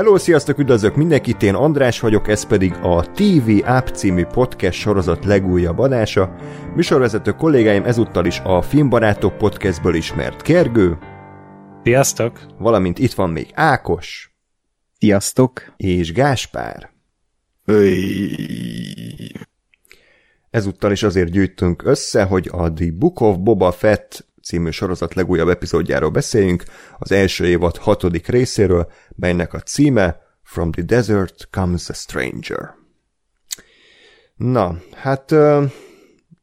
Hello, sziasztok, üdvözlök mindenkit, én András vagyok, ez pedig a TV App című podcast sorozat legújabb adása. Műsorvezető kollégáim ezúttal is a Filmbarátok podcastből ismert Kergő. Sziasztok! Valamint itt van még Ákos. Sziasztok! És Gáspár. Öy. Ezúttal is azért gyűjtünk össze, hogy a The Book of Boba Fett című sorozat legújabb epizódjáról beszéljünk, az első évad hatodik részéről, melynek a címe From the Desert Comes a Stranger. Na, hát ö,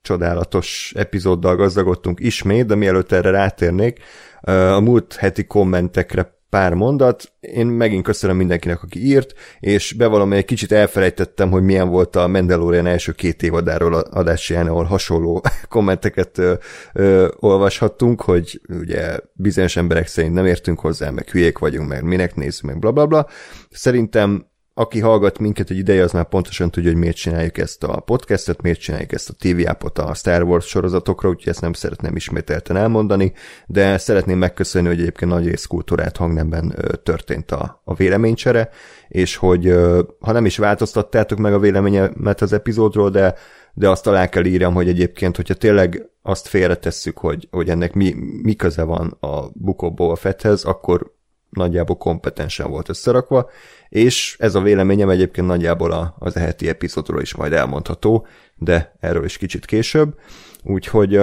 csodálatos epizóddal gazdagodtunk ismét, de mielőtt erre rátérnék, ö, a múlt heti kommentekre pár mondat. Én megint köszönöm mindenkinek, aki írt, és bevallom, egy kicsit elfelejtettem, hogy milyen volt a Mandalorian első két évadáról adásján, ahol hasonló kommenteket ö, ö, olvashattunk, hogy ugye bizonyos emberek szerint nem értünk hozzá, meg hülyék vagyunk, meg minek nézzük, meg bla bla bla. Szerintem aki hallgat minket egy ideje, az már pontosan tudja, hogy miért csináljuk ezt a podcastet, miért csináljuk ezt a TV appot a Star Wars sorozatokra, úgyhogy ezt nem szeretném ismételten elmondani, de szeretném megköszönni, hogy egyébként nagy rész kultúrát hangnemben történt a, a véleménycsere, és hogy ha nem is változtattátok meg a véleményemet az epizódról, de de azt alá kell írjam, hogy egyébként, hogyha tényleg azt félretesszük, hogy, hogy ennek mi, mi köze van a Bukóból a Fetthez, akkor nagyjából kompetensen volt összerakva, és ez a véleményem egyébként nagyjából a, az eheti epizódról is majd elmondható, de erről is kicsit később. Úgyhogy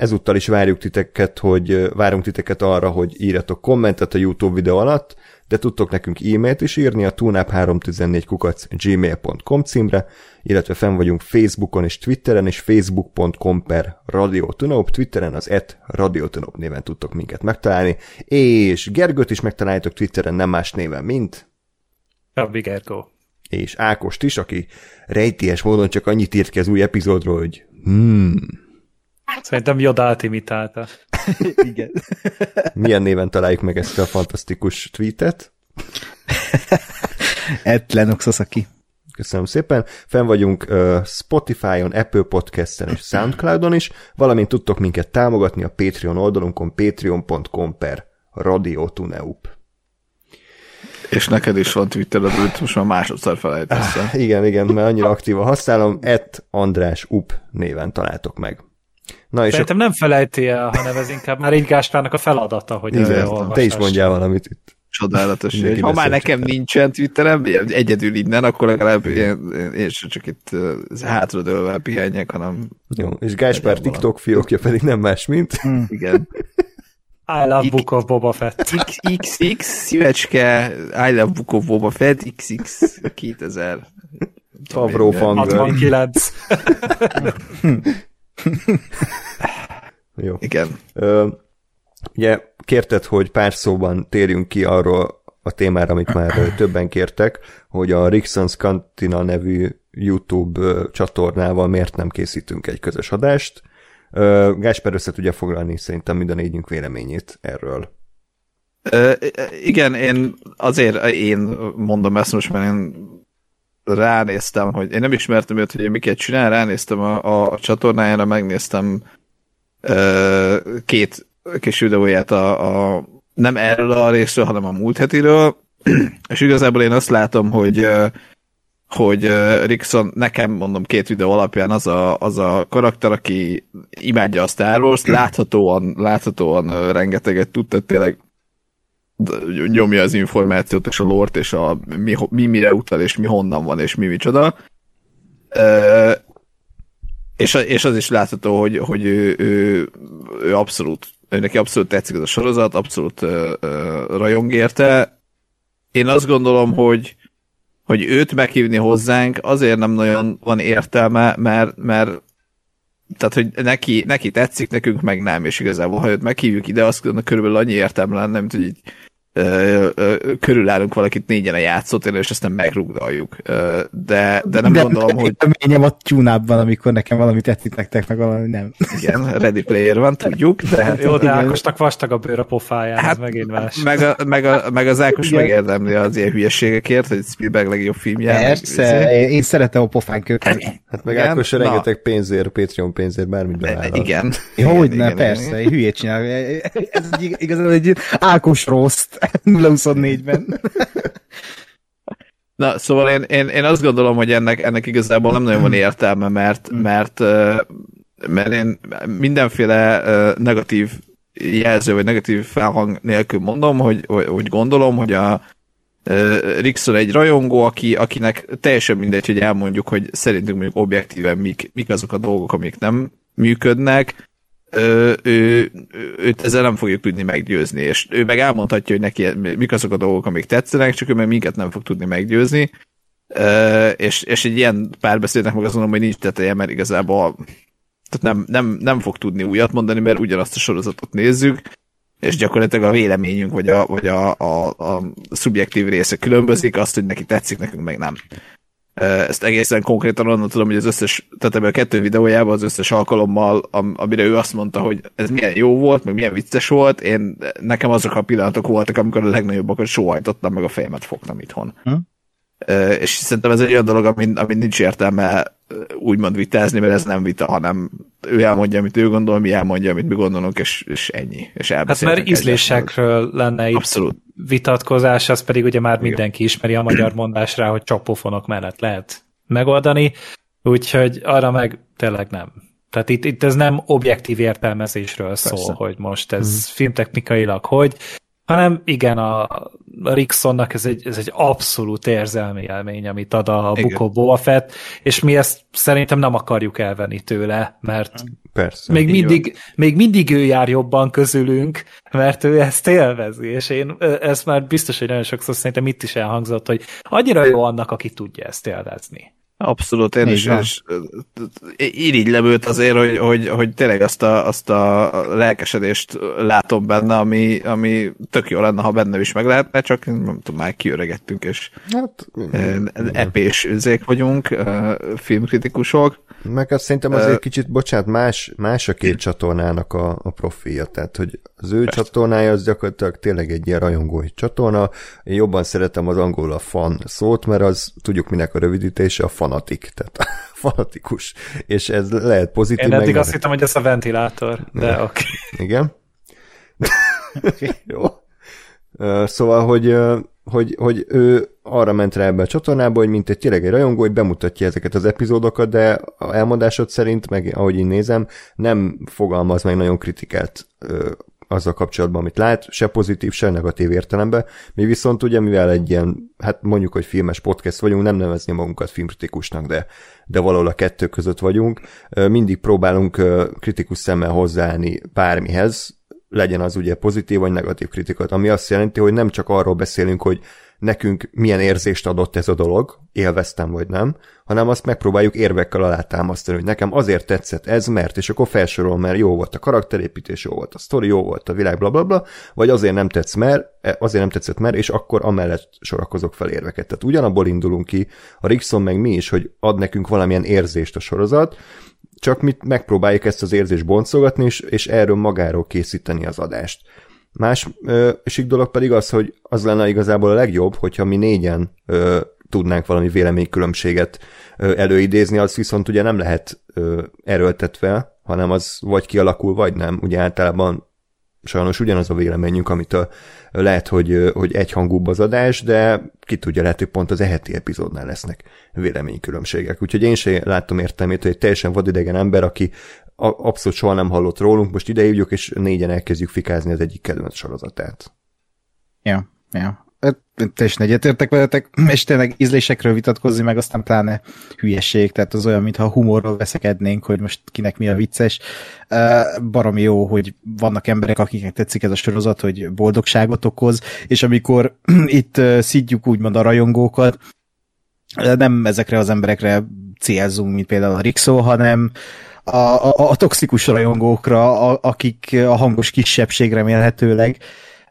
ezúttal is várjuk titeket, hogy várunk titeket arra, hogy írjatok kommentet a YouTube videó alatt, de tudtok nekünk e-mailt is írni a tunap314 kukac gmail.com címre, illetve fenn vagyunk Facebookon és Twitteren, és facebook.com per radiotunop, Twitteren az et radiotunop néven tudtok minket megtalálni, és Gergőt is megtaláljátok Twitteren nem más néven, mint Rabbi Gergó. És Ákost is, aki rejtélyes módon csak annyit írt ki az új epizódról, hogy hmm. Szerintem Jodát imitálta. Igen. Milyen néven találjuk meg ezt a fantasztikus tweetet? Et Lennox Sasaki. Köszönöm szépen. Fenn vagyunk uh, Spotify-on, Apple Podcast-en és Soundcloud-on is, valamint tudtok minket támogatni a Patreon oldalunkon patreon.com per radiotuneup. És neked is van Twittered, amit most már másodszor felejtettem. Ah, igen, igen, mert annyira aktívan használom, et András Up néven találtok meg. Na és Szerintem a... nem felejti el, hanem ez inkább már így Gáspárnak a feladata, hogy Igen, te is mondjál valamit itt. Csodálatos. Hogy ha már nekem nincsen Twitterem, egyedül innen, akkor legalább én, én csak itt hátradőlve pihenjek, hanem... Jó, és Gáspár TikTok fiókja pedig nem más, mint... Igen. I love Book of Boba Fett. XX, szívecske, I love Book of Boba Fett, XX 2000. Favro Fangirl. 69. Jó. Igen. Ö, ugye kérted, hogy pár szóban térjünk ki arról a témára, amit már többen kértek, hogy a Rixons Cantina nevű YouTube csatornával miért nem készítünk egy közös adást. Gásper össze tudja foglalni szerintem mind a négyünk véleményét erről. Uh, igen, én azért én mondom ezt most, mert én ránéztem, hogy én nem ismertem őt, hogy miket csinál, ránéztem a, a csatornájára, megnéztem uh, két kis videóját a, a nem erről a részről, hanem a múlt hetiről, és igazából én azt látom, hogy hogy Rickson nekem mondom két videó alapján az a, az a karakter, aki imádja a Star Wars, láthatóan, láthatóan rengeteget tud, tehát tényleg nyomja az információt és a lort, és a mi, mi mire utal, és mi honnan van, és mi micsoda. Uh, és, és az is látható, hogy, hogy ő, ő, ő abszolút, ő neki abszolút tetszik ez a sorozat, abszolút uh, uh, rajong érte. Én azt gondolom, hogy hogy őt meghívni hozzánk azért nem nagyon van értelme, mert, mert tehát, hogy neki, neki tetszik, nekünk meg nem, és igazából, ha őt meghívjuk ide, azt körülbelül annyi értelme lenne, mint hogy így körülállunk valakit négyen a játszótéren, és aztán megrugdaljuk. De, de nem de gondolom, hogy... Reményem a tyúnábban, amikor nekem valami tetszik nektek, meg valami nem. Igen, ready player van, tudjuk. De, Jó, de Ákosnak vastag a bőr a pofáján, hát, ez megint más. Meg, a, meg, a, meg az Ákos Igen. megérdemli az ilyen hülyeségekért, hogy Spielberg legjobb filmje. Persze, meg, én, én szeretem a pofán köket. Hát meg Igen? Ákos rengeteg pénzért, Patreon pénzért, bármit bevállal. Igen. Hogy ne, persze, hülyét csinál. Ez igazából egy Ákos rossz. 0-24-ben. Na, szóval én, én, én azt gondolom, hogy ennek, ennek igazából nem nagyon van értelme, mert, mert, mert én mindenféle negatív jelző, vagy negatív felhang nélkül mondom, hogy, hogy gondolom, hogy a Rixon egy rajongó, aki, akinek teljesen mindegy, hogy elmondjuk, hogy szerintünk mondjuk objektíven mik, mik azok a dolgok, amik nem működnek, ő, ő, őt ezzel nem fogjuk tudni meggyőzni, és ő meg elmondhatja, hogy neki mik azok a dolgok, amik tetszenek, csak ő meg minket nem fog tudni meggyőzni, és, és egy ilyen párbeszédnek meg azt mondom, hogy nincs teteje, mert igazából tehát nem, nem, nem fog tudni újat mondani, mert ugyanazt a sorozatot nézzük, és gyakorlatilag a véleményünk, vagy a, vagy a, a, a szubjektív része különbözik, azt, hogy neki tetszik, nekünk meg nem. Ezt egészen konkrétan onnan tudom, hogy az összes, tehát ebben a kettő videójában az összes alkalommal, amire ő azt mondta, hogy ez milyen jó volt, meg milyen vicces volt, én, nekem azok a pillanatok voltak, amikor a legnagyobbakat sóhajtottam, meg a fejemet fogtam itthon. Hm? És szerintem ez egy olyan dolog, amin, amin nincs értelme úgymond vitázni, mert ez nem vita, hanem ő elmondja, amit ő gondol, mi elmondja, amit mi gondolunk, és, és ennyi. És hát mert ízlésekről lenne itt Abszolút. vitatkozás, az pedig ugye már mindenki ismeri a magyar mondás rá, hogy csappofonok mellett lehet megoldani, úgyhogy arra meg tényleg nem. Tehát itt, itt ez nem objektív értelmezésről Persze. szól, hogy most ez hmm. filmtechnikailag hogy, hanem igen, a Rixonnak ez egy, ez egy abszolút érzelmi élmény, amit ad a Bukó Boba Fett, és mi ezt szerintem nem akarjuk elvenni tőle, mert Persze, még, mindig, még mindig ő jár jobban közülünk, mert ő ezt élvezi, és én ezt már biztos, hogy nagyon sokszor szerintem itt is elhangzott, hogy annyira jó annak, aki tudja ezt élvezni. Abszolút, én is, is irigylem őt azért, hogy, hogy, hogy tényleg azt a, azt a lelkesedést látom benne, ami, ami tök jó lenne, ha benne is meg lehetne, csak nem tudom, már kiöregettünk, és hát, epés zék vagyunk, filmkritikusok. Meg azt szerintem azért kicsit, bocsánat, más, más a két csatornának a, a profilja, tehát hogy az ő persze. csatornája az gyakorlatilag tényleg egy ilyen rajongói csatorna, én jobban szeretem az angol a fan szót, mert az tudjuk minek a rövidítése, a fanatik, tehát a fanatikus, és ez lehet pozitív. Én eddig meg... azt hittem, hogy ez a ventilátor, de oké. Okay. Igen. Jó. Szóval, hogy hogy, hogy ő arra ment rá ebbe a csatornába, hogy mint egy tényleg egy rajongó, hogy bemutatja ezeket az epizódokat, de a elmondásod szerint, meg ahogy én nézem, nem fogalmaz meg nagyon kritikát azzal kapcsolatban, amit lát, se pozitív, se negatív értelemben. Mi viszont ugye, mivel egy ilyen, hát mondjuk, hogy filmes podcast vagyunk, nem nevezni magunkat filmkritikusnak, de, de valahol a kettő között vagyunk, mindig próbálunk kritikus szemmel hozzáállni bármihez, legyen az ugye pozitív vagy negatív kritikat, ami azt jelenti, hogy nem csak arról beszélünk, hogy nekünk milyen érzést adott ez a dolog, élveztem vagy nem, hanem azt megpróbáljuk érvekkel alátámasztani, hogy nekem azért tetszett ez, mert, és akkor felsorol, mert jó volt a karakterépítés, jó volt a sztori, jó volt a világ, bla, bla, bla vagy azért nem tetsz, mert, e, azért nem tetszett, mert, és akkor amellett sorakozok fel érveket. Tehát ugyanabból indulunk ki, a Rixon meg mi is, hogy ad nekünk valamilyen érzést a sorozat, csak mit megpróbáljuk ezt az érzést boncogatni, és, és erről magáról készíteni az adást. Másik dolog pedig az, hogy az lenne igazából a legjobb, hogyha mi négyen ö, tudnánk valami véleménykülönbséget ö, előidézni, az viszont ugye nem lehet ö, erőltetve, hanem az vagy kialakul, vagy nem. Ugye általában sajnos ugyanaz a véleményünk, amitől lehet, hogy, hogy egyhangúbb az adás, de ki tudja, lehet, hogy pont az eheti epizódnál lesznek véleménykülönbségek. Úgyhogy én sem láttam értelmét, hogy egy teljesen vadidegen ember, aki abszolút soha nem hallott rólunk, most ide hívjuk, és négyen elkezdjük fikázni az egyik kedvenc sorozatát. Ja, ja teljesen egyetértek veletek, és tényleg ízlésekről vitatkozni, meg aztán pláne hülyeség, tehát az olyan, mintha humorról veszekednénk, hogy most kinek mi a vicces. Baromi jó, hogy vannak emberek, akiknek tetszik ez a sorozat, hogy boldogságot okoz, és amikor itt szidjuk úgymond a rajongókat, nem ezekre az emberekre célzunk, mint például a Rixo, hanem a, a, a toxikus rajongókra, a, akik a hangos kisebbség remélhetőleg,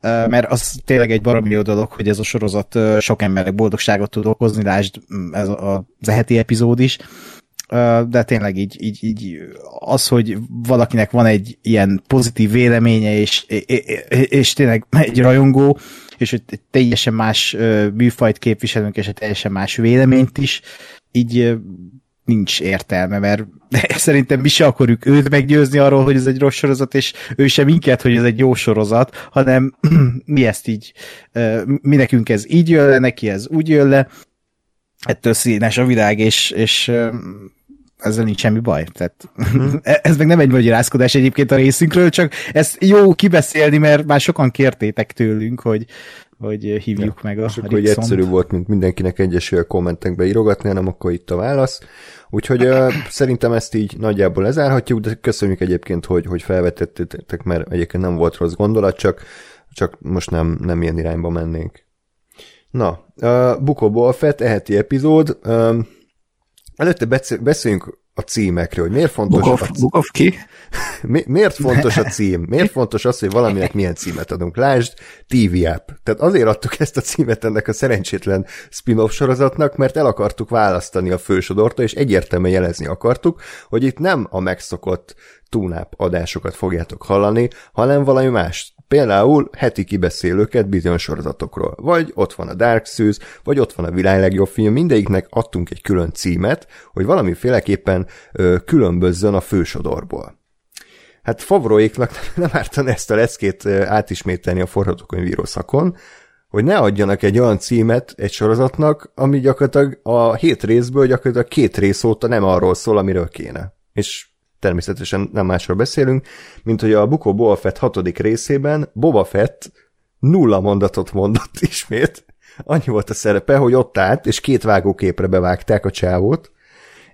mert az tényleg egy baromi jó dolog, hogy ez a sorozat sok embernek boldogságot tud okozni, lásd ez a, az heti epizód is, de tényleg így, így, így az, hogy valakinek van egy ilyen pozitív véleménye, és, és tényleg egy rajongó, és hogy teljesen más műfajt képviselünk, és egy teljesen más véleményt is, így nincs értelme, mert szerintem mi se akarjuk őt meggyőzni arról, hogy ez egy rossz sorozat, és ő sem minket, hogy ez egy jó sorozat, hanem mi ezt így, mi nekünk ez így jön le, neki ez úgy jön le, ettől színes a világ, és, és ezzel nincs semmi baj. Tehát uh-huh. ez meg nem egy magyarázkodás egyébként a részünkről, csak ezt jó kibeszélni, mert már sokan kértétek tőlünk, hogy, hogy hívjuk ja, meg a És akkor hogy egyszerű volt, mint mindenkinek egyesével kommentekbe írogatni, hanem akkor itt a válasz. Úgyhogy uh, szerintem ezt így nagyjából lezárhatjuk, de köszönjük egyébként, hogy, hogy felvetettétek, mert egyébként nem volt rossz gondolat, csak, csak most nem, nem ilyen irányba mennénk. Na, uh, Bukóból Fett, eheti epizód. Uh, előtte beszéljünk a címekről, hogy miért fontos Bukov, a cím. Bukov ki? Mi, miért fontos a cím? Miért fontos az, hogy valaminek milyen címet adunk? Lásd, TV App. Tehát azért adtuk ezt a címet ennek a szerencsétlen spin-off sorozatnak, mert el akartuk választani a fősodortól, és egyértelműen jelezni akartuk, hogy itt nem a megszokott túnáp adásokat fogjátok hallani, hanem valami más. Például heti kibeszélőket bizonyos sorozatokról. Vagy ott van a Dark Souls, vagy ott van a világ legjobb film, mindegyiknek adtunk egy külön címet, hogy valamiféleképpen ö, különbözzön a fősodorból. Hát Favroéknak nem ártan ezt a leckét átismételni a forgatókönyvíró szakon, hogy ne adjanak egy olyan címet egy sorozatnak, ami gyakorlatilag a hét részből gyakorlatilag két rész óta nem arról szól, amiről kéne. És természetesen nem másról beszélünk, mint hogy a Bukó Boba Fett hatodik részében Boba Fett nulla mondatot mondott ismét. Annyi volt a szerepe, hogy ott állt, és két vágóképre bevágták a csávót,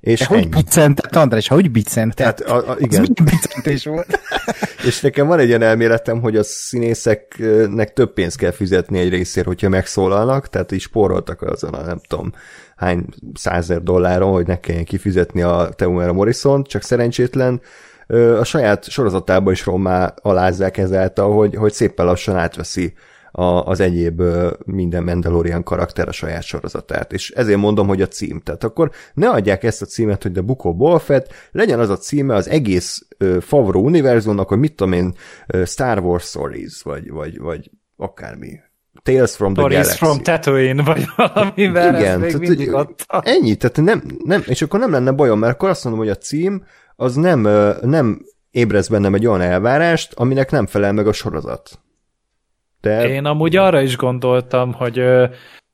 és De hogy biccentett, András, hogy biccentett? Tehát, a, a, igen. Az biccentés volt? és nekem van egy ilyen elméletem, hogy a színészeknek több pénzt kell fizetni egy részért, hogyha megszólalnak, tehát is spóroltak azon a nem tudom hány százer dolláron, hogy ne kelljen kifizetni a Temuera Morrison, csak szerencsétlen a saját sorozatában is rommá alázzák ezáltal, hogy, hogy szépen lassan átveszi a, az egyéb minden Mandalorian karakter a saját sorozatát. És ezért mondom, hogy a cím. Tehát akkor ne adják ezt a címet, hogy The Book of Boba Fett, legyen az a címe az egész Favro univerzumnak, hogy mit tudom én, Star Wars Stories, vagy, vagy, vagy akármi. Tales from the Stories Galaxy. from Tatooine, vagy valami, mert Igen, még tehát, mindig ott. ennyi, tehát nem, nem, és akkor nem lenne bajom, mert akkor azt mondom, hogy a cím az nem, nem ébrez bennem egy olyan elvárást, aminek nem felel meg a sorozat. De... Én amúgy arra is gondoltam, hogy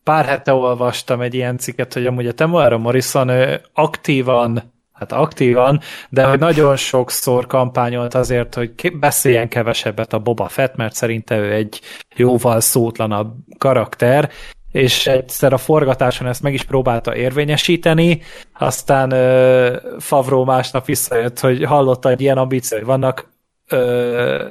pár hete olvastam egy ilyen cikket, hogy amúgy a Temuera Morrison aktívan hát aktívan, de hogy nagyon sokszor kampányolt azért, hogy beszéljen kevesebbet a Boba Fett, mert szerinte ő egy jóval szótlanabb karakter, és egyszer a forgatáson ezt meg is próbálta érvényesíteni, aztán ö, Favró másnap visszajött, hogy hallotta, hogy ilyen ambíciói vannak, ö,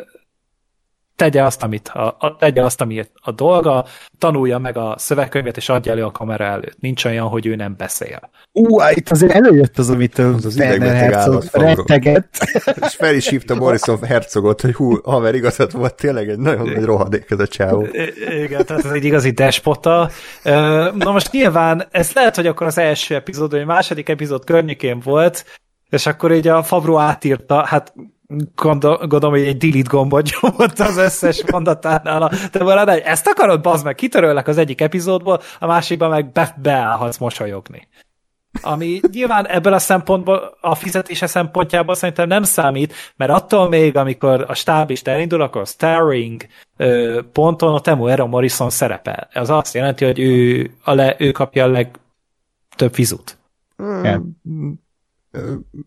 tegye azt, amit a, a, tegye azt, ami a dolga, tanulja meg a szövegkönyvet, és adja elő a kamera előtt. Nincs olyan, hogy ő nem beszél. Ú, itt azért előjött az, amit az, az idegben Herzog rettegett. És fel is hívta Morrison Herzogot, hogy hú, haver, igazad volt, tényleg egy nagyon nagy rohadék ez a csávó. Igen, tehát ez egy igazi despota. Na most nyilván, ez lehet, hogy akkor az első epizód, vagy a második epizód környékén volt, és akkor így a Fabro átírta, hát gondolom, hogy egy delete gombot nyomott az összes mondatánál. Te valami, ezt akarod, bazd meg, kitöröllek az egyik epizódból, a másikban meg be, beállhatsz mosolyogni. Ami nyilván ebből a szempontból, a fizetése szempontjából szerintem nem számít, mert attól még, amikor a stáb is elindul, akkor a starring ö, ponton a Temu Era Morrison szerepel. Ez azt jelenti, hogy ő, a le, ő kapja a legtöbb fizut. Hmm.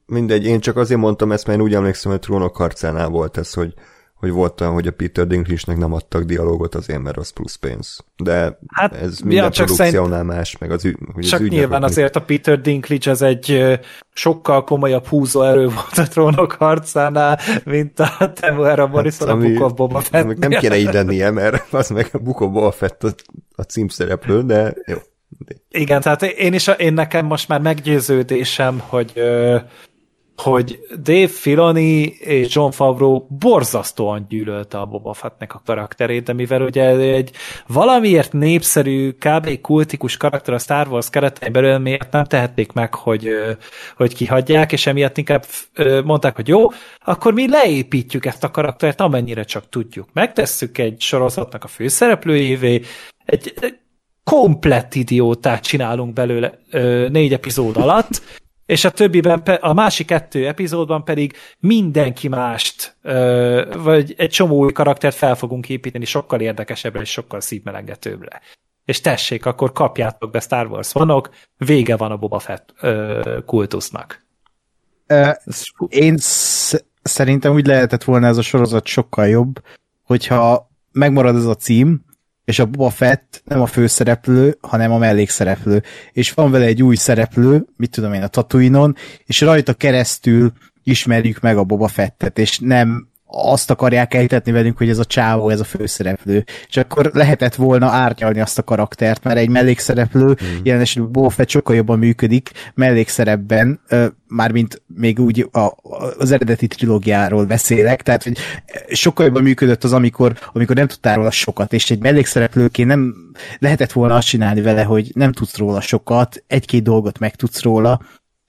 Mindegy, én csak azért mondtam ezt, mert én úgy emlékszem, hogy Trónok harcánál volt ez, hogy, hogy volt olyan, hogy a Peter Dinklage-nek nem adtak dialógot azért, mert az plusz pénz. De hát, ez minden ja, csak produkciónál szerint... más, meg az, hogy csak az nyilván azért a Peter Dinklage az egy sokkal komolyabb húzóerő volt a Trónok harcánál, mint a Temuera Morrison hát, a Book of Boba Fett. Nem kéne így lennie, mert az meg a Book of Boba Fett a, a címszereplő, de jó. Igen, tehát én is, én nekem most már meggyőződésem, hogy hogy Dave Filoni és John Favreau borzasztóan gyűlölte a Boba Fettnek a karakterét, de mivel ugye egy valamiért népszerű, kb. kultikus karakter a Star Wars keretein belül, miért nem tehették meg, hogy, hogy kihagyják, és emiatt inkább mondták, hogy jó, akkor mi leépítjük ezt a karaktert, amennyire csak tudjuk. Megtesszük egy sorozatnak a főszereplőjévé, egy, komplett idiótát csinálunk belőle ö, négy epizód alatt, és a többiben, a másik kettő epizódban pedig mindenki mást, vagy egy csomó új karaktert fel fogunk építeni sokkal érdekesebbre és sokkal szívmelengetőbbre. És tessék, akkor kapjátok be Star Wars vanok, vége van a Boba Fett kultusznak. Én szerintem úgy lehetett volna ez a sorozat sokkal jobb, hogyha megmarad ez a cím, és a Boba Fett nem a főszereplő, hanem a mellékszereplő. És van vele egy új szereplő, mit tudom én, a Tatooine-on, és rajta keresztül ismerjük meg a Boba Fettet, és nem azt akarják ejtetni velünk, hogy ez a csávó, ez a főszereplő. És akkor lehetett volna árnyalni azt a karaktert, mert egy mellékszereplő, mm. jelen esetben Boba Fett sokkal jobban működik mellékszerepben, mármint még úgy a, az eredeti trilógiáról beszélek, tehát hogy sokkal jobban működött az, amikor, amikor nem tudtál róla sokat, és egy mellékszereplőként nem lehetett volna azt csinálni vele, hogy nem tudsz róla sokat, egy-két dolgot megtudsz róla,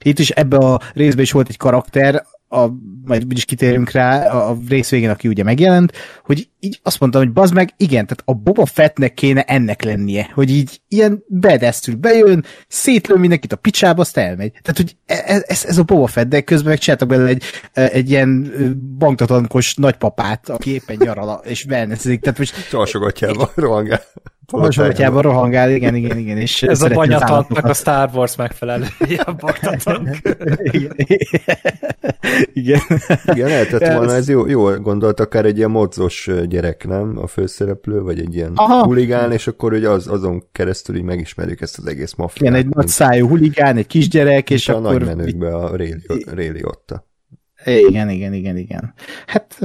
itt is ebbe a részben is volt egy karakter, a, majd is kitérünk rá a rész végén, aki ugye megjelent, hogy így azt mondtam, hogy bazd meg, igen, tehát a Boba Fettnek kéne ennek lennie, hogy így ilyen bedesztül bejön, szétlő mindenkit a picsába, azt elmegy. Tehát, hogy ez, e, ez, ez a Boba Fett, de közben megcsináltak belőle egy, egy ilyen banktatlankos nagypapát, aki éppen nyaral és wellnessezik. Tehát most... Csalsogatjában rohangál. Valóságban rohangál, igen, igen, igen. És Ez a banyatanknak a Star Wars megfelelője, a baktatank. igen. igen. Igen, lehetett volna, ez jó, jól gondolt, akár egy ilyen mozzos gyerek, nem? A főszereplő, vagy egy ilyen Aha. huligán, és akkor ugye az, azon keresztül így megismerjük ezt az egész mafiát. Igen, egy nagy szájú huligán, egy kisgyerek, és a akkor... nagy menőkbe a Réli, otta. Igen, igen, igen, igen. Hát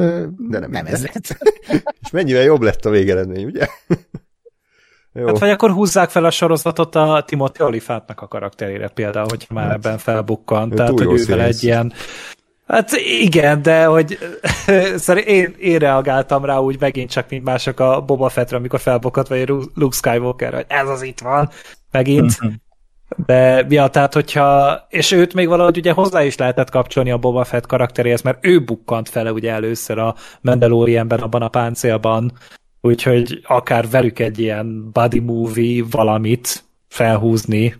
De nem, nem ez lett. és mennyivel jobb lett a végeredmény, ugye? Jó. Hát vagy akkor húzzák fel a sorozatot a Timothy Olifátnak a karakterére például, hogy már hát. ebben felbukkan. Tehát, hogy ővel egy ilyen Hát igen, de hogy szerintem én, én reagáltam rá úgy megint csak, mint mások a Boba Fettre, amikor felbukott, vagy Luke Skywalker, hogy ez az itt van, megint. Mhm. De ja, tehát hogyha, és őt még valahogy ugye hozzá is lehetett kapcsolni a Boba Fett karakteréhez, mert ő bukkant fele ugye először a Mandalorianben, abban a páncélban, úgyhogy akár velük egy ilyen body movie valamit felhúzni,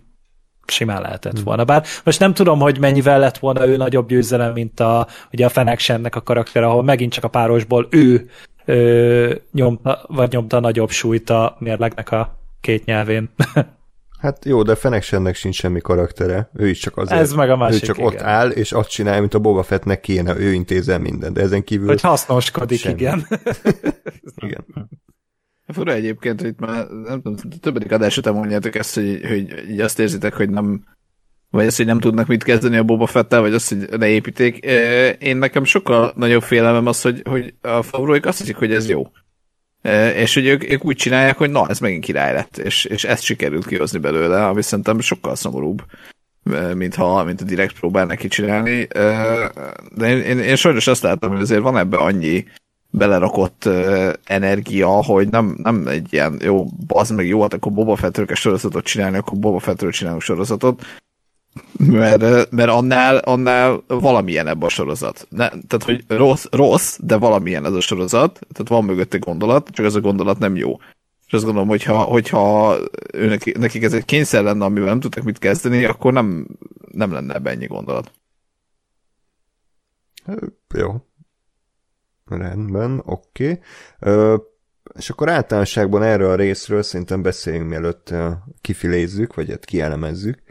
simán lehetett hmm. volna. Bár most nem tudom, hogy mennyivel lett volna ő nagyobb győzelem, mint a, ugye a Fenexennek a karakter, ahol megint csak a párosból ő ö, nyomta, vagy nyomta nagyobb súlyt a mérlegnek a két nyelvén. Hát jó, de Fenexennek sincs semmi karaktere. Ő is csak azért. Ez meg a másik, Ő csak igen. ott áll, és azt csinálja, mint a Boba Fettnek kéne, ő intézel mindent. De ezen kívül... Hogy hasznoskodik, semmi. igen. igen. Fura egyébként, hogy már nem tudom, többedik adás után mondjátok ezt, hogy, hogy, hogy azt érzitek, hogy nem vagy azt, hogy nem tudnak mit kezdeni a Boba Fettel, vagy azt, hogy leépíték. Én nekem sokkal nagyobb félelmem az, hogy, hogy a favróik azt hiszik, hogy ez jó. És hogy ők, ők úgy csinálják, hogy na, ez megint király lett, és, és ezt sikerült kihozni belőle, ami szerintem sokkal szomorúbb, mint, ha, mint a direkt próbál neki csinálni. De én, én, én sajnos azt látom, hogy azért van ebbe annyi belerakott energia, hogy nem, nem egy ilyen jó, az meg jó, hát akkor Boba Fettről kell sorozatot csinálni, akkor Boba Fettről csinálunk sorozatot, mert, mert annál, annál valamilyen ebben a sorozat. Ne, tehát, hogy rossz, rossz, de valamilyen ez a sorozat, tehát van mögötte gondolat, csak ez a gondolat nem jó. És azt gondolom, hogyha, hogyha őnek, nekik ez egy kényszer lenne, amivel nem tudtak mit kezdeni, akkor nem, nem lenne ebben ennyi gondolat. Jó, Rendben, oké. Okay. És akkor általánosságban erről a részről szerintem beszéljünk, mielőtt kifilézzük, vagy hát kielemezzük,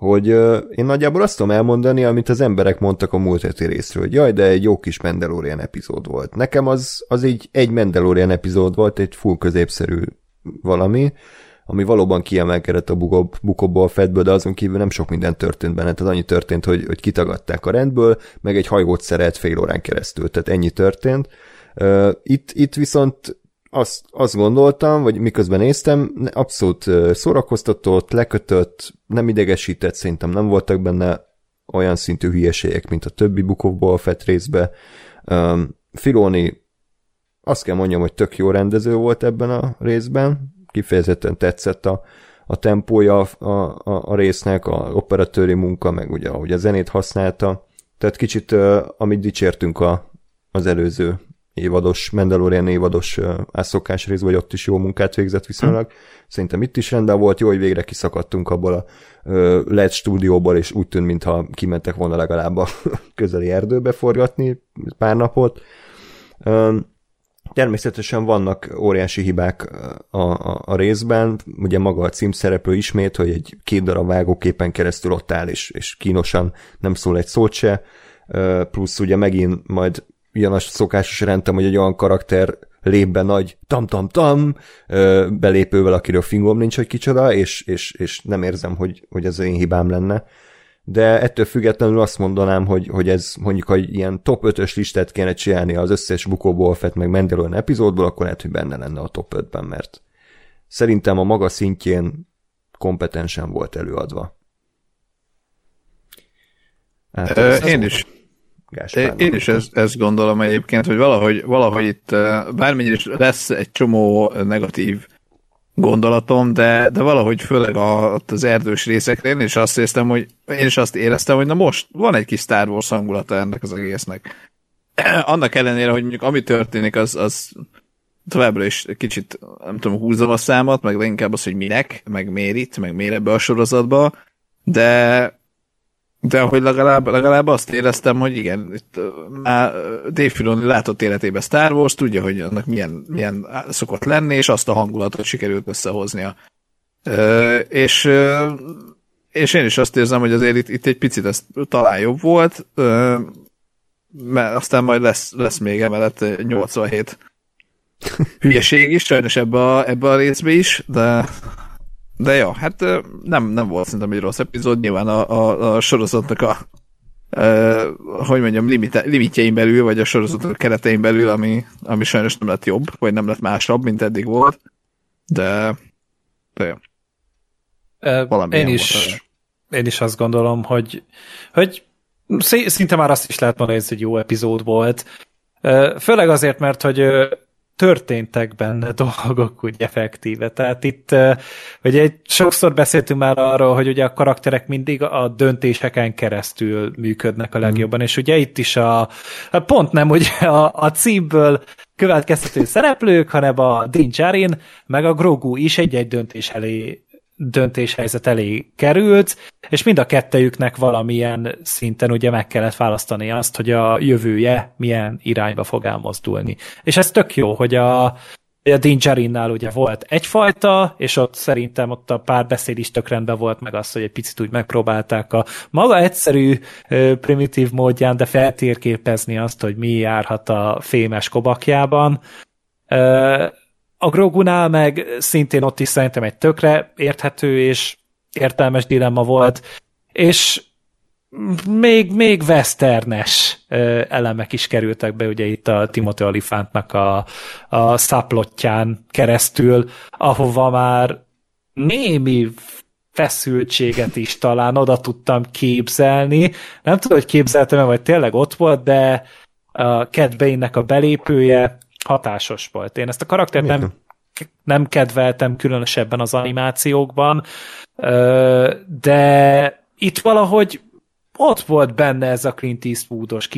hogy én nagyjából azt tudom elmondani, amit az emberek mondtak a múlt heti részről, hogy jaj, de egy jó kis Mandalorian epizód volt. Nekem az, az így egy Mandalorian epizód volt, egy full középszerű valami, ami valóban kiemelkedett a bukóból a fedből, de azon kívül nem sok minden történt benne. Tehát annyi történt, hogy, hogy kitagadták a rendből, meg egy hajót szerelt fél órán keresztül. Tehát ennyi történt. Itt, itt viszont azt, azt gondoltam, vagy miközben néztem, abszolút szórakoztatott, lekötött, nem idegesített, szerintem nem voltak benne olyan szintű hülyeségek, mint a többi bukóból a fett részbe. Um, Filoni azt kell mondjam, hogy tök jó rendező volt ebben a részben, kifejezetten tetszett a, a tempója a, a, a résznek, a operatőri munka, meg ugye ahogy a zenét használta. Tehát kicsit, uh, amit dicsértünk a, az előző évados, Mandalorian évados ászokás rész, vagy ott is jó munkát végzett viszonylag. Hm. Szerintem itt is rendben volt, jó, hogy végre kiszakadtunk abból a LED stúdióból, és úgy tűnt, mintha kimentek volna legalább a közeli erdőbe forgatni pár napot. Természetesen vannak óriási hibák a, a, a részben, ugye maga a címszereplő ismét, hogy egy két darab vágóképen keresztül ott áll, és, és kínosan nem szól egy szót se, plusz ugye megint majd jön a szokásos rendem, hogy egy olyan karakter lép be nagy tam-tam-tam belépővel, akiről fingom nincs, hogy kicsoda, és, és, és nem érzem, hogy, hogy ez én hibám lenne. De ettől függetlenül azt mondanám, hogy, hogy ez mondjuk, hogy ilyen top 5-ös listát kéne csinálni az összes Bukó Bolfett meg Mandalorian epizódból, akkor lehet, hogy benne lenne a top 5-ben, mert szerintem a maga szintjén kompetensen volt előadva. Hát, Ö, én is Gáspárnak. Én is ezt, ezt gondolom egyébként, hogy valahogy, valahogy itt bármennyire is lesz egy csomó negatív gondolatom, de, de valahogy főleg a, az erdős részekre én is azt éreztem, hogy én is azt éreztem, hogy na most van egy kis Star Wars hangulata ennek az egésznek. Annak ellenére, hogy mondjuk ami történik, az, az továbbra is kicsit, nem tudom, húzom a számat, meg inkább az, hogy minek, meg miért itt, meg miért ebbe a sorozatba, de de hogy legalább, legalább azt éreztem, hogy igen, itt már Dave Filoni látott életében Star Wars, tudja, hogy annak milyen, milyen szokott lenni, és azt a hangulatot sikerült összehoznia. Ö, és, és én is azt érzem, hogy azért itt, itt egy picit ez talán jobb volt, ö, mert aztán majd lesz, lesz még emellett 87 hülyeség is, sajnos ebbe a, ebbe a részbe is, de de jó, hát nem, nem volt szerintem egy rossz epizód, nyilván a, a, a sorozatnak a Uh, hogy mondjam, limite, limitjein belül, vagy a sorozatok keretein belül, ami, ami sajnos nem lett jobb, vagy nem lett másabb, mint eddig volt, de, de jó. Uh, én is, én is azt gondolom, hogy, hogy szinte már azt is lehet mondani, hogy ez egy jó epizód volt. Főleg azért, mert hogy történtek benne dolgok úgy effektíve. Tehát itt ugye egy, sokszor beszéltünk már arról, hogy ugye a karakterek mindig a döntéseken keresztül működnek a mhm. legjobban, mm. és ugye itt is a, pont nem ugye a, a címből következtető szereplők, hanem a Din Djarin, meg a Grogu is egy-egy döntés elé döntéshelyzet elé került, és mind a kettejüknek valamilyen szinten ugye meg kellett választani azt, hogy a jövője milyen irányba fog elmozdulni. És ez tök jó, hogy a, a Din ugye volt egyfajta, és ott szerintem ott a pár beszéd is tök rendben volt, meg az, hogy egy picit úgy megpróbálták a maga egyszerű, primitív módján, de feltérképezni azt, hogy mi járhat a fémes kobakjában. A Grogunál meg szintén ott is szerintem egy tökre érthető és értelmes dilemma volt, és még, még westernes elemek is kerültek be, ugye itt a Timothy Alifántnak a, a szaplotján keresztül, ahova már némi feszültséget is talán oda tudtam képzelni. Nem tudom, hogy képzeltem-e, vagy tényleg ott volt, de a Cat a belépője hatásos volt. Én ezt a karaktert nem, nem? kedveltem különösebben az animációkban, de itt valahogy ott volt benne ez a Clint Eastwoodos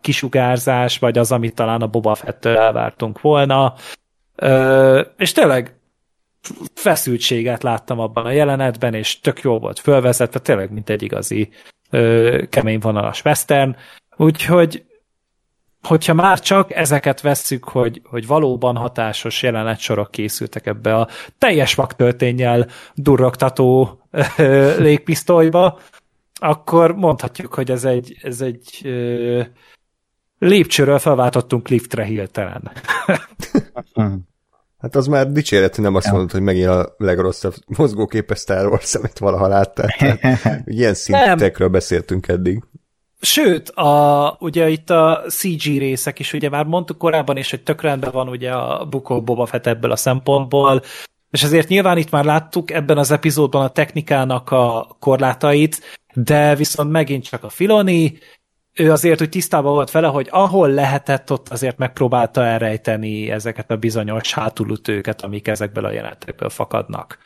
kisugárzás, vagy az, amit talán a Boba Fett-től elvártunk volna, és tényleg feszültséget láttam abban a jelenetben, és tök jó volt fölvezetve, tényleg mint egy igazi kemény vonalas western, úgyhogy hogyha már csak ezeket vesszük, hogy, hogy valóban hatásos jelenetsorok készültek ebbe a teljes vaktöltényel durrogtató légpisztolyba, akkor mondhatjuk, hogy ez egy, ez egy ö, lépcsőről felváltottunk liftre hirtelen. hát az már dicséret, hogy nem azt mondod, hogy megint a legrosszabb mozgóképes Star Wars, amit valaha láttál. ilyen szintekről beszéltünk eddig. Sőt, a, ugye itt a CG részek is, ugye már mondtuk korábban is, hogy tök van ugye a Bukó Boba Fett ebből a szempontból, és azért nyilván itt már láttuk ebben az epizódban a technikának a korlátait, de viszont megint csak a Filoni, ő azért úgy tisztában volt vele, hogy ahol lehetett, ott azért megpróbálta elrejteni ezeket a bizonyos hátulütőket, amik ezekből a jelenetekből fakadnak.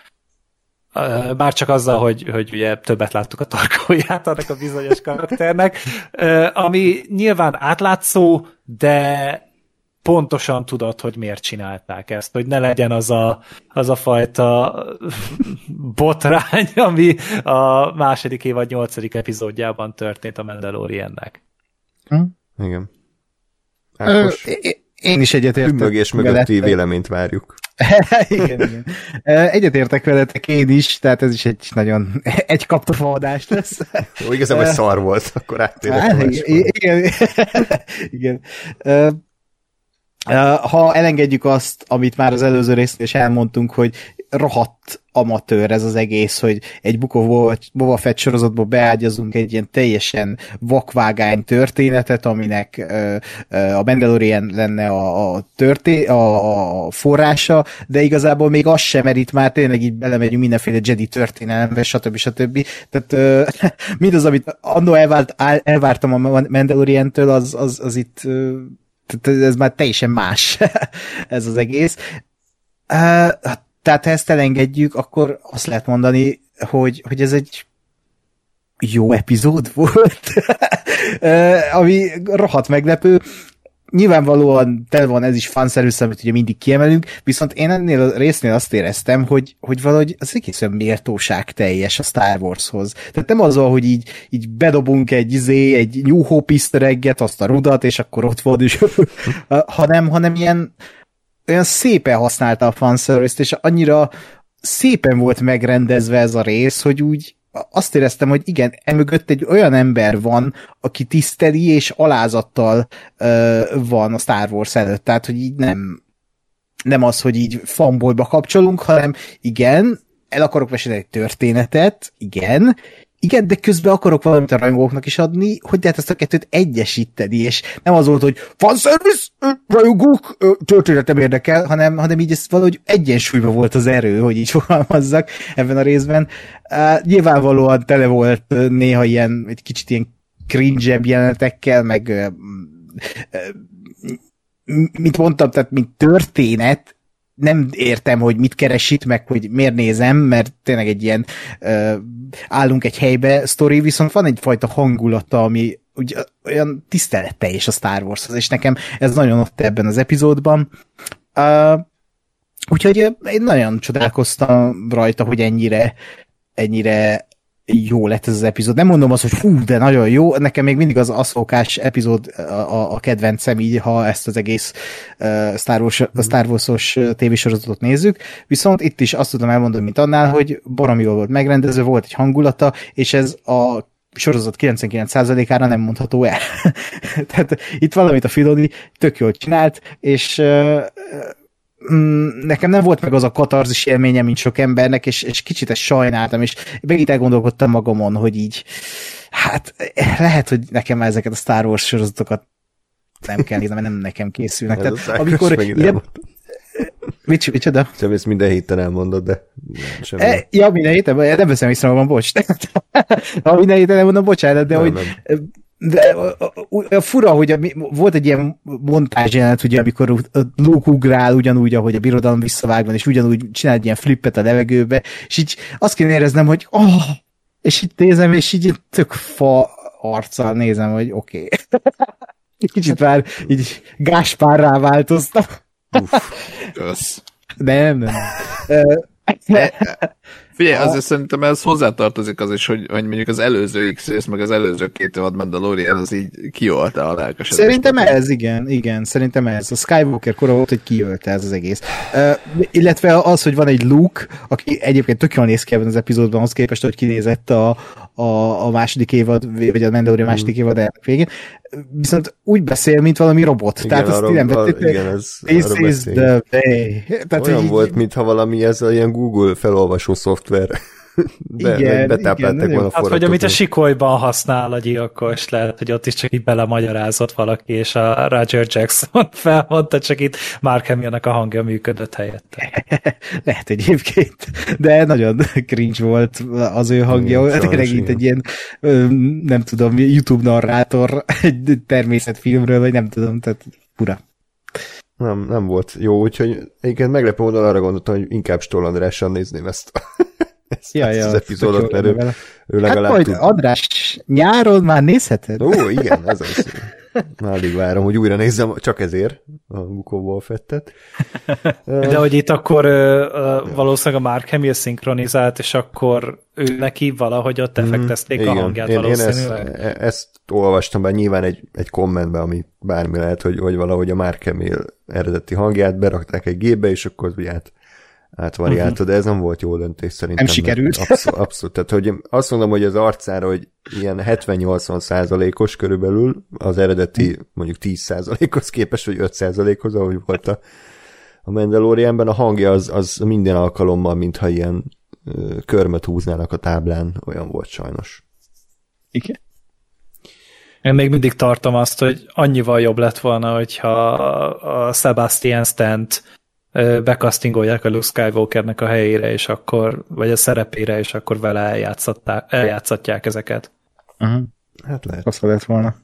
Bár csak azzal, hogy, hogy ugye többet láttuk a tarkóját annak a bizonyos karakternek, ami nyilván átlátszó, de pontosan tudod, hogy miért csinálták ezt, hogy ne legyen az a, az a fajta botrány, ami a második évad nyolcadik epizódjában történt a Mandaloriannek. Hm? Igen. Ákos. Én is egyetértek. Ümmögés mögötti véleményt várjuk. igen, igen. Egyetértek veletek én is, tehát ez is egy nagyon egy kapta adás lesz. Jó, igazából szar volt, akkor áttérek. Igen, igen. Ha elengedjük azt, amit már az előző részén is elmondtunk, hogy rohadt amatőr ez az egész, hogy egy Book of Boba Fett sorozatba beágyazunk egy ilyen teljesen vakvágány történetet, aminek ö, ö, a Mandalorian lenne a, a, történ a, a forrása, de igazából még az sem, mert itt már tényleg így belemegyünk mindenféle Jedi történelembe, stb. stb. Tehát ö, mindaz, amit annó elvárt, elvártam a Mandalorian-től, az, az, az itt ö, ez már teljesen más ez az egész. Uh, tehát ha ezt elengedjük, akkor azt lehet mondani, hogy, hogy ez egy jó epizód volt, ami rohadt meglepő. Nyilvánvalóan tele van ez is fanszerűsz, amit ugye mindig kiemelünk, viszont én ennél a résznél azt éreztem, hogy, hogy valahogy az egészen méltóság teljes a Star Warshoz. Tehát nem az, hogy így, így bedobunk egy izé, egy New Hope azt a rudat, és akkor ott van, és, hanem, hanem ilyen, olyan szépen használta a fanservice és annyira szépen volt megrendezve ez a rész, hogy úgy azt éreztem, hogy igen, emögött egy olyan ember van, aki tiszteli és alázattal ö, van a Star Wars előtt, tehát hogy így nem, nem az, hogy így fanboyba kapcsolunk, hanem igen, el akarok mesélni egy történetet, igen, igen, de közben akarok valamit a rajongóknak is adni, hogy hát ezt a kettőt egyesíteni, és nem az volt, hogy fanservice, rajongók, történetem érdekel, hanem, hanem így ez valahogy egyensúlyban volt az erő, hogy így fogalmazzak ebben a részben. Uh, nyilvánvalóan tele volt néha ilyen, egy kicsit ilyen cringe jelenetekkel, meg uh, uh, mint mondtam, tehát mint történet, nem értem, hogy mit keres itt, meg hogy miért nézem, mert tényleg egy ilyen uh, állunk egy helybe sztori, viszont van egyfajta hangulata, ami úgy, olyan tiszteletteljes a Star Warshoz, és nekem ez nagyon ott ebben az epizódban. Uh, úgyhogy én nagyon csodálkoztam rajta, hogy ennyire ennyire jó lett ez az epizód. Nem mondom azt, hogy fú, de nagyon jó. Nekem még mindig az aszfókás epizód a, a kedvencem, így ha ezt az egész uh, Star, Wars, a Star Wars-os tévésorozatot nézzük. Viszont itt is azt tudom elmondani, mint annál, hogy baromi jól volt megrendezve, volt egy hangulata, és ez a sorozat 99%-ára nem mondható el. Tehát itt valamit a Filoni tök jól csinált, és uh, nekem nem volt meg az a katarzis élménye, mint sok embernek, és, és kicsit ezt sajnáltam, és megint elgondolkodtam magamon, hogy így, hát lehet, hogy nekem ezeket a Star Wars sorozatokat nem kell nézni, mert nem nekem készülnek. Tehát, amikor ide... Mit, micsoda? Sem ezt minden héten elmondod, de semmi. E, ja, minden héten? Nem veszem észre magam, bocs. ha minden héten elmondom, bocsánat, de nem, hogy nem de a fura, hogy volt egy ilyen montázs jelenet, ugye, amikor Luke ugrál ugyanúgy, ahogy a birodalom visszavágban, és ugyanúgy csinál egy ilyen flippet a levegőbe, és így azt kéne éreznem, hogy oh, és itt nézem, és így tök fa arccal nézem, hogy oké. Okay. Kicsit már így gáspárrá változtam. Uff, nem, nem. Figyelj, azért szerintem ez hozzátartozik az is, hogy, hogy mondjuk az előző X rész, meg az előző két évad Mandalorian, az így kiolta a lelkesedést. Szerintem ez, igen, igen, szerintem ez. A Skywalker kora volt, hogy kiölte ez az egész. Uh, illetve az, hogy van egy Luke, aki egyébként tök jól néz ki ebben az epizódban, az képest, hogy kinézett a, a, a második évad, vagy a Mandalorian második évad végén, viszont úgy beszél, mint valami robot. Igen, Tehát azt nem vették. Igen, ez This is the way. Tehát, Olyan így, volt, mintha valami ez a ilyen Google felolvasó szoftver. Be, igen, betáplálták volna Hát, vagy amit a sikolyban használ a gyilkos, lehet, hogy ott is csak így belemagyarázott valaki, és a Roger Jackson felmondta, csak itt Mark Hamillnek a hangja működött helyette. lehet egyébként, de nagyon cringe volt az ő hangja, tényleg itt egy ilyen, nem tudom, YouTube narrátor egy természetfilmről, vagy nem tudom, tehát pura. Nem, nem volt jó, úgyhogy egyébként meglepő módon arra gondoltam, hogy inkább Stoll Andrással nézném ezt ezt, ja, ezt ja, az epizódot, mert ő, ő legalább hát majd tud... András, nyáron már nézheted? Ó, igen, ez az. Alig várom, hogy újra nézzem csak ezért a Bukóból fettet. De hogy itt akkor uh, valószínűleg a Mark Hamill szinkronizált, és akkor ő neki valahogy ott effektezték mm, a hangját én, valószínűleg. Én ezt, ezt olvastam be nyilván egy, egy kommentben, ami bármi lehet, hogy, hogy valahogy a Mark Hamill eredeti hangját berakták egy gépbe, és akkor ugye át, átvariálta, uh-huh. de ez nem volt jó döntés szerintem. Nem sikerült. Abszolút, abszolút. Tehát, hogy azt mondom, hogy az arcára, hogy ilyen 70-80 százalékos körülbelül az eredeti mondjuk 10 százalékhoz képest, vagy 5 százalékhoz, ahogy volt a, a Mandalorianben, a hangja az, az minden alkalommal, mintha ilyen körmöt húznának a táblán, olyan volt sajnos. Igen. Én még mindig tartom azt, hogy annyival jobb lett volna, hogyha a Sebastian Stant bekasztingolják a Luke Skywalkernek a helyére, és akkor, vagy a szerepére, és akkor vele eljátszatják ezeket. Uh-huh. Hát lehet. Azt lett volna.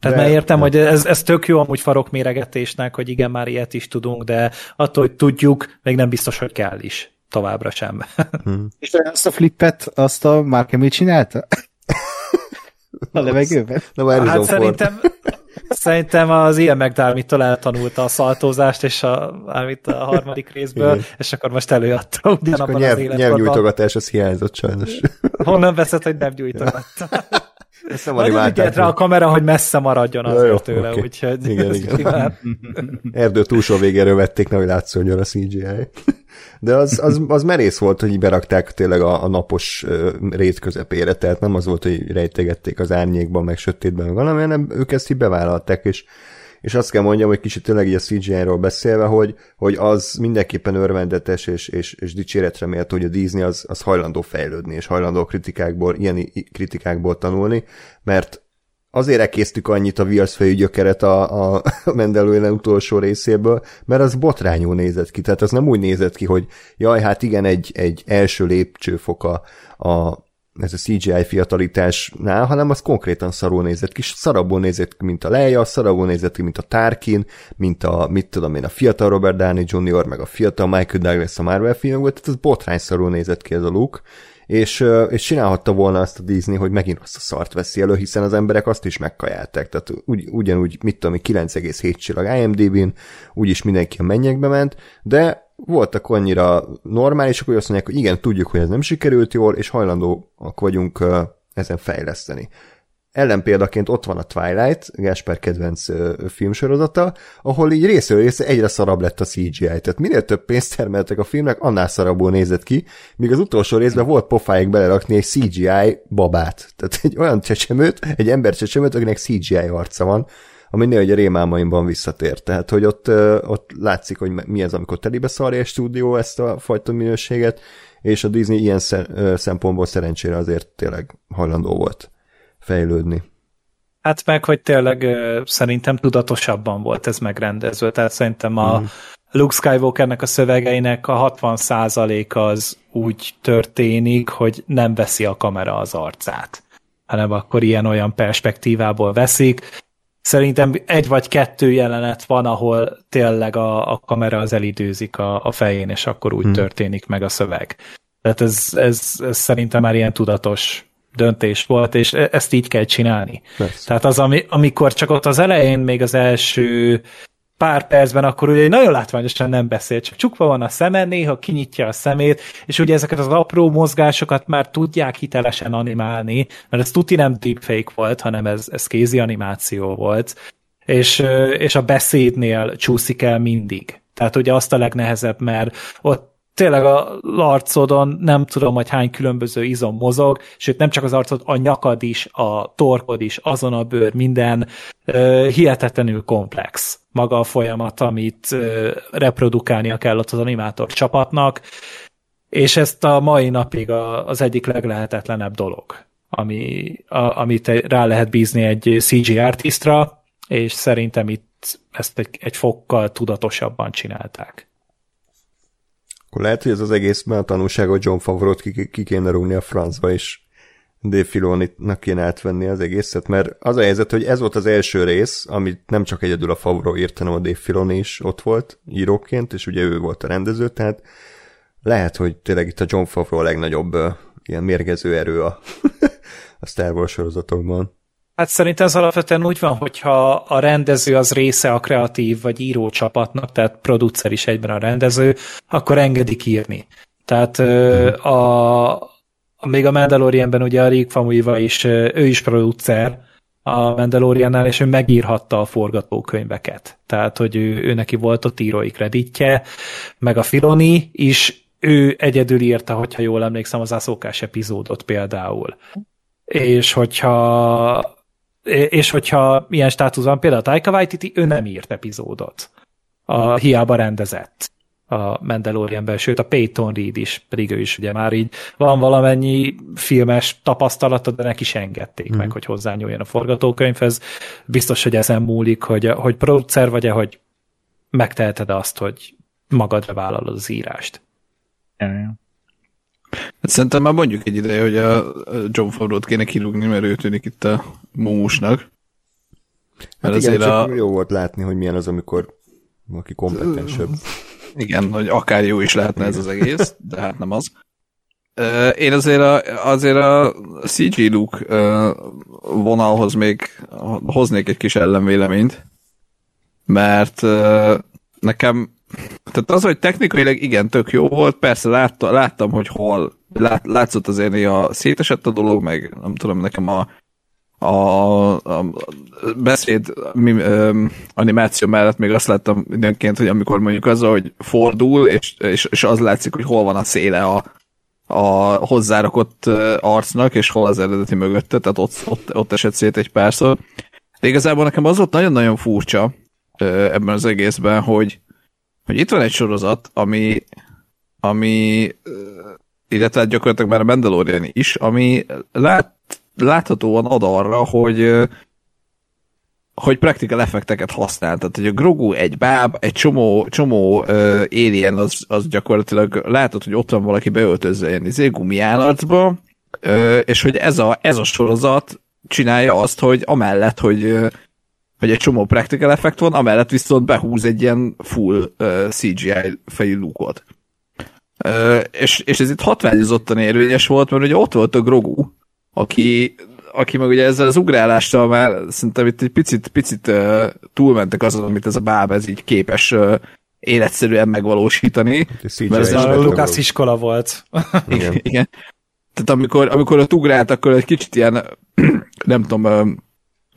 Tehát de, mert értem, de. hogy ez, ez tök jó amúgy farokméregetésnek, hogy igen, már ilyet is tudunk, de attól, hogy tudjuk, még nem biztos, hogy kell is. Továbbra sem. Hmm. És azt a flippet, azt a Mark Hamill csinálta? a levegőben? Na, hát szerintem, Szerintem az ilyen McDermott-tól eltanulta a szaltózást, és a, amit a harmadik részből, Igen. és akkor most előadta ugyanabban az nyelv, életkorban. Nyelvnyújtogatás, az hiányzott sajnos. Honnan veszed, hogy nem gyújtogatta? Ezt nem animálták. rá a kamera, hogy messze maradjon az jó, tőle, okay. úgyhogy igen, igen. Erdő túlsó végéről vették, nehogy látszódjon a CGI. De az, az, az merész volt, hogy berakták tényleg a, a napos rét közepére, tehát nem az volt, hogy rejtegették az árnyékban, meg sötétben, meg valami, hanem ők ezt így bevállalták, és és azt kell mondjam, hogy kicsit tényleg így a CGI-ról beszélve, hogy, hogy az mindenképpen örvendetes és, és, és dicséretre méltó, hogy a Disney az, az hajlandó fejlődni, és hajlandó kritikákból, ilyen kritikákból tanulni, mert azért ekésztük annyit a viaszfejű gyökeret a, a Mandalorian utolsó részéből, mert az botrányú nézett ki. Tehát az nem úgy nézett ki, hogy jaj, hát igen, egy, egy első lépcsőfoka a, ez a CGI fiatalitásnál, hanem az konkrétan szarul nézett ki, szarabból nézett ki, mint a Leia, szarabból nézett ki, mint a Tarkin, mint a, mit tudom én, a fiatal Robert Downey Jr., meg a fiatal Michael Douglas a Marvel filmekből, tehát ez botrány szarul nézett ki ez a look, és, és csinálhatta volna azt a Disney, hogy megint azt a szart veszi elő, hiszen az emberek azt is megkajálták, tehát ugy, ugyanúgy, mit tudom, 9,7 csillag IMDb-n, úgyis mindenki a mennyekbe ment, de voltak annyira normálisak, hogy azt mondják, hogy igen, tudjuk, hogy ez nem sikerült jól, és hajlandóak vagyunk ezen fejleszteni. Ellenpéldaként ott van a Twilight, Gásper kedvenc filmsorozata, ahol így részről része egyre szarabb lett a CGI. Tehát minél több pénzt termeltek a filmnek, annál szarabbul nézett ki, míg az utolsó részben volt pofáig belerakni egy CGI babát. Tehát egy olyan csecsemőt, egy ember csecsemőt, akinek CGI arca van, ami néha a rémálmaimban visszatért. Tehát, hogy ott, ott látszik, hogy mi az, amikor telibe szarja a stúdió ezt a fajta minőséget, és a Disney ilyen szempontból szerencsére azért tényleg hajlandó volt fejlődni. Hát meg, hogy tényleg szerintem tudatosabban volt ez megrendezve, tehát szerintem a mm. Luke Skywalkernek a szövegeinek a 60% az úgy történik, hogy nem veszi a kamera az arcát, hanem akkor ilyen-olyan perspektívából veszik, Szerintem egy vagy kettő jelenet van, ahol tényleg a, a kamera az elidőzik a, a fején, és akkor úgy hmm. történik meg a szöveg. Tehát ez, ez, ez szerintem már ilyen tudatos döntés volt, és e, ezt így kell csinálni. Persze. Tehát az, ami, amikor csak ott az elején még az első pár percben, akkor ugye nagyon látványosan nem beszél, csak csukva van a szeme, néha kinyitja a szemét, és ugye ezeket az apró mozgásokat már tudják hitelesen animálni, mert ez tuti nem deepfake volt, hanem ez, ez kézi animáció volt, és, és a beszédnél csúszik el mindig. Tehát ugye azt a legnehezebb, mert ott tényleg a arcodon nem tudom, hogy hány különböző izom mozog, sőt nem csak az arcod, a nyakad is, a torkod is, azon a bőr, minden uh, hihetetlenül komplex maga a folyamat, amit uh, reprodukálnia kell ott az animátor csapatnak, és ezt a mai napig a, az egyik leglehetetlenebb dolog, ami, a, amit rá lehet bízni egy CG artistra, és szerintem itt ezt egy, egy fokkal tudatosabban csinálták. Akkor lehet, hogy ez az egészben a tanulság, hogy John Favreau-t ki, ki kéne rúgni a francba, és Dave Filoni-nak kéne átvenni az egészet, mert az a helyzet, hogy ez volt az első rész, amit nem csak egyedül a Favreau írt, hanem a Dave Filoni is ott volt íróként, és ugye ő volt a rendező, tehát lehet, hogy tényleg itt a John Favreau a legnagyobb uh, ilyen mérgező erő a, a Star Wars sorozatokban. Hát szerintem ez alapvetően úgy van, hogyha a rendező az része a kreatív vagy író csapatnak, tehát producer is egyben a rendező, akkor engedik írni. Tehát a, a, még a Mandalorianben ugye a Rick Famuyiva is, ő is producer a Mandaloriannál, és ő megírhatta a forgatókönyveket. Tehát, hogy ő, ő neki volt ott írói kreditje, meg a Filoni is ő egyedül írta, hogyha jól emlékszem, az Aszókás epizódot például. És hogyha és hogyha ilyen státuszban például Taika Waititi, ő nem írt epizódot. A, hiába rendezett a Mandalorianben, sőt a Peyton Reed is, pedig ő is ugye már így van valamennyi filmes tapasztalata, de neki is engedték mm. meg, hogy hozzányúljon a forgatókönyvhez. Biztos, hogy ezen múlik, hogy, hogy producer vagy-e, hogy megteheted azt, hogy magadra vállalod az írást. Hát szerintem már mondjuk egy ideje, hogy a John Favreau-t kéne kirúgni, mert ő tűnik itt a mumusnak. Hát igen, azért csak a... jó volt látni, hogy milyen az, amikor valaki kompetensebb. Igen, hogy akár jó is lehetne ez az egész, de hát nem az. Én azért a, azért a CG look vonalhoz még hoznék egy kis ellenvéleményt, mert nekem tehát az, hogy technikailag igen, tök jó volt, persze látta, láttam, hogy hol lát, látszott azért a szétesett a dolog, meg nem tudom, nekem a, a, a beszéd mi, ö, animáció mellett még azt láttam mindenként, hogy amikor mondjuk az, hogy fordul, és, és, és az látszik, hogy hol van a széle a, a hozzárakott arcnak, és hol az eredeti mögötte, tehát ott, ott, ott esett szét egy párszor. De igazából nekem az volt nagyon-nagyon furcsa ebben az egészben, hogy, hogy itt van egy sorozat, ami, ami illetve gyakorlatilag már a Mandalorian is, ami lát, láthatóan ad arra, hogy hogy practical effekteket használ. Tehát, hogy a Grogu egy báb, egy csomó, csomó uh, alien, az, az gyakorlatilag látod, hogy ott van valaki beöltözve ilyen izé, gumiállatba, és hogy ez a, ez a sorozat csinálja azt, hogy amellett, hogy uh, hogy egy csomó practical effekt van, amellett viszont behúz egy ilyen full uh, CGI fejű lukot. Uh, és, és ez itt hatványozottan érvényes volt, mert ugye ott volt a Grogu, aki, aki meg ugye ezzel az ugrálással már szerintem itt egy picit, picit uh, túlmentek azon, amit ez a báb ez így képes uh, életszerűen megvalósítani. Mert ez a Lukasz iskola volt. Igen. Igen. Tehát amikor, amikor ott ugrált, akkor egy kicsit ilyen, nem tudom,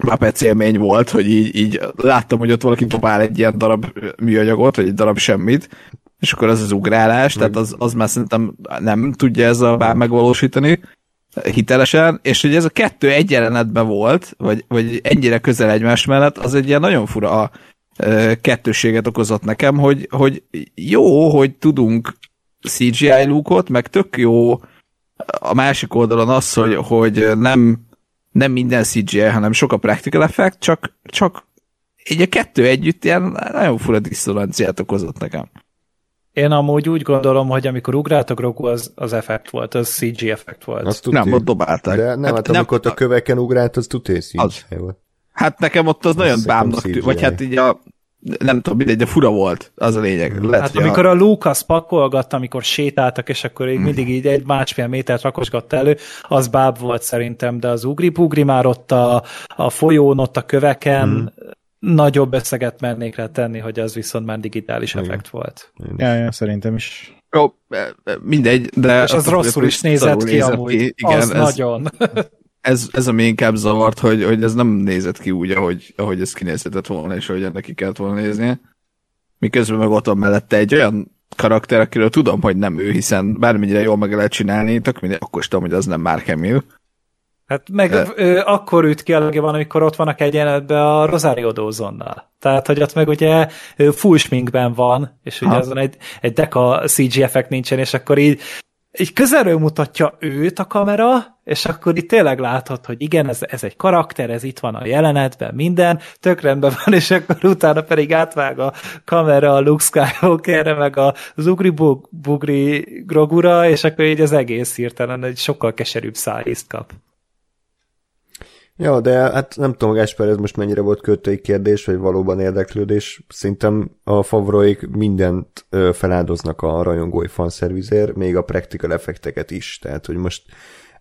Muppets élmény volt, hogy így, így láttam, hogy ott valaki dobál egy ilyen darab műanyagot, vagy egy darab semmit, és akkor az az ugrálás, tehát az, az már szerintem nem tudja ez a bár megvalósítani hitelesen, és hogy ez a kettő egy jelenetben volt, vagy, vagy ennyire közel egymás mellett, az egy ilyen nagyon fura kettőséget okozott nekem, hogy, hogy jó, hogy tudunk CGI lúkot, meg tök jó a másik oldalon az, hogy, hogy nem nem minden CGI, hanem sok a practical effect, csak, csak így a kettő együtt ilyen nagyon fura diszonanciát okozott nekem. Én amúgy úgy gondolom, hogy amikor ugráltak Roku, az, az effekt volt, az CG effekt volt. Azt nem, ott dobálták. De nem, hát, hát amikor nem, a köveken ugrált, az tudé CGI volt. Hát nekem ott az, az nagyon bámnak tűnt, vagy hát így a nem tudom, mindegy, de fura volt, az a lényeg. Lehet, hát amikor a Lucas pakolgatta, amikor sétáltak, és akkor így mindig így egy másfél métert rakosgatta elő, az báb volt szerintem, de az ugri-bugri már ott a, a folyón, ott a köveken, hmm. nagyobb összeget mernék rá tenni, hogy az viszont már digitális Igen. effekt volt. Ja, ja, szerintem is. Jó, mindegy, de... És az rosszul is nézett ki, amúgy. Ki. Igen, az ez, nagyon. ez, ez a inkább zavart, hogy, hogy ez nem nézett ki úgy, ahogy, ahogy ez kinézhetett volna, és ahogy neki kellett volna néznie. Miközben meg ott van mellette egy olyan karakter, akiről tudom, hogy nem ő, hiszen bármennyire jól meg lehet csinálni, tök mindegy, akkor is tudom, hogy az nem Mark Hamill. Hát meg De... ő, akkor üt ki a legjobban, amikor ott vannak egy jelenetben a Rosario Dawsonnal. Tehát, hogy ott meg ugye full sminkben van, és ugye ha. azon egy, egy deka CG effekt nincsen, és akkor így így közelről mutatja őt a kamera, és akkor itt tényleg látod, hogy igen, ez, ez egy karakter, ez itt van a jelenetben, minden, tök rendben van, és akkor utána pedig átvág a kamera a Luke Skywalkerre, meg a Zugri Bugri Grogura, és akkor így az egész hirtelen egy sokkal keserűbb szájízt kap. Ja, de hát nem tudom, Gáspár, ez most mennyire volt költői kérdés, vagy valóban érdeklődés. Szerintem a favroik mindent feláldoznak a rajongói fanszervizér, még a practical effekteket is. Tehát, hogy most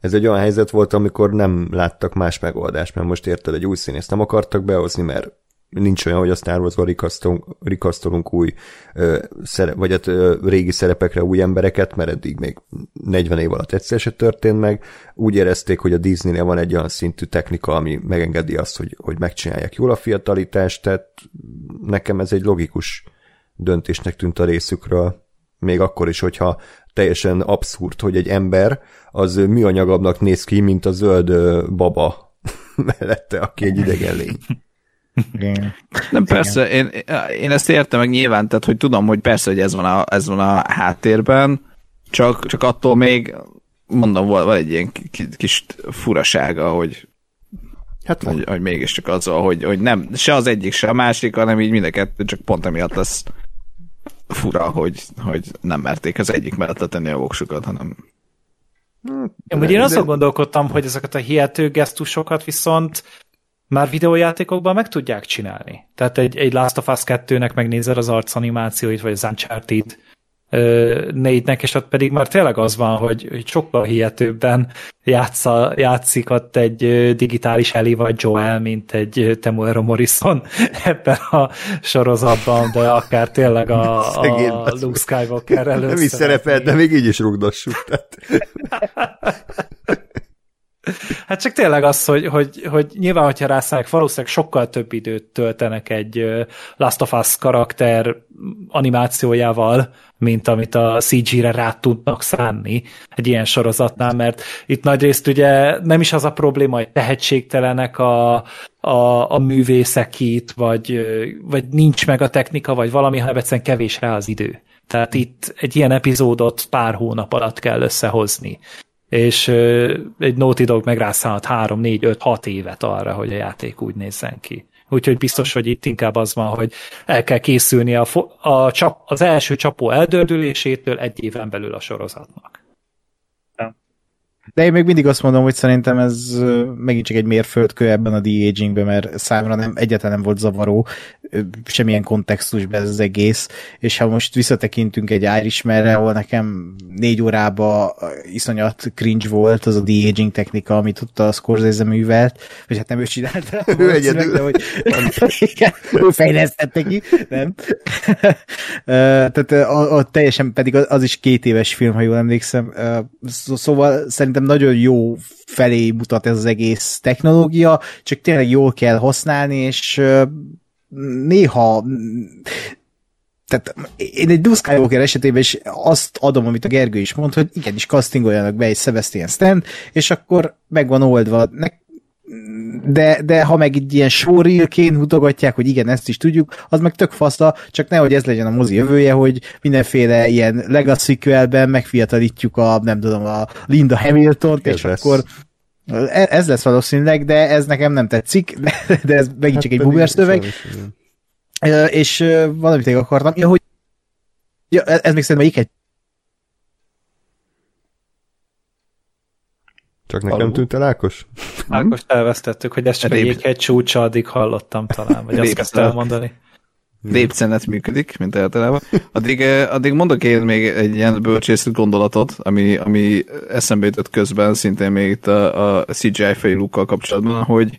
ez egy olyan helyzet volt, amikor nem láttak más megoldást, mert most érted, egy új színészt nem akartak behozni, mert nincs olyan, hogy a Star Wars-ban rikasztolunk, rikasztolunk új ö, szere, vagy hát régi szerepekre új embereket, mert eddig még 40 év alatt egyszer se történt meg. Úgy érezték, hogy a Disney-nél van egy olyan szintű technika, ami megengedi azt, hogy, hogy megcsinálják jól a fiatalítást, tehát nekem ez egy logikus döntésnek tűnt a részükről. Még akkor is, hogyha teljesen abszurd, hogy egy ember az műanyagabbnak néz ki, mint a zöld baba mellette, aki egy idegen lény. Igen. Nem, persze, én, én ezt értem meg nyilván, tehát hogy tudom, hogy persze, hogy ez van a, ez van a háttérben, csak, csak attól még mondom, van egy ilyen kis furasága, hogy Hát hogy, hogy mégiscsak az, hogy, hogy nem, se az egyik, se a másik, hanem így mind a kettő, csak pont emiatt lesz fura, hogy, hogy nem merték az egyik mellett tenni a voksukat, hanem én, én azon gondolkodtam, hogy ezeket a hihető gesztusokat viszont már videójátékokban meg tudják csinálni. Tehát egy, egy Last of Us 2-nek megnézed az arcanimációit, vagy az Uncharted négynek, és ott pedig már tényleg az van, hogy, hogy sokkal hihetőbben játsza, játszik ott egy digitális Ellie vagy Joel, mint egy Temuero Morrison ebben a sorozatban, de akár tényleg a, a Luke Skywalker először. Nem is szerepelt, de még így is rugdossuk. Hát csak tényleg az, hogy, hogy, hogy nyilván, hogyha rászállják, valószínűleg sokkal több időt töltenek egy Last of Us karakter animációjával, mint amit a CG-re rá tudnak szánni egy ilyen sorozatnál, mert itt nagyrészt ugye nem is az a probléma, hogy tehetségtelenek a, a, a művészek itt, vagy, vagy nincs meg a technika, vagy valami, hanem egyszerűen kevés rá az idő. Tehát itt egy ilyen epizódot pár hónap alatt kell összehozni és egy Naughty Dog meg rászállhat 3, 4, 5, 6 évet arra, hogy a játék úgy nézzen ki. Úgyhogy biztos, hogy itt inkább az van, hogy el kell készülni a, a csap, az első csapó eldördülésétől egy éven belül a sorozatnak. De én még mindig azt mondom, hogy szerintem ez megint csak egy mérföldkő ebben a de-agingben, mert számra nem, egyáltalán nem volt zavaró semmilyen kontextusban ez az egész, és ha most visszatekintünk egy Irishmanre, ahol nekem négy órába iszonyat cringe volt az a de-aging technika, amit ott a Scorsese művelt, vagy hát nem ő csinálta. ő egyedül. De, hogy, ő fejlesztette ki, nem? Tehát a, a, teljesen pedig az is két éves film, ha jól emlékszem. Szóval szerintem nagyon jó felé mutat ez az egész technológia, csak tényleg jól kell használni, és néha tehát én egy Luke Skywalker esetében is azt adom, amit a Gergő is mond, hogy igenis castingoljanak be egy Sebastian Stan, és akkor meg van oldva. De, de ha meg egy ilyen showreel mutogatják, hogy igen, ezt is tudjuk, az meg tök faszta, csak nehogy ez legyen a mozi jövője, hogy mindenféle ilyen legacy megfiatalítjuk a, nem tudom, a Linda Hamilton-t, és lesz. akkor e- ez lesz valószínűleg, de ez nekem nem tetszik, de ez megint hát csak egy boomer szöveg. És valamit még akartam, ja, hogy ja, ez még szerintem egy Csak nekem Alul. tűnt el Ákos? Ákos elvesztettük, hogy ezt csak egy egy csúcsa addig hallottam talán, vagy azt kezdte elmondani. Lépcenet működik, mint általában. Addig, addig mondok én még egy ilyen bölcsészet gondolatot, ami, ami eszembe jutott közben, szintén még itt a, a CGI fejlúkkal kapcsolatban, hogy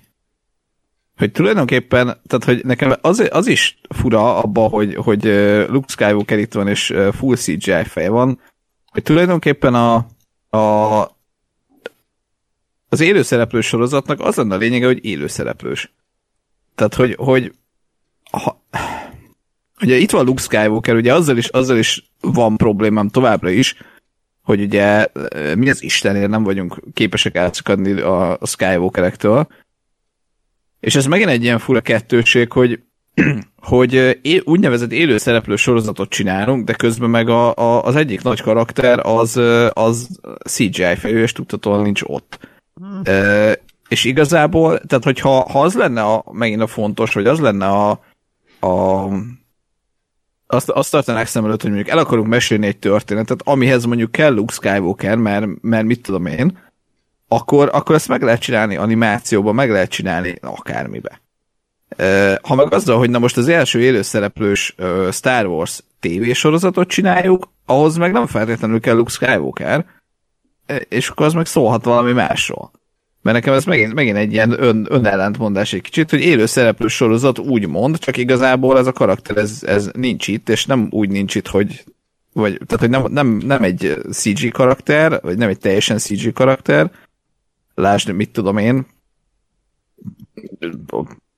hogy tulajdonképpen, tehát hogy nekem az, az is fura abba, hogy, hogy Luke Skywalker itt van, és full CGI feje van, hogy tulajdonképpen a, a az élőszereplős sorozatnak az lenne a lényege, hogy élőszereplős. Tehát, hogy, hogy ha, ugye itt van Luke Skywalker, ugye azzal is, azzal is van problémám továbbra is, hogy ugye mi az Istenért nem vagyunk képesek átszakadni a, a Skywalkerektől, és ez megint egy ilyen fura kettőség, hogy hogy é, úgynevezett élőszereplő sorozatot csinálunk, de közben meg a, a, az egyik nagy karakter az, az CGI fejű, és tudhatóan nincs ott. E, és igazából, tehát hogyha ha az lenne a, megint a fontos, hogy az lenne a, a azt, azt tartanák szem előtt, hogy mondjuk el akarunk mesélni egy történetet, amihez mondjuk kell Luke Skywalker, mert, mert mit tudom én, akkor, akkor ezt meg lehet csinálni animációban, meg lehet csinálni akármibe. Ha meg azzal, hogy na most az első élőszereplős Star Wars tévésorozatot csináljuk, ahhoz meg nem feltétlenül kell Luke Skywalker, és akkor az meg szólhat valami másról. Mert nekem ez megint, megint egy ilyen ön, önellentmondás egy kicsit, hogy élő szereplő sorozat úgy mond, csak igazából ez a karakter ez, ez nincs itt, és nem úgy nincs itt, hogy vagy, tehát, hogy nem, nem, nem egy CG karakter, vagy nem egy teljesen CG karakter, lásd, mit tudom én,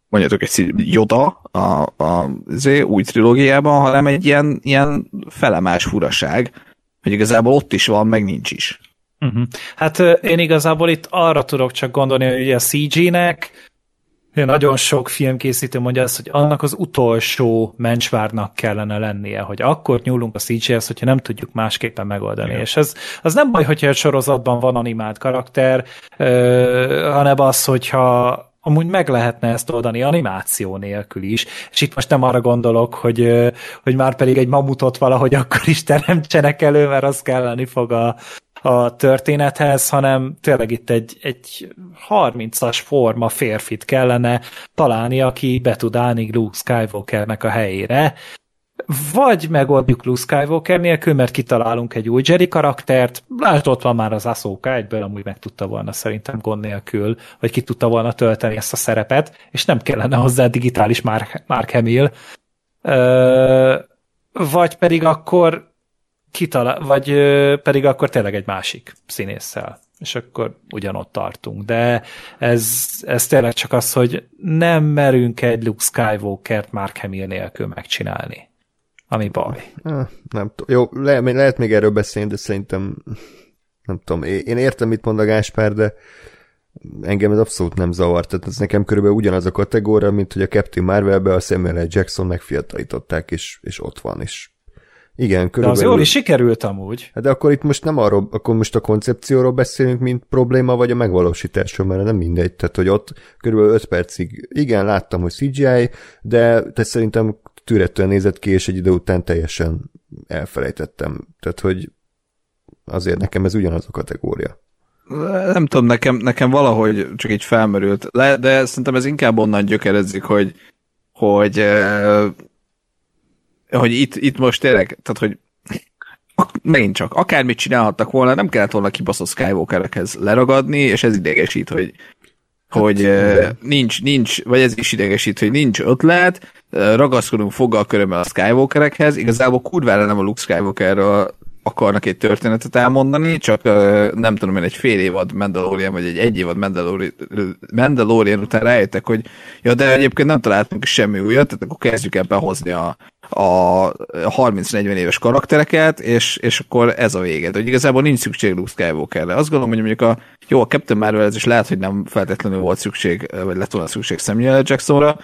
mondjatok egy Yoda a, a az új trilógiában, hanem egy ilyen, ilyen felemás furaság, hogy igazából ott is van, meg nincs is. Uh-huh. Hát én igazából itt arra tudok csak gondolni, hogy a CG-nek nagyon sok filmkészítő mondja azt, hogy annak az utolsó mencsvárnak kellene lennie, hogy akkor nyúlunk a CG-hez, hogyha nem tudjuk másképpen megoldani. Igen. És ez az nem baj, hogyha egy sorozatban van animált karakter, hanem az, hogyha amúgy meg lehetne ezt oldani animáció nélkül is, és itt most nem arra gondolok, hogy, hogy már pedig egy mamutot valahogy akkor is teremtsenek elő, mert az kelleni fog a, a történethez, hanem tényleg itt egy, egy 30-as forma férfit kellene találni, aki be tud állni Luke Skywalkernek a helyére, vagy megoldjuk Luke Skywalker nélkül, mert kitalálunk egy új Jerry karaktert, lásd, ott van már az Ahsoka, egyből amúgy meg tudta volna szerintem gond nélkül, vagy ki tudta volna tölteni ezt a szerepet, és nem kellene hozzá digitális Mark, Mark Hamill. Ö, vagy pedig akkor kitalál, vagy pedig akkor tényleg egy másik színésszel és akkor ugyanott tartunk. De ez, ez tényleg csak az, hogy nem merünk egy Luke Skywalker-t Mark Hamill nélkül megcsinálni ami baj. Nem tudom. Jó, le, lehet még erről beszélni, de szerintem nem tudom. Én értem, mit mond a Gáspár, de engem ez abszolút nem zavart. Tehát ez nekem körülbelül ugyanaz a kategória, mint hogy a Captain Marvelbe a Samuel L. Jackson megfiatalították, és, és ott van, és igen, körülbelül. De az jól is sikerült amúgy. Hát de akkor itt most nem arról, akkor most a koncepcióról beszélünk, mint probléma, vagy a megvalósításról, mert nem mindegy. Tehát, hogy ott körülbelül 5 percig, igen, láttam, hogy CGI, de te szerintem tűretően nézett ki, és egy idő után teljesen elfelejtettem. Tehát, hogy azért nekem ez ugyanaz a kategória. Nem tudom, nekem, nekem valahogy csak így felmerült, Le, de szerintem ez inkább onnan gyökerezik, hogy hogy, eh, hogy itt, itt most tényleg, tehát hogy megint csak, akármit csinálhattak volna, nem kellett volna kibaszott Skywalkerekhez leragadni, és ez idegesít, hogy hogy hát, nincs, nincs, vagy ez is idegesít, hogy nincs ötlet, ragaszkodunk foggal körömmel a Skywalkerekhez, igazából kurvára nem a Luke Skywalkerről akarnak egy történetet elmondani, csak nem tudom én, egy fél évad Mandalorian, vagy egy egy évad Mandalorian, Mandalorian után rájöttek, hogy ja, de egyébként nem találtunk semmi újat, tehát akkor kezdjük ebben hozni a, a 30-40 éves karaktereket, és, és akkor ez a vége. Hogy igazából nincs szükség Luke Skywalkerre. Azt gondolom, hogy mondjuk a jó, a Captain Marvel ez is lehet, hogy nem feltétlenül volt szükség, vagy lett volna szükség Samuel Jacksonra,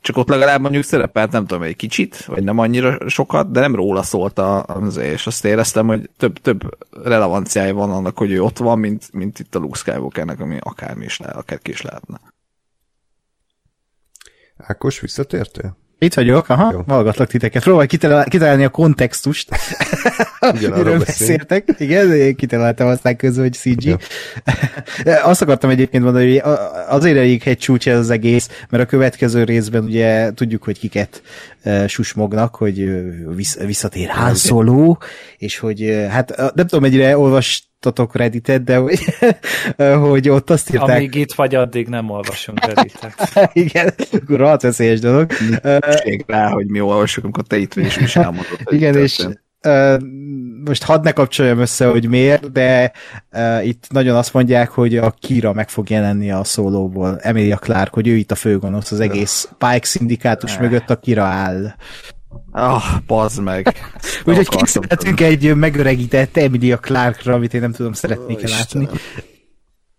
csak ott legalább mondjuk szerepelt, nem tudom, egy kicsit, vagy nem annyira sokat, de nem róla szólt az, és azt éreztem, hogy több, több relevanciája van annak, hogy ő ott van, mint, mint itt a Luke Skywalkernek, ami akármi is lehet, akár ki is lehetne. Ákos, visszatértél? Itt vagyok, aha, Jó. hallgatlak titeket. Próbálj kitalálni a kontextust. Miről beszéltek. Igen, én kitaláltam aztán közül, hogy CG. Ja. Azt akartam egyébként mondani, hogy azért elég egy csúcs ez az egész, mert a következő részben ugye tudjuk, hogy kiket susmognak, hogy visszatér Han Solo, és hogy hát nem tudom, mennyire olvas olvastatok Redditet, de hogy, hogy ott azt írták... Amíg itt vagy, addig nem olvasunk Redditet. Igen, rohadt veszélyes dolog. Nincs rá, hogy mi olvasunk, amikor te itt vagy, és is elmondod. Igen, és most hadd ne kapcsoljam össze, hogy miért, de uh, itt nagyon azt mondják, hogy a Kira meg fog jelenni a szólóból, Emilia Clark, hogy ő itt a főgonosz, az egész Pike szindikátus mögött a Kira áll. Ah, bazd meg. Úgyhogy készítettünk egy megöregített Emilia Clarkra, amit én nem tudom, szeretnék oh, látni.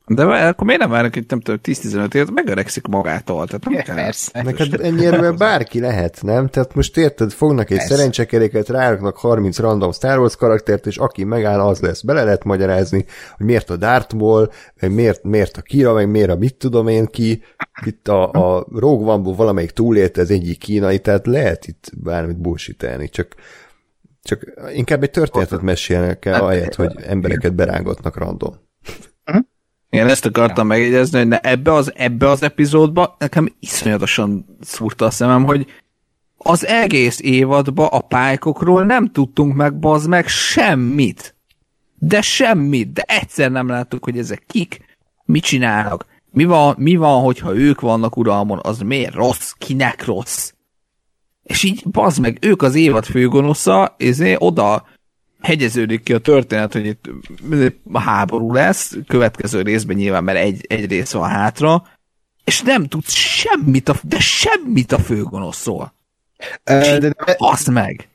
De akkor miért nem várnak, hogy nem tudom, 10-15 évet megöregszik magától? Tehát nem kell. Persze. Neked ennyire bárki lehet, nem? Tehát most érted, fognak egy szerencsekeréket, ráraknak 30 random Star Wars karaktert, és aki megáll, az lesz. Bele lehet magyarázni, hogy miért a Darth Maul, meg miért, miért a Kira, meg miért a mit tudom én ki. Itt a, a Rogue One-ból valamelyik túlélte az egyik kínai, tehát lehet itt bármit bullshitelni, csak csak inkább egy történetet mesélnek el, ahelyett, hogy embereket berángatnak random. Igen, ezt akartam ja. megjegyezni, hogy ne, ebbe, az, ebbe az epizódba nekem iszonyatosan szúrta a szemem, hogy az egész évadba a pályokról nem tudtunk meg, bazd meg, semmit. De semmit, de egyszer nem láttuk, hogy ezek kik, mit csinálnak, mi van, mi van, hogyha ők vannak uralmon, az miért rossz, kinek rossz? És így, bazd meg, ők az évad főgonosza, és oda hegyeződik ki a történet, hogy itt háború lesz, következő részben nyilván, mert egy, egy rész van hátra, és nem tudsz semmit, a, de semmit a főgonoszról. De, de, azt meg!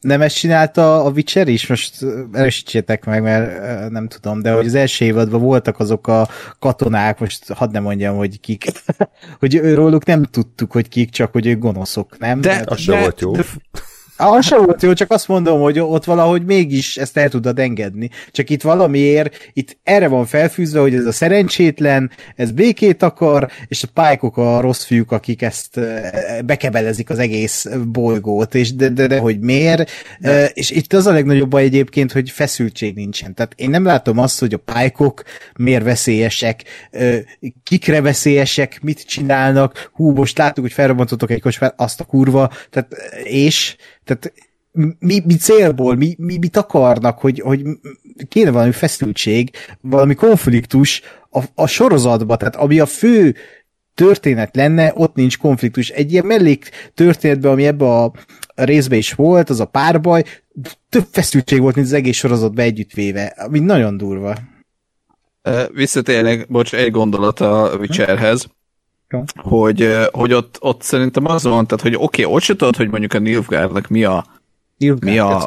Nem ezt csinálta a Witcher is? Most erősítsétek meg, mert nem tudom, de hogy az első évadban voltak azok a katonák, most hadd nem mondjam, hogy kik, hogy róluk nem tudtuk, hogy kik, csak hogy ők gonoszok, nem? De, de az sem volt jó. De, az sem volt jó, csak azt mondom, hogy ott valahogy mégis ezt el tudod engedni. Csak itt valamiért, itt erre van felfűzve, hogy ez a szerencsétlen, ez békét akar, és a pálykok a rossz fiúk, akik ezt bekebelezik az egész bolygót, és de, de, de hogy miért. De. És itt az a legnagyobb baj egyébként, hogy feszültség nincsen. Tehát én nem látom azt, hogy a pálykok miért veszélyesek, kikre veszélyesek, mit csinálnak, hú, most láttuk, hogy felrobbantottok egy kocsmát, azt a kurva, tehát és tehát mi, mi célból, mi, mi, mit akarnak, hogy, hogy kéne valami feszültség, valami konfliktus a, a sorozatba, tehát ami a fő történet lenne, ott nincs konfliktus. Egy ilyen mellék történetben, ami ebbe a részbe is volt, az a párbaj, több feszültség volt, mint az egész sorozatban együttvéve, ami nagyon durva. Visszatérnek, bocs, egy gondolat a Witcherhez hogy, hogy ott, ott szerintem az van, tehát, hogy oké, okay, ott se tudod, hogy mondjuk a Nilfgaardnak mi a, mi a,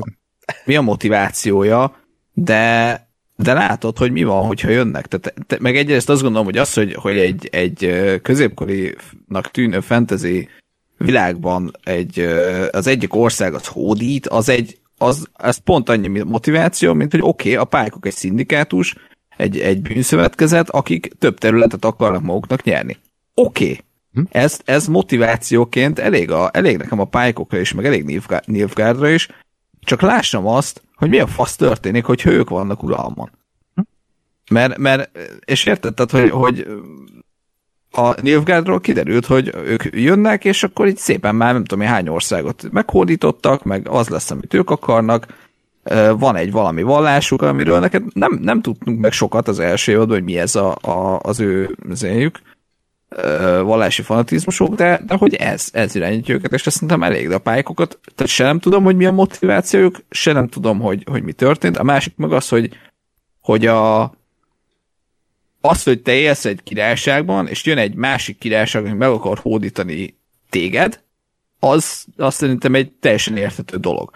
mi a motivációja, de, de látod, hogy mi van, hogyha jönnek. Tehát, te, meg egyrészt azt gondolom, hogy az, hogy, hogy egy, egy középkorinak tűnő fantasy világban egy, az egyik ország az hódít, az egy, az, az pont annyi motiváció, mint hogy oké, okay, a pályákok egy szindikátus, egy, egy bűnszövetkezet, akik több területet akarnak maguknak nyerni oké, okay. hm? ez, ez motivációként elég, a, elég nekem a pályákokra is, meg elég Nilfgaardra is, csak lássam azt, hogy mi a fasz történik, hogy ők vannak uralmon. Hm? Mert, mert, és érted, tehát, hogy, hogy a Nilfgaardról kiderült, hogy ők jönnek, és akkor így szépen már nem tudom, hány országot meghódítottak, meg az lesz, amit ők akarnak, van egy valami vallásuk, amiről neked nem, nem tudtunk meg sokat az első évadban, hogy mi ez a, a, az ő zéjük, vallási fanatizmusok, de, de hogy ez, ez irányítja őket, és ezt szerintem elég, de a pályákokat, tehát se nem tudom, hogy mi a motivációjuk, se nem tudom, hogy, hogy mi történt. A másik meg az, hogy, hogy a, az, hogy te élsz egy királyságban, és jön egy másik királyság, ami meg akar hódítani téged, az, az szerintem egy teljesen érthető dolog.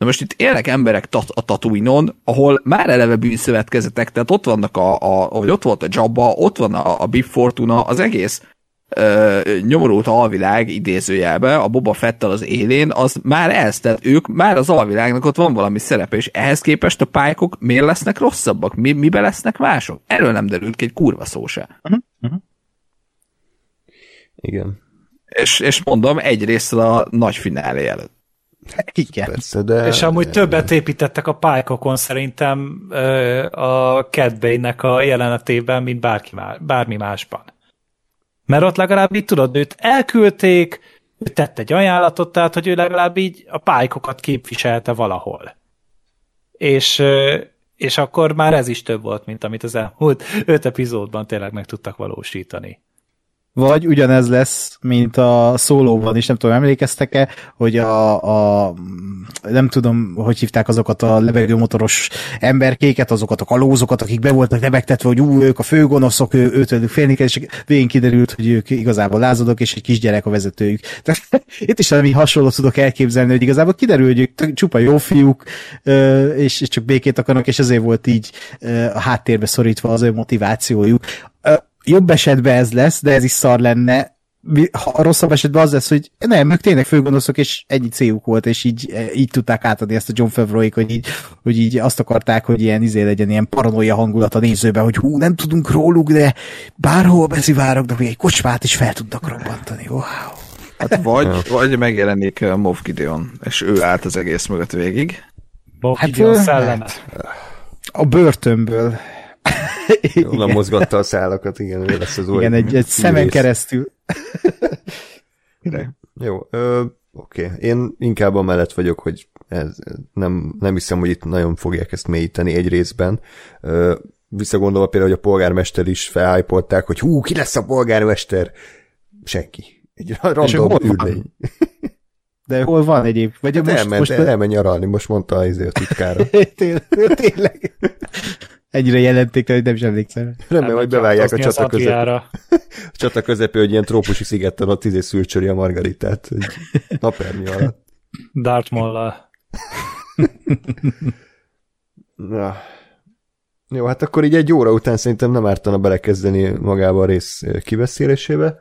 Na most itt élnek emberek tat- a Tatooine-on, ahol már eleve bűnszövetkezetek, tehát ott vannak a, a hogy ott volt a Jabba, ott van a, a Bib Fortuna, az egész ö, nyomorult alvilág idézőjelbe, a Boba Fettel az élén, az már ez, tehát ők már az alvilágnak ott van valami szerepe, és ehhez képest a pályákok miért lesznek rosszabbak? Mi, mibe lesznek mások? Erről nem derült ki egy kurva szó se. Uh-huh. Uh-huh. Igen. És, és mondom, egyrészt a nagy finálé előtt. Igen. Persze, de... És amúgy többet építettek a pálykokon szerintem a Cat a jelenetében, mint bárki más, bármi másban. Mert ott legalább így tudod, őt elküldték, ő tett egy ajánlatot, tehát hogy ő legalább így a pálykokat képviselte valahol. És, és akkor már ez is több volt, mint amit az elmúlt öt epizódban tényleg meg tudtak valósítani. Vagy ugyanez lesz, mint a szólóban is, nem tudom, emlékeztek-e, hogy a, a nem tudom, hogy hívták azokat a levegőmotoros emberkéket, azokat a kalózokat, akik be voltak lebegtetve, hogy ú, ők a főgonoszok, ő, őtőlük félni kell, és végén kiderült, hogy ők igazából lázadok, és egy kisgyerek a vezetőjük. Tehát itt is valami hasonlót tudok elképzelni, hogy igazából kiderül, hogy ők csupa jó fiúk, és csak békét akarnak, és ezért volt így a háttérbe szorítva az ő motivációjuk jobb esetben ez lesz, de ez is szar lenne, ha rosszabb esetben az lesz, hogy nem, ők tényleg főgonoszok, és ennyi céljuk volt, és így, így tudták átadni ezt a John favreau hogy így, hogy így azt akarták, hogy ilyen izé legyen, ilyen paranoia hangulat a nézőben, hogy hú, nem tudunk róluk, de bárhol beszivárognak, hogy egy kocsmát is fel tudnak robbantani. Wow. Hát vagy, vagy megjelenik Moff Gideon, és ő állt az egész mögött végig. Moff hát, Gideon szelleme. A börtönből Onnan mozgatta a szálakat, igen, ő lesz az új Igen, egy, egy szemen keresztül. Jó, ö, oké. Okay. Én inkább amellett vagyok, hogy ez, nem, nem hiszem, hogy itt nagyon fogják ezt mélyíteni egy részben. Visszagondolva például, hogy a polgármester is felhájpolták, hogy hú, ki lesz a polgármester? Senki. Egy random ürvény. De hol van egyéb? Vagy hát most, elment, most elment nyaralni, most mondta az izé a titkára. Tényleg. Ennyire jelenték, hogy nem is emlékszem. Remélem, hogy beválják a csata közepén. a csata közepén, hogy ilyen trópusi szigeten ott izé szülcsöri a margaritát, napernyő alatt. Dartmollal. Na. Jó, hát akkor így egy óra után szerintem nem ártana belekezdeni magába a rész kiveszélésébe.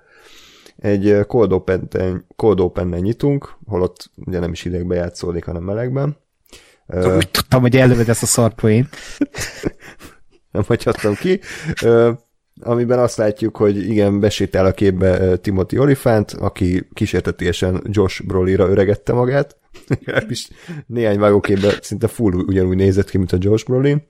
Egy cold open cold open nyitunk, holott ugye nem is idegbe játszódik, hanem melegben. Úgy tudtam, hogy előved ezt a szarpoint. nem hagyhattam ki. Amiben azt látjuk, hogy igen, besétál a képbe Timothy Olifant, aki kísértetésen Josh Brolira öregette magát. is néhány vágóképben szinte full ugyanúgy nézett ki, mint a Josh Brolin.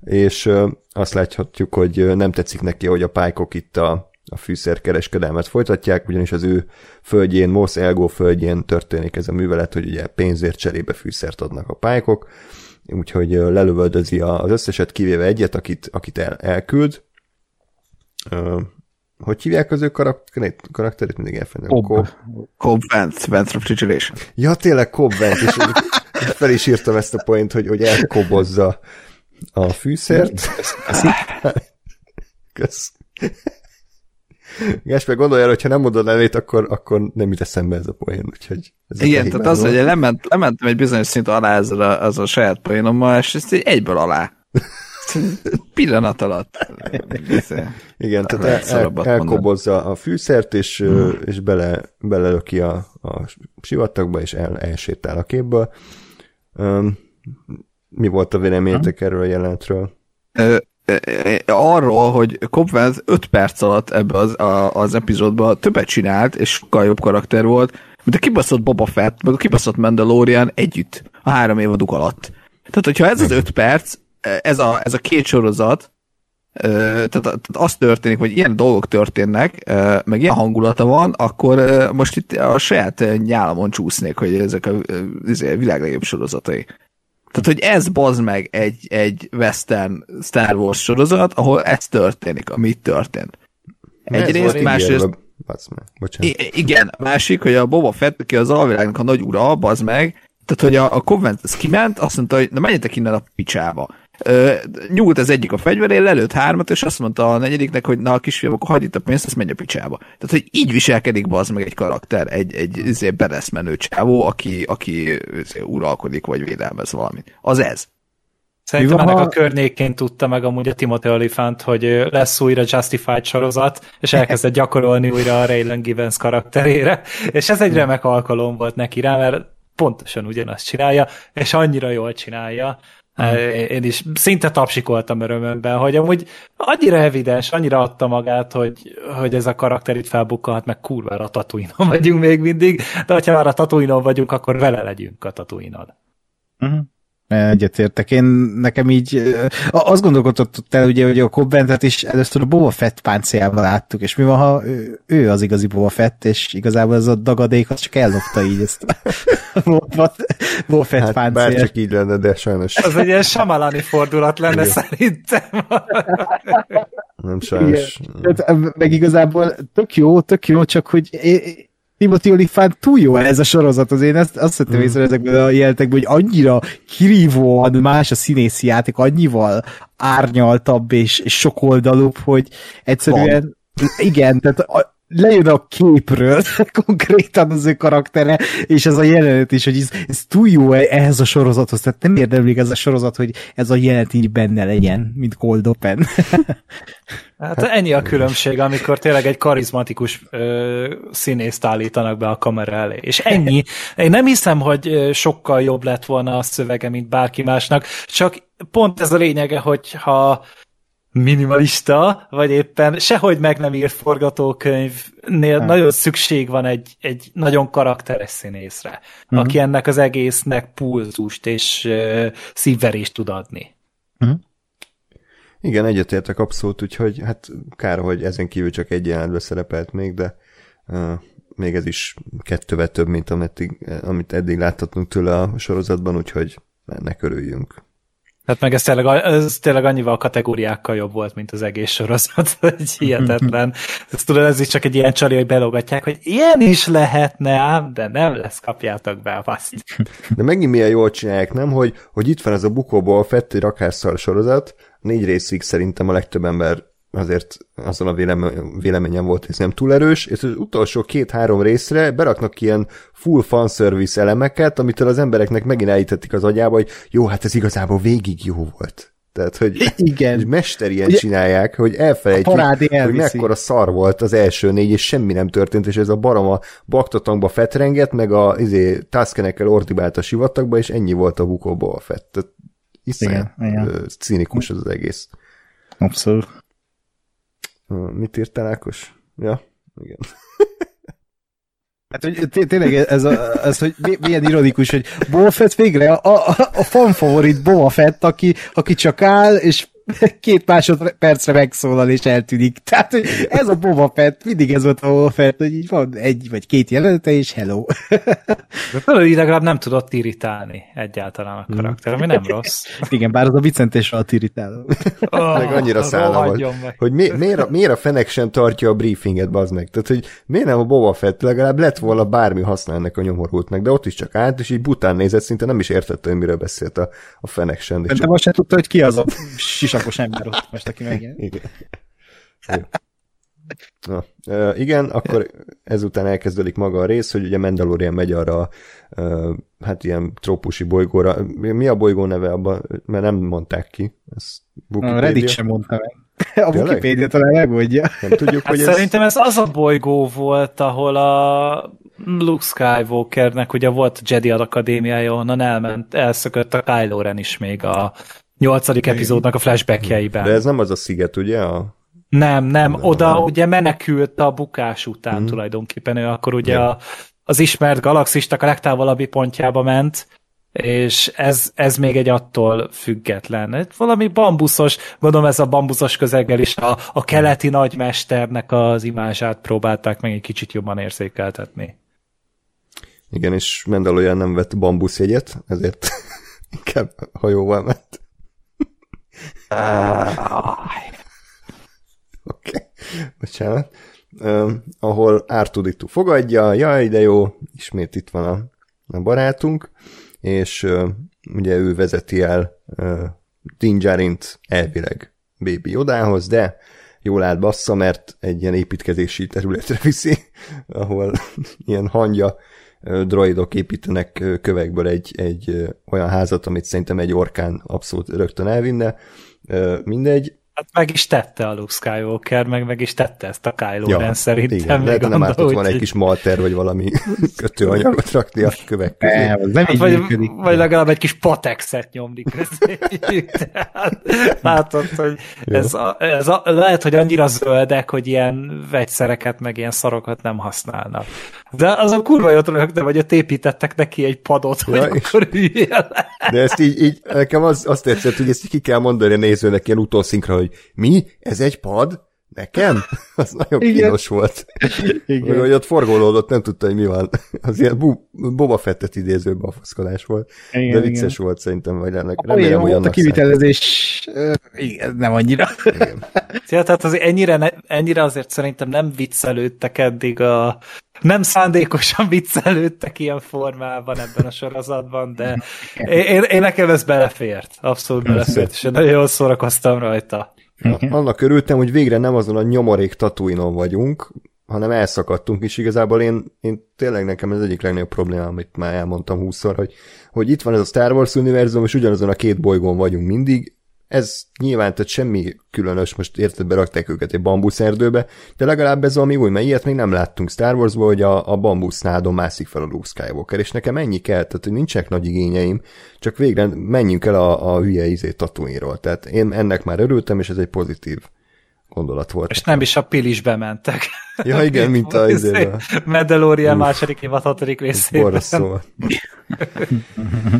És azt láthatjuk, hogy nem tetszik neki, hogy a pálykok itt a, a fűszerkereskedelmet folytatják, ugyanis az ő földjén, Moss Elgo földjén történik ez a művelet, hogy ugye pénzért cserébe fűszert adnak a pálykok, úgyhogy lelövöldözi az összeset, kivéve egyet, akit, akit el, elküld. Hogy hívják az ő karakterét? Karakterét mindig elfelejtem. Cobb. Cobb Vance, Vance Refrigeration. Ja, tényleg Cobb Vance, és fel is írtam ezt a point, hogy, hogy elkobozza a fűszert. Kösz. Gásper, gondolj el, hogyha nem mondod elét, akkor, akkor nem jut eszembe ez a poén, úgyhogy... Ez Igen, tehát az, hogy lement, lementem egy bizonyos szint alá ezzel a, az a saját poénommal, és ezt egyből alá. Pillanat alatt. Igen, tehát el, el, elkobozza a fűszert, és, hmm. és bele, belelöki a, a sivatagba, és el, elsétál a képből. Mi volt a véleményetek erről a jelentről? Arról, hogy Copwell 5 perc alatt ebbe az, a, az epizódban többet csinált, és sokkal jobb karakter volt, mint a kibaszott Boba Fett, meg a kibaszott Mandalorian együtt a három évaduk alatt. Tehát, hogyha ez az 5 perc, ez a, ez a két sorozat, tehát, tehát az történik, hogy ilyen dolgok történnek, meg ilyen hangulata van, akkor most itt a saját nyálamon csúsznék, hogy ezek a, a világ legjobb sorozatai. Tehát, hogy ez bazd meg egy, egy western Star Wars sorozat, ahol ez történik, ami itt történt. Egyrészt, másrészt... Igen, másik, hogy a Boba Fett, aki az alvilágnak a nagy ura, bazd meg, tehát, hogy a, a Convent ez kiment, azt mondta, hogy na menjetek innen a picsába. Ö, nyúlt az egyik a fegyverén, lelőtt hármat, és azt mondta a negyediknek, hogy na a kisfiam, akkor hagyd itt a pénzt, azt menj a picsába. Tehát, hogy így viselkedik az meg egy karakter, egy, egy izé, bereszmenő csávó, aki, aki izé, uralkodik, vagy védelmez valamit. Az ez. Szerintem ennek a környékén tudta meg amúgy a Timothy Olyphant, hogy lesz újra Justified sorozat, és elkezdett gyakorolni újra a Raylan Givens karakterére, és ez egy remek alkalom volt neki rá, mert pontosan ugyanazt csinálja, és annyira jól csinálja, én is szinte tapsikoltam örömömben, hogy amúgy annyira evidens, annyira adta magát, hogy, hogy ez a karakter itt felbukkanhat, meg kurvára a tatuinon vagyunk még mindig, de ha már a tatuinon vagyunk, akkor vele legyünk a tatuinon. Uh-huh. Egyetértek. Én nekem így azt gondolkodott el, ugye, hogy a Cobbentet is először a Boba Fett páncéljával láttuk, és mi van, ha ő az igazi Boba Fett, és igazából ez a dagadék az csak ellopta így ezt a Boba Fett hát, páncél. Bár csak így lenne, de sajnos. Az egy ilyen samalani fordulat lenne Igen. szerintem. Nem sajnos. Igen. Meg igazából tök jó, tök jó, csak hogy Timothy Olyphant túl jó ez a sorozat, az én ezt, azt hittem észre ezekből a jelentekből, hogy annyira kirívóan más a színészi játék, annyival árnyaltabb és, és sokoldalúbb, hogy egyszerűen Van. igen, tehát a, lejön a képről konkrétan az ő karaktere, és ez a jelenet is, hogy ez, ez túl jó ehhez a sorozathoz, tehát nem érdemlik ez a sorozat, hogy ez a jelenet így benne legyen, mint Cold Open. hát ennyi a különbség, amikor tényleg egy karizmatikus ö, színészt állítanak be a kamera elé. És ennyi. Én nem hiszem, hogy sokkal jobb lett volna a szövege, mint bárki másnak, csak pont ez a lényege, hogy ha minimalista, vagy éppen sehogy meg nem írt forgatókönyvnél hát. nagyon szükség van egy, egy nagyon karakteres színészre, uh-huh. aki ennek az egésznek pulzust és uh, szívverést tud adni. Uh-huh. Igen, egyetértek abszolút, úgyhogy hát kár, hogy ezen kívül csak egy jelentbe szerepelt még, de uh, még ez is kettővel több, mint amit, amit eddig láthatunk tőle a sorozatban, úgyhogy ennek örüljünk. Hát meg ez tényleg, ez tényleg annyival kategóriákkal jobb volt, mint az egész sorozat, hogy hihetetlen. Ez tudod, ez is csak egy ilyen csali, hogy belogatják, hogy ilyen is lehetne de nem lesz, kapjátok be a paszt. De megint milyen jól csinálják, nem? Hogy, hogy itt van ez a bukóból Fetti rakásszal sorozat, négy részig szerintem a legtöbb ember azért azon a vélem, véleményem volt, hogy ez nem túl erős, és az utolsó két-három részre beraknak ilyen full fanservice elemeket, amitől az embereknek megint elítették az agyába, hogy jó, hát ez igazából végig jó volt. Tehát, hogy Igen. mester ilyen Ugye, csinálják, hogy elfelejtjük, hogy mekkora szar volt az első négy, és semmi nem történt, és ez a barom a baktatangba fetrenget, meg a izé, tászkenekkel ordibált a sivatagba, és ennyi volt a bukóból a fett. Tehát iszonyat cínikus az, az egész. Abszolút. Mit írtál, Ákos? Ja, igen. Hát, hogy tényleg ez, a, ez, hogy milyen ironikus, hogy Boba Fett végre a, a, a fan favorit Boba Fett, aki, aki csak áll, és két másodpercre megszólal és eltűnik. Tehát hogy ez a Boba Fett, mindig ez volt a Boba Fett, hogy így van egy vagy két jelenete, és hello. De felül legalább nem tudott irritálni egyáltalán a karakter, ami nem rossz. Igen, bár az a Vicentés alatt irritáló. Oh, meg annyira szállna volt, hogy mi, miért, a, miért a fenek sem tartja a briefinget, bazd meg. Tehát, hogy miért nem a Boba Fett, legalább lett volna bármi használ ennek a nyomorultnak, de ott is csak állt, és így bután nézett, szinte nem is értette, hogy miről beszélt a, a fenek sem. De csak... most sem tudta, hogy ki az a sisakos ember ott most, aki megjön. Igen. Na, igen, akkor ezután elkezdődik maga a rész, hogy ugye Mandalorian megy arra hát ilyen trópusi bolygóra. Mi a bolygó neve abban? Mert nem mondták ki. Ez a Reddit sem mondta meg. A Wikipedia talán megmondja. Nem tudjuk, hát hogy ez... Szerintem ez az a bolygó volt, ahol a Luke Skywalkernek ugye volt a Jedi Akadémiája, onnan elment, elszökött a Kylo Ren is még a nyolcadik epizódnak a flashbackjeiben. De ez nem az a sziget, ugye? A... Nem, nem, nem, oda nem. ugye menekült a bukás után hmm. tulajdonképpen, ő akkor ugye a, az ismert galaxistak a legtávolabbi pontjába ment, és ez, ez még egy attól független. Valami bambuszos, gondolom ez a bambuszos közeggel is a, a keleti nagymesternek az imázsát próbálták meg egy kicsit jobban érzékeltetni. Igen, és Mandalorian nem vett bambuszjegyet, ezért inkább hajóval ment. Oké, okay. bocsánat. Uh, ahol Artuditu fogadja, jaj, de jó, ismét itt van a, a barátunk, és uh, ugye ő vezeti el uh, Dinjarint elvileg Baby Odához, de jól állt bassza, mert egy ilyen építkezési területre viszi, ahol ilyen hangya droidok építenek kövekből egy, egy olyan házat, amit szerintem egy orkán abszolút rögtön elvinne, mindegy. Hát meg is tette a Luke Skywalker, meg meg is tette ezt a Kylo ja, Ren szerintem. Igen, lehet, nem ártott van egy kis malter, vagy valami kötőanyagot rakni a kövek közé. Nem, nem hát, vagy, vagy legalább egy kis patexet nyomni közé. látod, hogy ez, a, ez a, lehet, hogy annyira zöldek, hogy ilyen vegyszereket, meg ilyen szarokat nem használnak. De az a kurva jót rögtön, vagy ott építettek neki egy padot, ja, hogy akkor De ezt így, így nekem az, azt tetszett, hogy ezt ki kell mondani a nézőnek ilyen utószinkra, hogy mi? Ez egy pad? Nekem? Az nagyon Igen. kínos volt. Igen. Hogy ott forgolódott, nem tudta, hogy mi van. Az ilyen bu- Boba Fettet idéző bafaszkodás volt. Igen, de vicces igen. volt szerintem, vagy ennek remélem, hogy annak a kivitelezés igen, nem annyira. Igen. Ja, tehát azért ennyire, ne, ennyire azért szerintem nem viccelődtek eddig a nem szándékosan viccelődtek ilyen formában ebben a sorozatban, de én, én nekem ez belefért. Abszolút belefért, és nagyon jól szórakoztam rajta. Annak örültem, hogy végre nem azon a nyomorék tatuinon vagyunk, hanem elszakadtunk is. Igazából én, én tényleg nekem ez egyik legnagyobb probléma, amit már elmondtam húszszor, hogy, hogy itt van ez a Star Wars univerzum, és ugyanazon a két bolygón vagyunk mindig, ez nyilván, tehát semmi különös, most érted, berakták őket egy bambuszerdőbe, de legalább ez valami új, mert ilyet még nem láttunk Star wars hogy a, a bambusznádon mászik fel a Luke Skywalker, és nekem ennyi kell, tehát hogy nincsenek nagy igényeim, csak végre menjünk el a, a hülye izé tatooine Tehát én ennek már örültem, és ez egy pozitív gondolat volt. És nem is a pilisbe mentek. Ja, igen, mint a izébe. Mandalorian második évad hatodik részében. Borzasztó.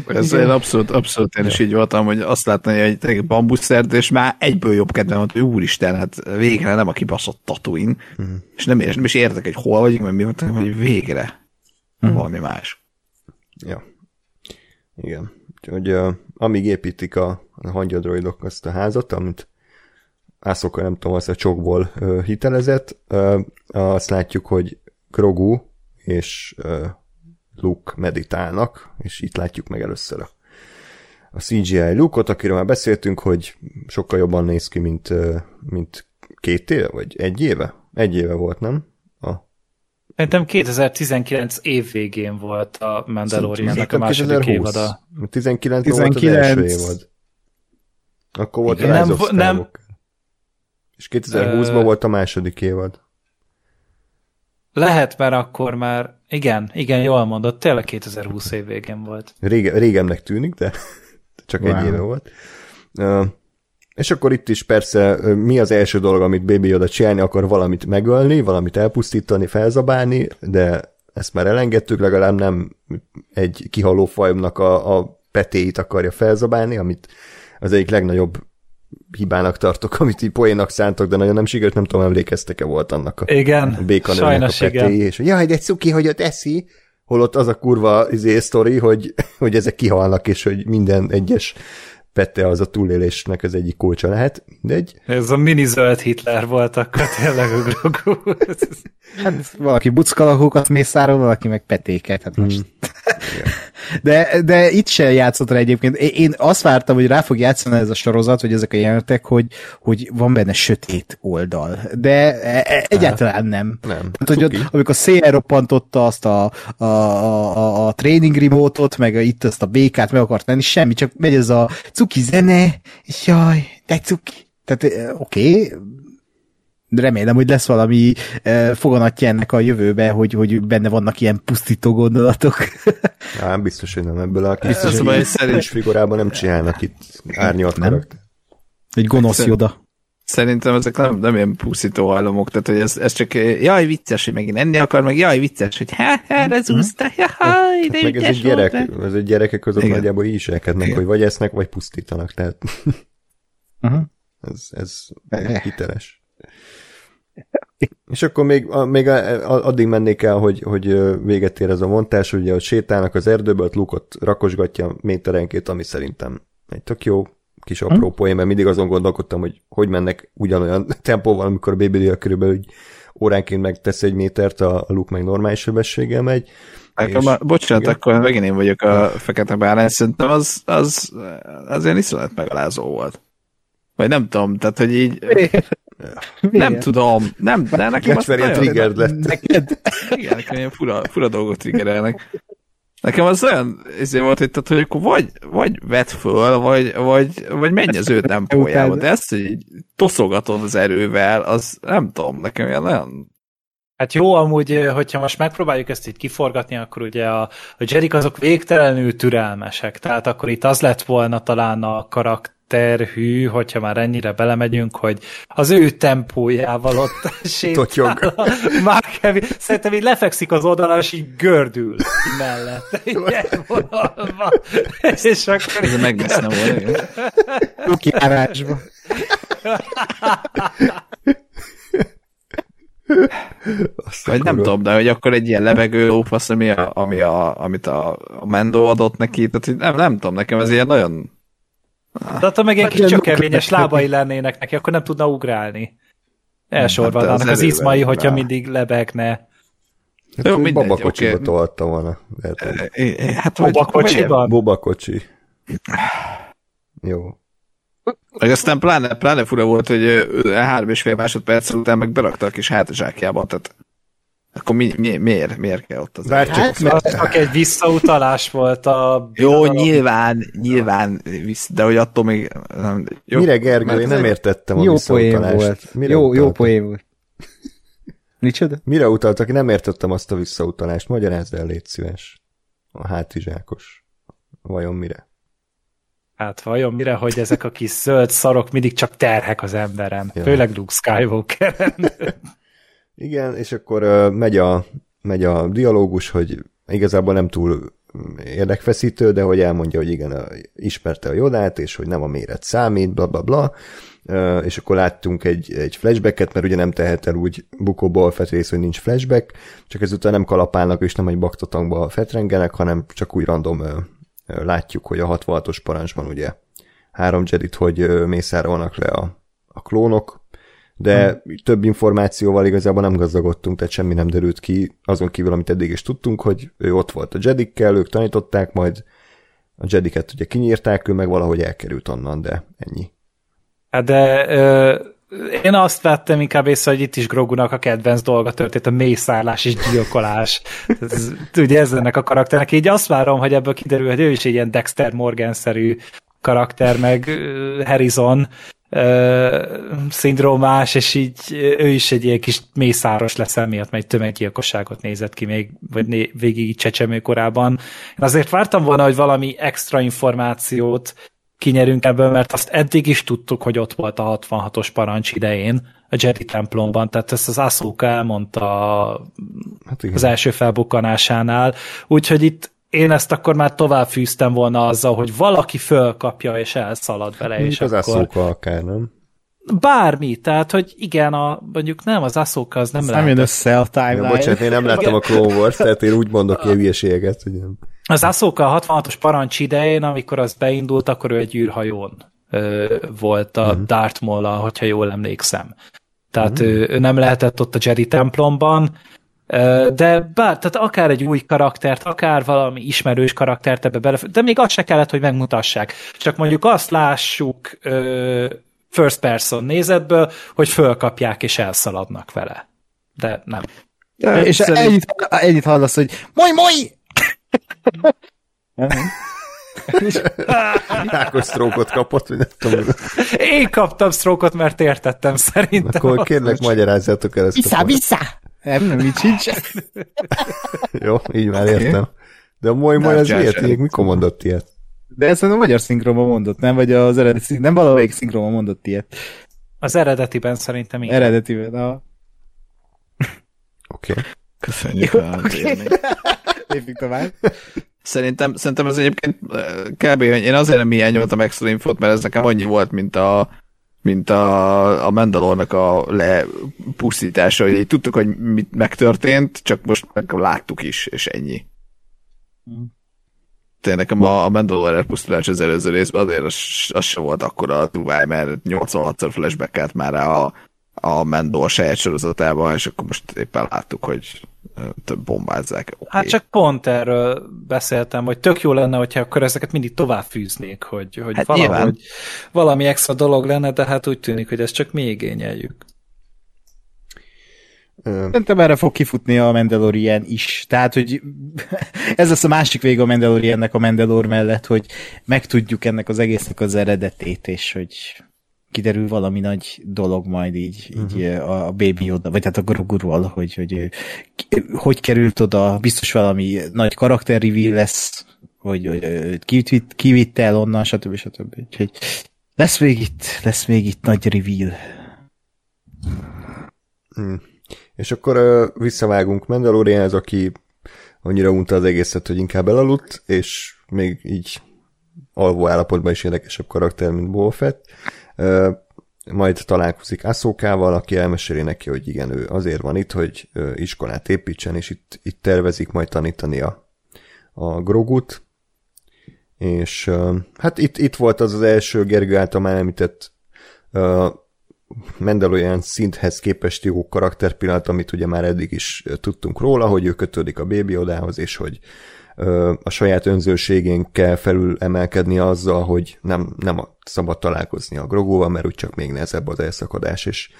Ez én abszolút, abszolút én is így voltam, hogy azt látni, hogy egy bambuszert, és már egyből jobb kedvem volt, hogy úristen, hát végre nem a kibaszott Tatooine, és nem, és nem is értek, hogy hol vagyunk, mert mi voltam, hogy végre valami más. Ja. Igen. Úgyhogy uh, amíg építik a, a hangyadroidok azt a házat, amit Ászoka nem tudom, az a csokból hitelezett, azt látjuk, hogy Grogu és Luke meditálnak, és itt látjuk meg először a, a CGI Luke-ot, akiről már beszéltünk, hogy sokkal jobban néz ki, mint, mint két éve, vagy egy éve? Egy éve volt, nem? A Szerintem 2019 év végén volt a Mandaloriannak a második 2020. évada. 19, 19 volt az 19. első évad. Akkor volt Igen. a Rise Nem, of nem. És 2020-ban Ö- volt a második évad. Lehet, mert akkor már, igen, igen, jól mondott, tényleg 2020 év végén volt. Rége, régemnek tűnik, de csak wow. egy éve volt. És akkor itt is persze mi az első dolog, amit Baby Yoda csinálni akar valamit megölni, valamit elpusztítani, felzabálni, de ezt már elengedtük, legalább nem egy kihaló fajomnak a, a petéit akarja felzabálni, amit az egyik legnagyobb hibának tartok, amit így poénnak szántok, de nagyon nem sikerült, nem tudom, emlékeztek-e volt annak a Igen, a békanőnek a petéi, és hogy jaj, de cuki, hogy ott eszi, holott az a kurva izé, sztori, hogy, hogy ezek kihalnak, és hogy minden egyes pette az a túlélésnek az egyik kulcsa lehet, mindegy. Ez a mini zöld Hitler volt akkor tényleg a Grogu. Hát valaki buckalakókat mészárol, valaki meg petéket. Hát most. De, de itt se játszott rá egyébként. Én- azt vártam, hogy rá fog játszani ez a sorozat, hogy ezek a jelenetek, hogy, hogy van benne sötét oldal. De e- e- egyáltalán nem. Nem. Hát, hogy ott, amikor szél roppantotta azt a, a, a, a, a training remote-ot, meg itt azt a békát meg akart venni, semmi, csak megy ez a cuki zene, és jaj, de cuki. Tehát eh, oké, okay, remélem, hogy lesz valami eh, foganatja ennek a jövőbe, hogy, hogy benne vannak ilyen pusztító gondolatok. Á, biztos, hogy nem ebből a biztos, Az hogy szerint- figurában nem csinálnak itt árnyalt Nem? karakter. Egy gonosz Egyszerű. joda. Szerintem ezek nem, nem ilyen pusztító hajlamok, tehát hogy ez, ez csak jaj, vicces, hogy megint enni akar, meg jaj, vicces, hogy ha, ha, ez úszta, jaj, de Meg ez egy gyerek, ez egy gyerekek között Igen. nagyjából így is elkednek, hogy vagy esznek, vagy pusztítanak, tehát Uh-huh. ez, ez Eh. hiteles. És akkor még, még addig mennék el, hogy, hogy véget ér ez a montás, ugye, hogy sétálnak az erdőbe, ott Lukot rakosgatja méterenként, ami szerintem egy tök jó kis apró poén, mert mindig azon gondolkodtam, hogy hogy mennek ugyanolyan tempóval, amikor a Yoda körülbelül úgy óránként megtesz egy métert, a, a Luke meg normális sebességgel megy. Akkor és- már, bocsánat, igen. akkor megint én vagyok a fekete bárány, szerintem az, az, az ilyen iszonyat megalázó volt. Vagy nem tudom, tehát, hogy így, nem tudom, nem, de nekem az nagyon, triggered lett. Neked? igen, nekem ilyen fura, fura dolgot triggerelnek. Nekem az olyan izé volt, hogy, tehát, hogy akkor vagy, vagy vedd föl, vagy, vagy, vagy menj az ő tempójába, de ezt, hogy toszogatod az erővel, az nem tudom, nekem ilyen nagyon Hát jó, amúgy, eh, hogyha most megpróbáljuk ezt így kiforgatni, akkor ugye a, a Jerik azok végtelenül türelmesek, tehát akkor itt az lett volna talán a karakterhű, hogyha már ennyire belemegyünk, hogy az ő tempójával ott sétál a Mark Hamill. Szerintem így lefekszik az oldalon, és így gördül mellett. Ilyen vonalban. És akkor ez megveszne volna. igen. Kiárásba. Azt Vagy nem tudom, de hogy akkor egy ilyen levegő lófasz, ami a, ami a, amit a, a Mendo adott neki, tehát nem, nem tudom, nekem ez ilyen nagyon De attól meg ilyen kis Ilyen csökevényes lábai lennének neki, akkor nem tudna ugrálni. Elsorvadnának Hát az az izmai, hogyha mindig lebegne. Hát, Jó, mindegy, babakocsiba oké. tolta volna. Lehet, É, é, Hát vagy, Babakocsiban? Bobakocsi. Jó. Meg aztán pláne, pláne fura volt, hogy ö, három és fél másodperc után meg berakta a kis hátizsákjába, tehát akkor mi, mi, miért, miért kell ott az? Várj csak, Hát, mert csak egy visszautalás volt a... Jó, nyilván, nyilván, visz, de hogy attól még... Nem, jó, Mire Gergő? Én nem értettem a jó poén visszautalást. volt. Mire Jó, jó utaltak? poén volt. Micsoda? Mire utaltak? Én nem értettem azt a visszautalást. Magyarázd el, légy szíves. A hátizsákos. Vajon mire? Hát vajon mire, hogy ezek a kis zöld szarok mindig csak terhek az emberem. Ja. Főleg Luke Skywalker. Igen, és akkor megy, a, megy a dialógus, hogy igazából nem túl érdekfeszítő, de hogy elmondja, hogy igen, a, ismerte a jodát, és hogy nem a méret számít, bla bla bla, és akkor láttunk egy, egy flashbacket, mert ugye nem tehet el úgy bukóból rész, hogy nincs flashback, csak ezután nem kalapálnak, és nem egy baktatangba fetrengenek, hanem csak úgy random látjuk, hogy a 66-os parancsban ugye három Jedit, hogy mészárolnak le a, a klónok, de hmm. több információval igazából nem gazdagodtunk, tehát semmi nem derült ki, azon kívül, amit eddig is tudtunk, hogy ő ott volt a Jedikkel, ők tanították, majd a Jediket ugye kinyírták, ő meg valahogy elkerült onnan, de ennyi. Hát de ö, én azt vettem inkább észre, hogy itt is Grogunak a kedvenc dolga történt, a mészárlás és gyilkolás. ez, ugye ez ennek a karakternek. Így azt várom, hogy ebből kiderül, hogy ő is egy ilyen Dexter Morgan-szerű karakter, meg Harrison szindrómás, és így ő is egy ilyen kis mészáros lesz emiatt, mert egy tömeggyilkosságot nézett ki még, vagy né, végig csecsemőkorában. Én azért vártam volna, hogy valami extra információt kinyerünk ebből, mert azt eddig is tudtuk, hogy ott volt a 66-os parancs idején a Jedi templomban, tehát ezt az Ahsoka elmondta hát az első felbukkanásánál, úgyhogy itt én ezt akkor már tovább fűztem volna azzal, hogy valaki fölkapja és elszalad vele, és az akkor... Ahsoka akár, nem? Bármi, tehát, hogy igen, a, mondjuk nem, az Ahsoka az nem lehet. Nem jön össze a timeline. Ja, bocsánat, én nem láttam a Clone Wars, tehát én úgy mondok ilyen hülyeséget, hogy nem. Az Ahsoka a 66-os parancs idején, amikor az beindult, akkor ő egy űrhajón ö, volt a uh-huh. Darth maul hogyha jól emlékszem. Tehát uh-huh. ő, ő nem lehetett ott a Jedi templomban, de bár, tehát akár egy új karaktert, akár valami ismerős karaktert ebbe bele, de még azt se kellett, hogy megmutassák. Csak mondjuk azt lássuk first person nézetből, hogy fölkapják és elszaladnak vele. De nem. De és szerint... ennyit, ennyit hallasz, hogy moly, moly! Ákos sztrókot kapott, hogy nem tudom. Én kaptam sztrókot, mert értettem szerintem. Akkor kérlek, magyarázzátok el ezt. Vissza, vissza! Nem, nem így sincs. Jó, így már értem. De a moly moly az miért? Ilyet, mikor mondott ilyet? De ezt a magyar szinkronban mondott, nem? Vagy az eredeti nem valamelyik szinkronban mondott ilyet. Az eredetiben szerintem igen. Eredetiben, na. Oké. Okay. Köszönjük Jó, a okay. Lépjük tovább. Szerintem, szerintem ez egyébként kb. én azért nem hiányoltam extra infót, mert ez nekem annyi volt, mint a mint a, a Mandalornak a lepusztítása, hogy így tudtuk, hogy mit megtörtént, csak most meg láttuk is, és ennyi. Mm. Tényleg nekem a, a Mandalore elpusztulás az előző részben azért az, az sem volt akkora a tuvály, mert 86-szor flashbackelt már a, a Mandalore saját sorozatában, és akkor most éppen láttuk, hogy több bombázzák. Okay. Hát csak pont erről beszéltem, hogy tök jó lenne, hogyha akkor ezeket mindig tovább fűznék, hogy, hogy hát valahogy nyilván. valami extra dolog lenne, de hát úgy tűnik, hogy ezt csak mi igényeljük. Szerintem erre fog kifutni a Mandalorian is. Tehát, hogy ez lesz a másik vége a Mandaloriannek a Mandalor mellett, hogy megtudjuk ennek az egésznek az eredetét, és hogy kiderül valami nagy dolog majd így, uh-huh. így mhm. a Baby oda, vagy hát a Groguról, hogy, hogy hogy került oda, biztos valami nagy karakter reveal lesz, hogy, hogy kivitt, kivitte el onnan, stb. stb. Úgyhogy lesz még itt, lesz még itt nagy reveal. Hmm. És akkor uh, visszavágunk Mandalorianhez, aki annyira unta az egészet, hogy inkább elaludt, és még így alvó állapotban is érdekesebb karakter, mint Boba Fett majd találkozik Aszókával, aki elmeséli neki, hogy igen, ő azért van itt, hogy iskolát építsen, és itt, itt tervezik majd tanítani a, a Grogut, és hát itt, itt volt az az első Gergő által már említett Mandalorian szinthez képest jó karakterpillanat, amit ugye már eddig is tudtunk róla, hogy ő kötődik a Baby odához, és hogy a saját önzőségén kell felül emelkedni azzal, hogy nem, nem szabad találkozni a Grogóval, mert úgy csak még nehezebb az elszakadás, és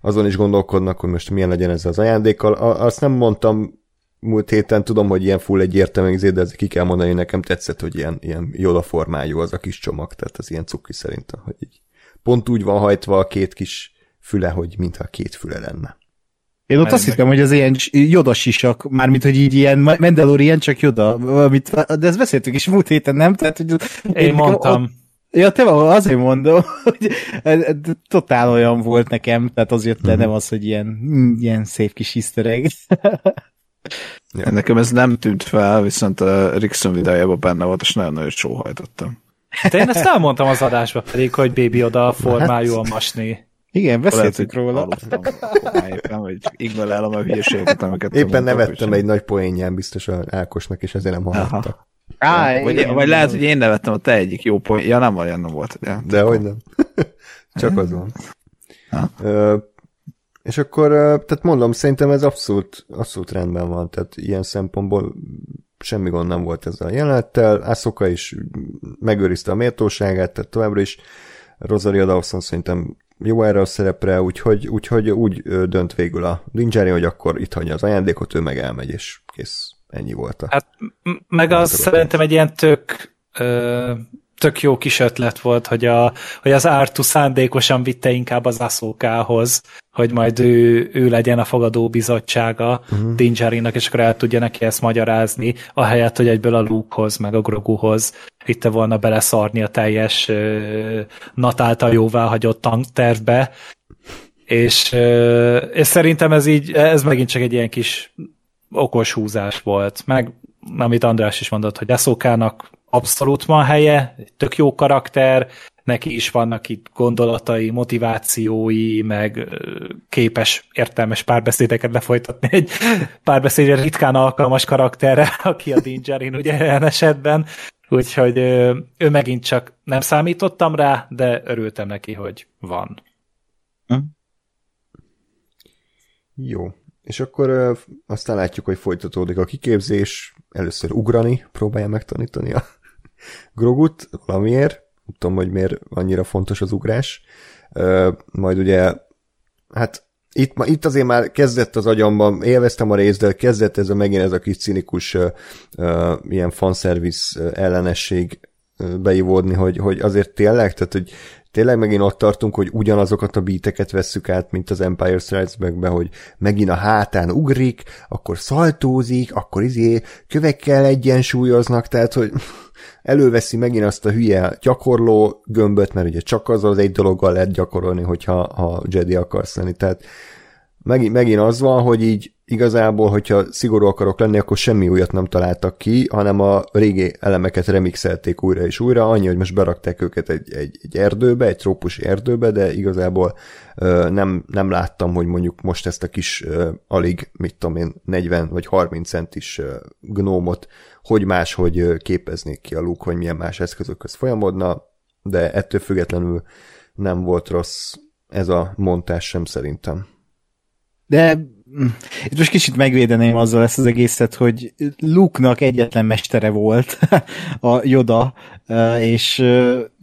azon is gondolkodnak, hogy most milyen legyen ez az ajándékkal. Azt nem mondtam múlt héten, tudom, hogy ilyen full egyértelmű de ezt ki kell mondani, nekem tetszett, hogy ilyen, ilyen Yoda formájú az a kis csomag, tehát az ilyen cuki szerintem, hogy így pont úgy van hajtva a két kis füle, hogy mintha két füle lenne. Én ott azt hittem, hogy az ilyen joda sisak, mármint, hogy így ilyen Mandalorian, csak joda, amit, de ezt beszéltük is múlt héten, nem? Tehát, hogy én mondtam. Ja, te azért mondom, hogy totál olyan volt nekem, tehát az jött le, nem az, hogy ilyen, ilyen szép kis easter egg. Ja. Nekem ez nem tűnt fel, viszont a Rickson videójában benne volt, és nagyon-nagyon sóhajtottam. De én ezt elmondtam az adásba pedig, hogy Baby oda a formájú a masni. Igen, beszéltünk róla. Éppen, hogy ignorálom a hülyeségeket, amiket Éppen nevettem egy nagy poénján biztos a Ákosnak, és ezért nem hallottak. Á, vagy, vagy lehet, hogy én nevettem a te egyik jó poén. Ja, nem olyan nem volt. Ja. De hogy nem. Csak az van. Ö, és akkor, tehát mondom, szerintem ez abszolút, abszolút rendben van, tehát ilyen szempontból semmi gond nem volt ezzel a jelenettel, Asuka is megőrizte a méltóságát, tehát továbbra is Rosario Dawson szerintem jó erre a szerepre, úgyhogy, úgyhogy úgy dönt végül a Dingery, hogy akkor itt hagyja az ajándékot, ő meg elmegy, és kész. Ennyi volt a... Hát meg az szerintem egy ilyen tök ö, tök jó kis ötlet volt, hogy, a, hogy az Artu szándékosan vitte inkább az Aszókához, hogy majd ő, ő legyen a fogadó bizottsága uh-huh. Dingeриnak, és akkor el tudja neki ezt magyarázni, ahelyett, hogy egyből a Lukehoz, meg a Groguhoz vitte volna beleszarni a teljes uh, Nat által jóvá hagyott tanktervbe, és, uh, és szerintem ez így, ez megint csak egy ilyen kis okos húzás volt, meg amit András is mondott, hogy Eszókának abszolút van helye, tök jó karakter, neki is vannak itt gondolatai, motivációi, meg képes értelmes párbeszédeket lefolytatni egy párbeszédre ritkán alkalmas karakterre, aki a Dingerin ugye ilyen esetben, úgyhogy ő megint csak nem számítottam rá, de örültem neki, hogy van. Hm? Jó. És akkor aztán látjuk, hogy folytatódik a kiképzés, először ugrani, próbálja megtanítani a Grogut valamiért, nem tudom, hogy miért annyira fontos az ugrás. Majd ugye, hát itt, itt azért már kezdett az agyamban, élveztem a részt, de kezdett ez a megint ez a kis cinikus ö, ilyen fanszervisz ellenesség beivódni, hogy, hogy azért tényleg, tehát hogy tényleg megint ott tartunk, hogy ugyanazokat a bíteket vesszük át, mint az Empire Strikes Back-be, hogy megint a hátán ugrik, akkor szaltózik, akkor izé kövekkel egyensúlyoznak, tehát hogy előveszi megint azt a hülye gyakorló gömböt, mert ugye csak az az egy dologgal lehet gyakorolni, hogyha ha Jedi akarsz lenni, tehát megint, megint az van, hogy így igazából, hogyha szigorú akarok lenni, akkor semmi újat nem találtak ki, hanem a régi elemeket remixelték újra és újra, annyi, hogy most berakták őket egy, egy, egy erdőbe, egy trópusi erdőbe, de igazából ö, nem, nem láttam, hogy mondjuk most ezt a kis ö, alig, mit tudom én, 40 vagy 30 centis ö, gnómot, hogy máshogy képeznék ki a lúk, hogy milyen más eszközökhöz folyamodna, de ettől függetlenül nem volt rossz ez a montás sem szerintem. De itt most kicsit megvédeném azzal ezt az egészet, hogy Luke-nak egyetlen mestere volt a Yoda, és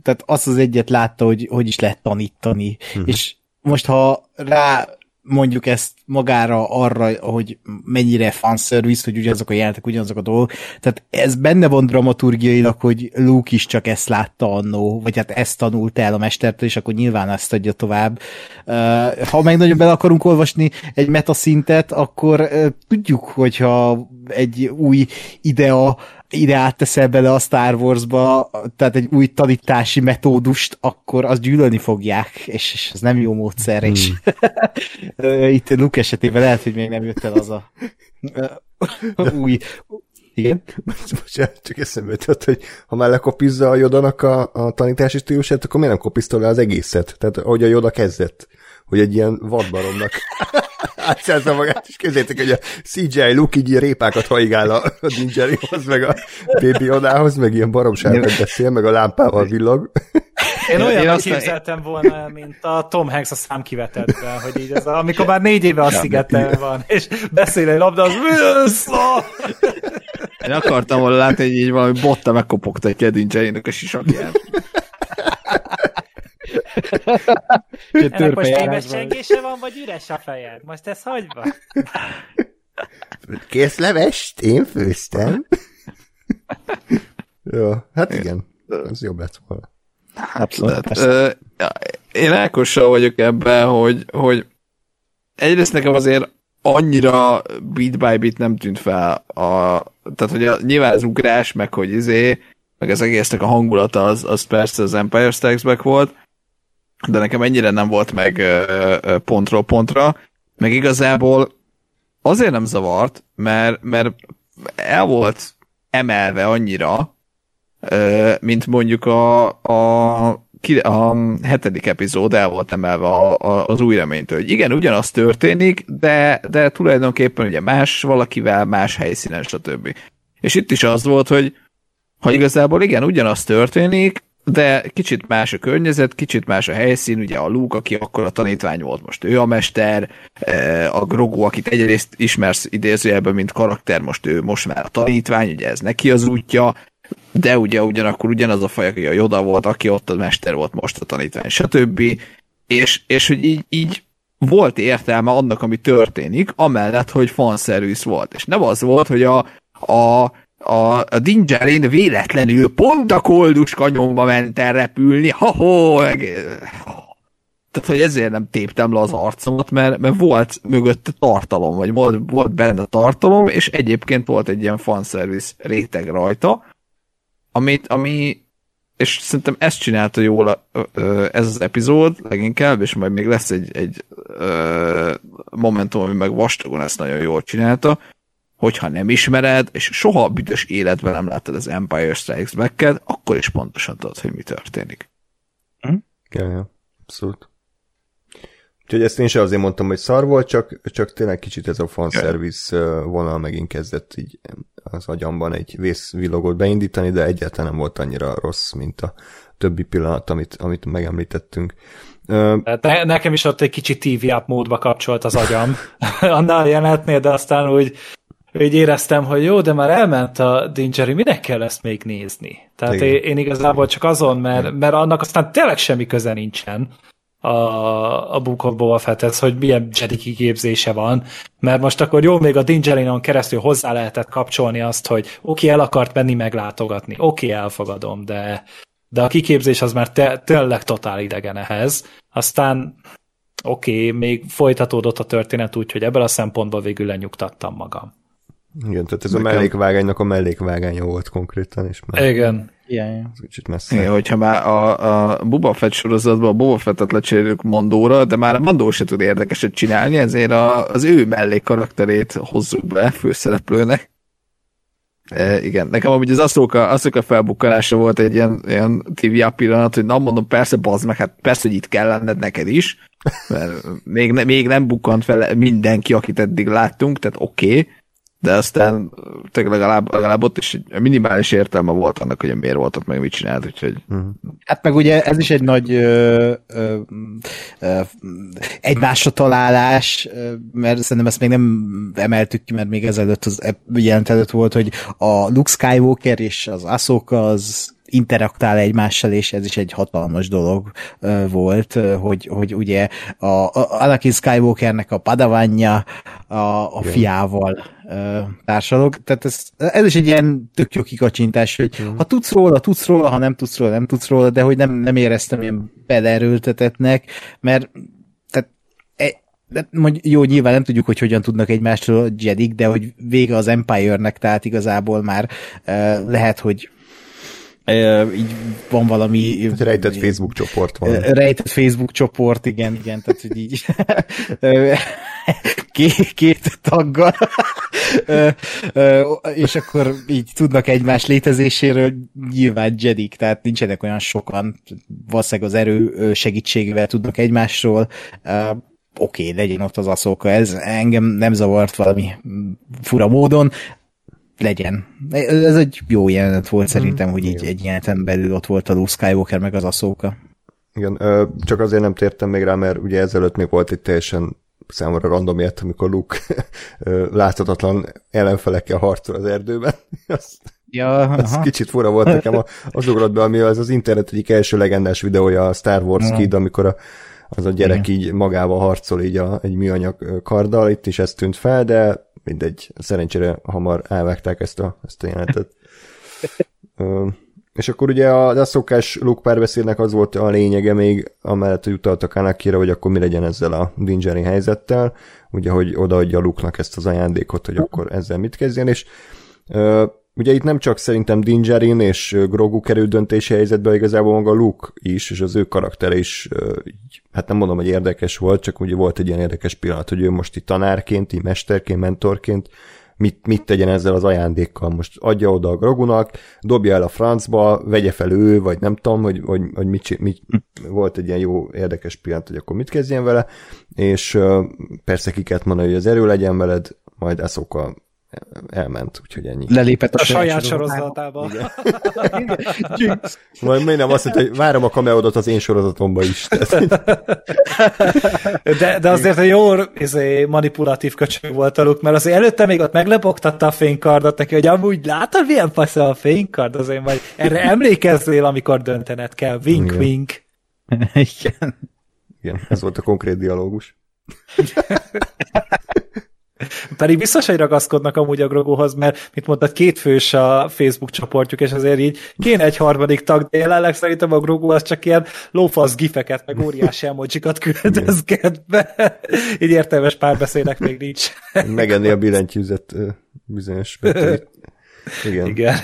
tehát azt az egyet látta, hogy hogy is lehet tanítani. Uh-huh. És most ha rá mondjuk ezt magára arra, hogy mennyire fanservice, hogy ugyanazok a jelentek, ugyanazok a dolgok. Tehát ez benne van dramaturgiailag, hogy Luke is csak ezt látta annó, vagy hát ezt tanult el a mestertől, és akkor nyilván ezt adja tovább. Ha meg nagyon bele akarunk olvasni egy metaszintet, akkor tudjuk, hogyha egy új idea ide átteszel bele a Star Wars-ba, tehát egy új tanítási metódust, akkor azt gyűlölni fogják, és ez nem jó módszer, hmm. és itt Luke esetében lehet, hogy még nem jött el az a új... Igen? Bocsánat, csak eszembe jutott, hogy ha már lekopizza a Jodanak a, a tanítási stílusát, akkor miért nem kopisztol le az egészet? Tehát, ahogy a Joda kezdett hogy egy ilyen vadbaromnak átszerzze magát, és képzeljétek, hogy a CGI Luke így répákat haigál a, Ninjerihoz, meg a Baby Odához, meg ilyen baromságokat beszél, meg a lámpával villog. Én olyan Én képzeltem volna, mint a Tom Hanks a számkivetetben, hogy így ez a, amikor már négy éve a szigeten van, és beszél egy labda, az! Én akartam volna látni, hogy így valami botta megkopogta egy kedincseinek a sisakját. Ennek most éves csengése van, vagy üres a fejed? Most ez hagyva? Kész levest? Én főztem. Jó, hát igen. Ez jobb lett volna. Abszolút. Hát, én Ákossal vagyok ebben, hogy, hogy egyrészt nekem azért annyira bit by bit nem tűnt fel a, tehát hogy a, nyilván az ugrás, meg hogy izé, meg az egésznek a hangulata az, az persze az Empire Strikes Back volt, de nekem ennyire nem volt meg pontról pontra, meg igazából azért nem zavart, mert, mert el volt emelve annyira, mint mondjuk a, a, a hetedik epizód el volt emelve a, a, az új reménytől. Hogy igen, ugyanaz történik, de, de tulajdonképpen ugye más valakivel, más helyszínen, stb. És itt is az volt, hogy ha igazából igen, ugyanaz történik, de kicsit más a környezet, kicsit más a helyszín, ugye a Luke, aki akkor a tanítvány volt, most ő a mester, a Grogu, akit egyrészt ismersz idézőjelben, mint karakter, most ő most már a tanítvány, ugye ez neki az útja, de ugye ugyanakkor ugyanaz a faj, aki a Joda volt, aki ott a mester volt, most a tanítvány, stb. És, és hogy így, így volt értelme annak, ami történik, amellett, hogy fanszervisz volt. És nem az volt, hogy a, a a, a Dingerin véletlenül pont a koldus kanyomba ment el repülni, ha-ho. Tehát, hogy ezért nem téptem le az arcomat, mert, mert volt mögött tartalom, vagy volt, volt benne tartalom, és egyébként volt egy ilyen fanservice réteg rajta, amit, ami, és szerintem ezt csinálta jól ez az epizód leginkább, és majd még lesz egy, egy momentum, ami meg vastagon ezt nagyon jól csinálta, hogyha nem ismered, és soha a büdös életben nem láttad az Empire Strikes back akkor is pontosan tudod, hogy mi történik. Hm? Ja, ja, abszolút. Úgyhogy ezt én sem azért mondtam, hogy szar volt, csak, csak tényleg kicsit ez a fanservice vonal megint kezdett így az agyamban egy vészvilogot beindítani, de egyáltalán nem volt annyira rossz, mint a többi pillanat, amit, amit megemlítettünk. Hát ne, nekem is ott egy kicsit TV módba kapcsolt az agyam annál jelenetnél, de aztán úgy úgy éreztem, hogy jó, de már elment a Dingeri, minek kell ezt még nézni? Tehát én, én igazából csak azon, mert, mert annak aztán tényleg semmi köze nincsen a, a Book of Boba Fetthez, hogy milyen Jedi kiképzése van, mert most akkor jó, még a Dingerinon keresztül hozzá lehetett kapcsolni azt, hogy oké, okay, el akart menni meglátogatni, oké, okay, elfogadom, de, de a kiképzés az már te, tényleg totál idegen ehhez. Aztán oké, okay, még folytatódott a történet úgy, hogy ebből a szempontból végül lenyugtattam magam. Igen, tehát ez Nekem... a mellékvágánynak a mellékvágánya volt konkrétan, és már Igen. Igen. Ez kicsit messze. Igen, hogyha már a, a Boba Fett sorozatban a Boba Fettet lecseréljük Mandóra, de már a Mandó se tud érdekeset csinálni, ezért a, az ő mellék karakterét hozzuk be főszereplőnek. E, igen, nekem amúgy az Aszóka, Aszóka felbukkanása volt egy ilyen, ilyen TV pillanat, hogy nem mondom, persze, bazd meg, hát persze, hogy itt kell lenned neked is, mert még, ne, még nem bukkant fel mindenki, akit eddig láttunk, tehát oké, okay, de aztán tényleg legalább, legalább ott is minimális értelme volt annak, hogy miért volt ott, meg mit csinált, úgyhogy... Uh-huh. Hát meg ugye ez is egy nagy ö, ö, ö, egymásra találás, mert szerintem ezt még nem emeltük ki, mert még ezelőtt az jelent előtt volt, hogy a Luke Skywalker és az Ahsoka az interaktál egymással, és ez is egy hatalmas dolog volt, hogy, hogy ugye a, a Anakin Skywalkernek a padavanja a, a fiával társalog, tehát ez, ez is egy ilyen tök jó kikacsintás, hogy uh-huh. ha tudsz róla, tudsz róla, ha nem tudsz róla, nem tudsz róla, de hogy nem, nem éreztem ilyen belerőltetetnek, mert tehát e, de mondjuk, jó, nyilván nem tudjuk, hogy hogyan tudnak egymástól a Jedik, de hogy vége az Empire-nek, tehát igazából már uh, lehet, hogy így van valami... Hát rejtett Facebook csoport van. Rejtett Facebook csoport, igen, igen, tehát hogy így két, két taggal, és akkor így tudnak egymás létezéséről nyilván Jedik, tehát nincsenek olyan sokan, valószínűleg az erő segítségével tudnak egymásról, oké, okay, legyen ott az aszóka, ez engem nem zavart valami fura módon, legyen. Ez egy jó jelenet volt szerintem, mm, hogy így egy jeleneten belül ott volt a Luke Skywalker meg az Ahsoka. Igen, csak azért nem tértem még rá, mert ugye ezelőtt még volt egy teljesen számomra random ilyet, amikor Luke láthatatlan ellenfelekkel harcol az erdőben. az, ja, az aha. kicsit fura volt nekem az ugrott be, ami az az internet egyik első legendás videója a Star Wars aha. Kid, amikor a, az a gyerek Igen. így magával harcol így a, egy műanyag karddal, itt is ez tűnt fel, de mindegy, szerencsére hamar elvágták ezt a, ezt a jelentet. és akkor ugye a, a szokás Luke párbeszédnek az volt a lényege még, amellett, hogy utaltak Anakira, hogy akkor mi legyen ezzel a Dingeri helyzettel, ugye, hogy odaadja Luke-nak ezt az ajándékot, hogy akkor ezzel mit kezdjen, és ugye itt nem csak szerintem Dingerin és Grogu kerül döntési helyzetbe, igazából maga Luke is, és az ő karaktere is, így, hát nem mondom, hogy érdekes volt, csak ugye volt egy ilyen érdekes pillanat, hogy ő most itt tanárként, így mesterként, mentorként mit, mit tegyen ezzel az ajándékkal. Most adja oda a Grogunak, dobja el a francba, vegye fel ő, vagy nem tudom, hogy, hogy, hogy mit, mit, volt egy ilyen jó, érdekes pillanat, hogy akkor mit kezdjen vele, és persze ki kellett mondani, hogy az erő legyen veled, majd Eszoka elment, úgyhogy ennyi. Lelépett a, a saját sorozatába. Majd még nem azt mondta, hogy várom a kameódot az én sorozatomba is. de, de azért a jó izé, manipulatív köcsög volt a luk, mert azért előtte még ott meglepogtatta a fénykardot neki, hogy amúgy látod, milyen fasz a fénykard, azért majd erre emlékezzél, amikor döntened kell. Wink, Igen. wink. Igen. Igen, ez volt a konkrét dialógus. Pedig biztos, hogy ragaszkodnak amúgy a Groguhoz, mert, mint mondtad, kétfős a Facebook csoportjuk, és azért így kéne egy harmadik tag, de jelenleg szerintem a Grogu az csak ilyen lófasz gifeket, meg óriási emojikat küldözget be. Így értelmes párbeszédek még nincs. Megenni a billentyűzet bizonyos betűt. Igen. Igen.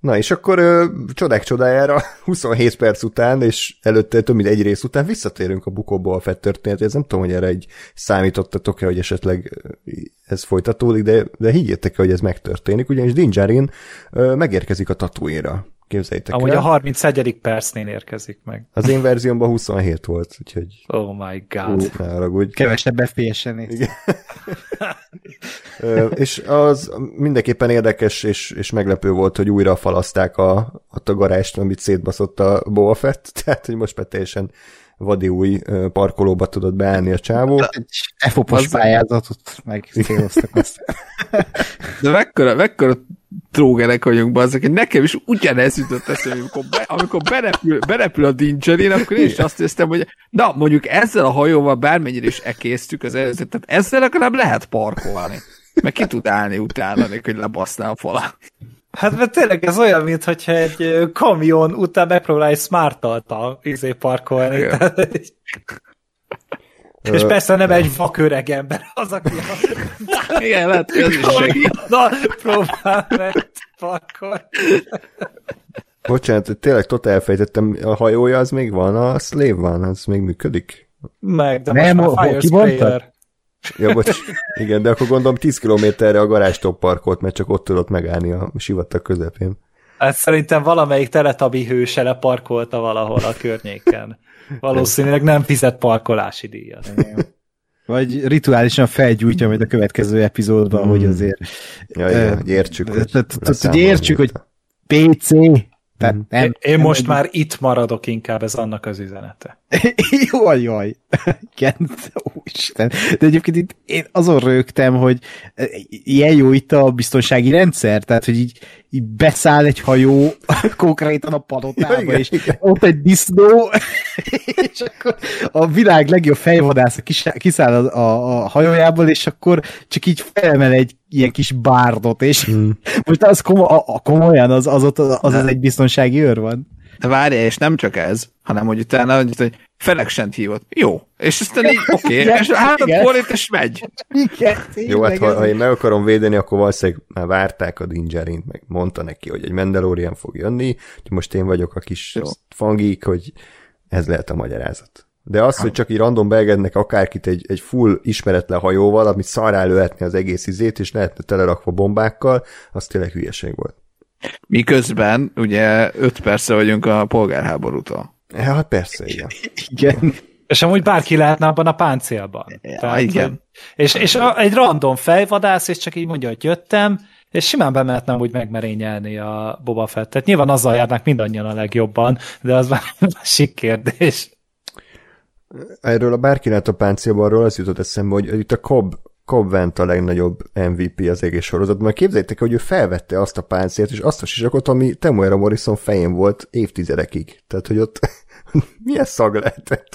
Na és akkor ö, csodák csodájára 27 perc után, és előtte több mint egy rész után visszatérünk a Bukóba a Fett történetéhez. Nem tudom, hogy erre egy számítottatok-e, hogy esetleg ez folytatódik, de, de higgyétek hogy ez megtörténik, ugyanis Dinjarin ö, megérkezik a tatuéra. Képzeljétek Amúgy el. a 31. percnél érkezik meg. Az én verziómban 27 volt, úgyhogy... Oh my god. Ú, Kevesebb FPS-en és az mindenképpen érdekes és, és meglepő volt, hogy újra falaszták a, a garást, amit szétbaszott a Boba Fett, tehát hogy most már teljesen vadi új parkolóba tudott beállni a csávó. Egy FOP-os pályázatot meg azt. De mekkora, mekkora trógerek vagyunk, bazzak, nekem is ugyanez jutott eszembe, amikor, be, amikor berepül, berepül a Dingerin, akkor én is azt néztem, hogy na, mondjuk ezzel a hajóval bármennyire is ekésztük az előzőt, tehát ezzel legalább lehet parkolni. Meg ki tud állni utána, hogy lebaszná a falát. Hát mert tényleg ez olyan, mintha egy kamion után megpróbálj smart izé parkolni. Tehát, és persze nem egy vaköreg ember az, aki a... Igen, lehet, hogy ez is próbál meg parkolni. Bocsánat, tényleg totál elfejtettem, a hajója az még van, a Slave van, az még működik? Meg, de nem, most már Fire Ja, bocs, igen, de akkor gondolom 10 kilométerre a garástól parkolt, mert csak ott tudott megállni a sivatag közepén. Hát szerintem valamelyik teletabi hőse leparkolta valahol a környéken. Valószínűleg nem fizet parkolási díjat. Vagy rituálisan felgyújtja majd a következő epizódban, mm. hogy hmm. azért... Ja, értsük, hogy, hogy értsük, hogy PC, tehát nem, én, most már itt maradok inkább, ez annak az üzenete. jaj, jaj. Igen, úristen. De egyébként itt én azon rögtem, hogy e, ilyen jó itt a biztonsági rendszer, tehát, hogy így, így beszáll egy hajó konkrétan a palotába, ja, és igen. ott egy disznó, és akkor a világ legjobb fejvadász kiszáll a, a, a hajójából, és akkor csak így felemel egy ilyen kis bárdot, és hmm. most az komo- a, a komolyan az, az, ott, az, az, az egy biztonsági őr van. De várjál, és nem csak ez, hanem hogy utána, hogy, hogy Feleksent hívott. Jó. És aztán így, oké, okay, és hát fordít, és megy. Igen, Jó, hát ha, ha, én meg akarom védeni, akkor valószínűleg már várták a Dingerint, meg mondta neki, hogy egy Mandalorian fog jönni, hogy most én vagyok a kis Jó. fangik, hogy ez lehet a magyarázat. De az, hogy csak így random beegednek akárkit egy, egy full ismeretlen hajóval, amit szarrá lőhetni az egész izét, és lehetne telerakva bombákkal, az tényleg hülyeség volt. Miközben ugye 5 perce vagyunk a polgárháborútól. Hát persze, igen. igen. És amúgy bárki lehetne abban a páncélban. Ja, Tehát, igen. És, és a, egy random fejvadász, és csak így mondja, hogy jöttem, és simán bemehetne úgy megmerényelni a Boba Fettet. Nyilván azzal járnak mindannyian a legjobban, de az már másik kérdés. Erről a bárki lehet a páncélban, arról az jutott eszembe, hogy itt a Cobb Cobb Vent a legnagyobb MVP az egész sorozatban. Mert képzeljétek, hogy ő felvette azt a páncélt, és azt a sisakot, ami Temuera Morrison fején volt évtizedekig. Tehát, hogy ott milyen szag lehetett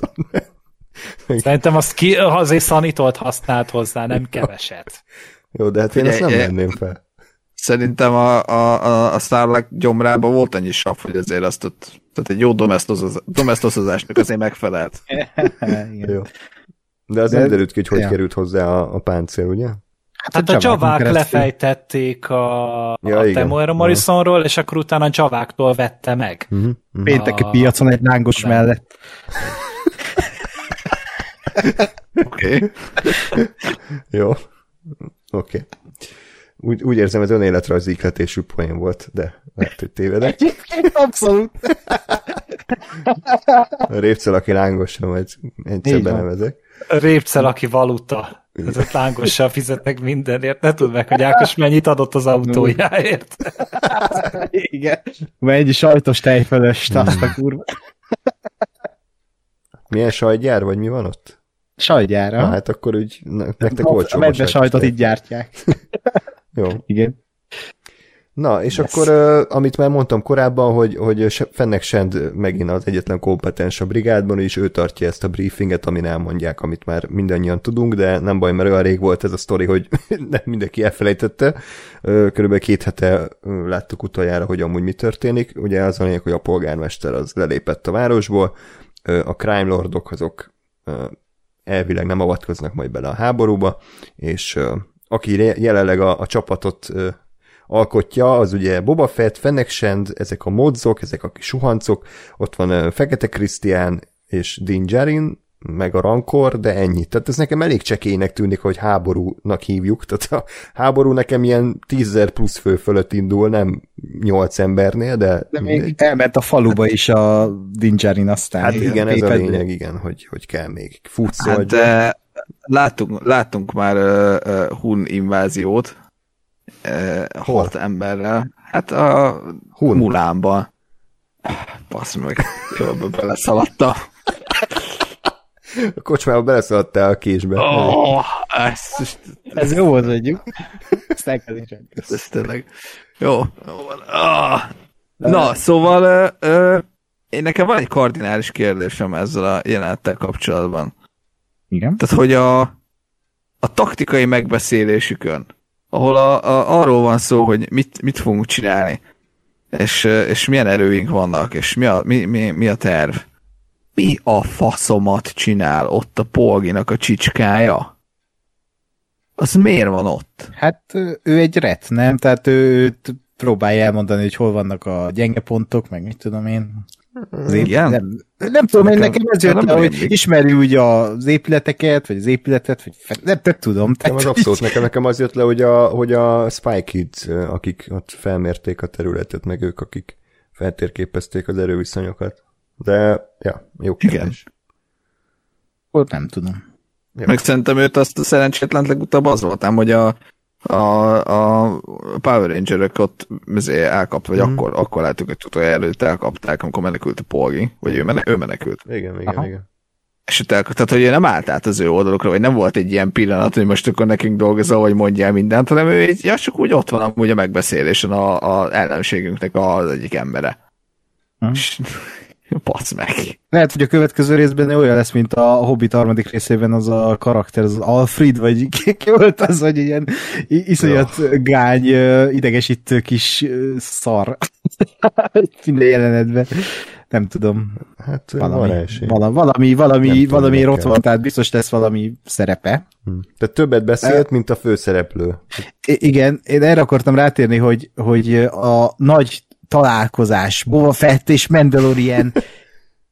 Szerintem azt ki, azért szanitolt használt hozzá, nem keveset. Jó, de hát én ezt nem venném fel. Szerintem a, a, a, a Starlock gyomrában volt annyi sav, hogy azért azt ott, tehát egy jó domesztozásnak azért megfelelt. jó. De az de, nem derült ki, hogy hogy ja. került hozzá a, a páncél, ugye? Hát a csavák lefejtették a, ja, a Temuera Morrisonról, és akkor utána a csaváktól vette meg. Uh-huh. Uh-huh. Pénteki a... piacon egy lángos Nem. mellett. Oké. Okay. Jó. Oké. Okay. Úgy, úgy érzem, ez önéletrajzi ikletésű poén volt, de lehet, hogy tévedek. Abszolút. A répcel, aki lángosra, majd egyszer benevezek. Répcel, aki valuta. Ezek lángossal fizetnek mindenért. Ne tudd meg, hogy Ákos mennyit adott az autójáért. Igen. Mennyi sajtos tejfölöst, azt a kurva. Milyen sajtgyár, vagy mi van ott? Sajtgyára. Na, hát akkor úgy nektek olcsó. A medve sajtot így gyártják. Jó. Igen. Na, és yes. akkor, amit már mondtam korábban, hogy, hogy Fennek Send megint az egyetlen kompetens a brigádban, és ő tartja ezt a briefinget, amin elmondják, amit már mindannyian tudunk, de nem baj, mert olyan rég volt ez a sztori, hogy nem mindenki elfelejtette. Körülbelül két hete láttuk utoljára, hogy amúgy mi történik. Ugye az a lényeg, hogy a polgármester az lelépett a városból, a crime lordok azok elvileg nem avatkoznak majd bele a háborúba, és aki jelenleg a, a csapatot alkotja, az ugye Boba Fett, Fennec Shand, ezek a modzok, ezek a kis suhancok, ott van Fekete Krisztián és Din Djarin, meg a rankor, de ennyi. Tehát ez nekem elég csekélynek tűnik, hogy háborúnak hívjuk. Tehát a háború nekem ilyen tízzer plusz fő fölött indul, nem nyolc embernél, de... De még elment a faluba is a Dingerin aztán. Hát igen, ez a lényeg, igen, hogy, hogy kell még futszolni. Hát de láttunk, láttunk már uh, uh, Hun inváziót, uh, hat emberrel. Hát a Hun. Mulánban. Basz meg, jól beleszaladta. A kocsmába beleszaladtál a késbe. Oh, ez, ez jó volt, mondjuk. Ezt el kell ez, ez tényleg. Jó. jó oh. Na, szóval uh, uh, én nekem van egy kardinális kérdésem ezzel a jelenettel kapcsolatban. Igen? Tehát, hogy a, a taktikai megbeszélésükön, ahol a, a, arról van szó, hogy mit, mit fogunk csinálni, és, és milyen erőink vannak, és mi a, mi, mi, mi a terv mi a faszomat csinál ott a polginak a csicskája? Az miért van ott? Hát ő egy ret, nem? Tehát ő próbálja elmondani, hogy hol vannak a gyenge pontok, meg mit tudom én. Az Igen? Nem, nem tudom, én nekem ez jött le, hogy ismeri úgy az épületeket, vagy az épületet, vagy nem, nem tudom. Nem, az abszolút nekem, nekem az jött le, hogy a, hogy a Spy Kids, akik ott felmérték a területet, meg ők, akik feltérképezték az erőviszonyokat. De, ja, jó kérdés. Ott nem tudom. Ja. Meg szerintem őt azt a szerencsétlen legutóbb az voltam, hogy a, a, a Power Ranger-ök ott elkapt, vagy mm. akkor, akkor láttuk, hogy tudja előtt elkapták, amikor menekült a Polgi, vagy ő, mene, ő menekült. Igen, igen, Aha. igen. És ott elkapt, tehát, hogy ő nem állt át az ő oldalukra, vagy nem volt egy ilyen pillanat, hogy most akkor nekünk dolgozol, vagy mondjál mindent, hanem ő egy, ja, csak úgy ott van amúgy a megbeszélésen a, a ellenségünknek az egyik embere. És Pasz meg. Lehet, hogy a következő részben olyan lesz, mint a Hobbit harmadik részében az a karakter, az Alfred, vagy ki volt az, hogy ilyen iszonyat oh. gány, idegesítő kis szar. Minden jelenetben. Nem tudom. Hát valami, valami, valami, valami, valami ott van, tehát biztos lesz valami szerepe. Hm. Tehát többet beszélt, mint a főszereplő. I- igen, én erre akartam rátérni, hogy, hogy a nagy találkozás, Boba Fett és Mandalorian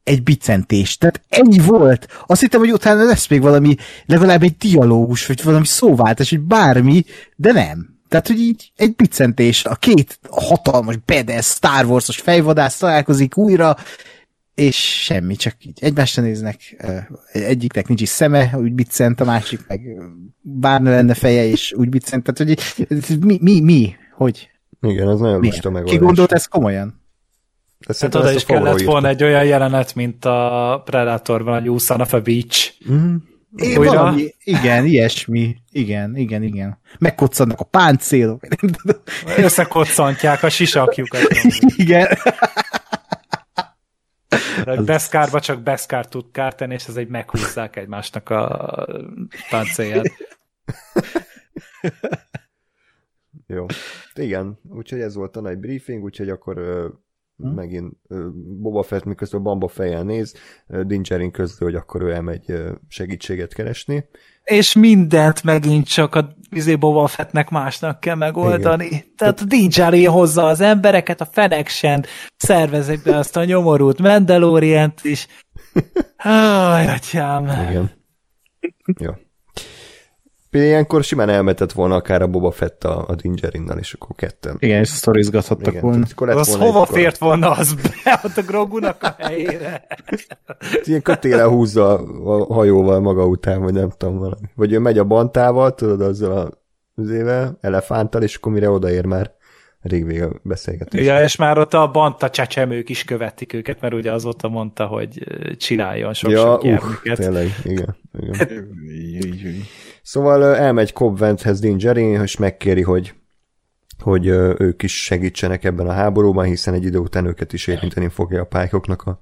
egy bicentés. Tehát ennyi volt. Azt hittem, hogy utána lesz még valami, legalább egy dialógus, vagy valami szóváltás, vagy bármi, de nem. Tehát, hogy így egy bicentés, a két hatalmas, bedes, Star Wars-os fejvadász találkozik újra, és semmi, csak így egymásra néznek, egyiknek nincs is szeme, úgy biccent, a másik meg bárna lenne feje, és úgy biccent, tehát hogy mi, mi, mi, hogy? Igen, az nagyon lusta megoldás. Ki gondolt ezt komolyan? Hát oda is kellett volna egy olyan jelenet, mint a Predatorban, hogy úszan a beach. Mm. É, valami, igen, ilyesmi. Igen, igen, igen. Megkoccannak a páncélok. Összekoccantják a sisakjukat. igen. Beszkárba csak Beszkár tud kárteni, és ez egy meghúzzák egymásnak a páncélját. Jó. Igen, úgyhogy ez volt a nagy briefing, úgyhogy akkor hmm. megint Boba Fett miközben Bamba fejjel néz, Din Djarin közül, hogy akkor ő elmegy segítséget keresni. És mindent megint csak a izé Boba Fettnek másnak kell megoldani. Igen. Tehát a Din Djarin hozza az embereket, a Fenexen szervezik be azt a nyomorult Mandalorient is. Háj, atyám. Igen. Jó. Ilyenkor simán elmetett volna akár a Boba Fett a, a Dingerinnal, és akkor ketten. Igen, és sztorizgathattak volna. Az volna hova fért volna az be ott a Grogunak a helyére? Ilyen kötéle húzza a hajóval maga után, vagy nem tudom valami. Vagy ő megy a bantával, tudod, azzal a üzével, elefánttal, és akkor mire odaér már rég vége a beszélgetés. Ja, és már ott a banta csecsemők is követik őket, mert ugye azóta mondta, hogy csináljon sok-sok ja, uh, tényleg, igen. igen. szóval elmegy Cobb Venthez Din Djarin, és megkéri, hogy hogy ők is segítsenek ebben a háborúban, hiszen egy idő után őket is érinteni fogja a pálykoknak a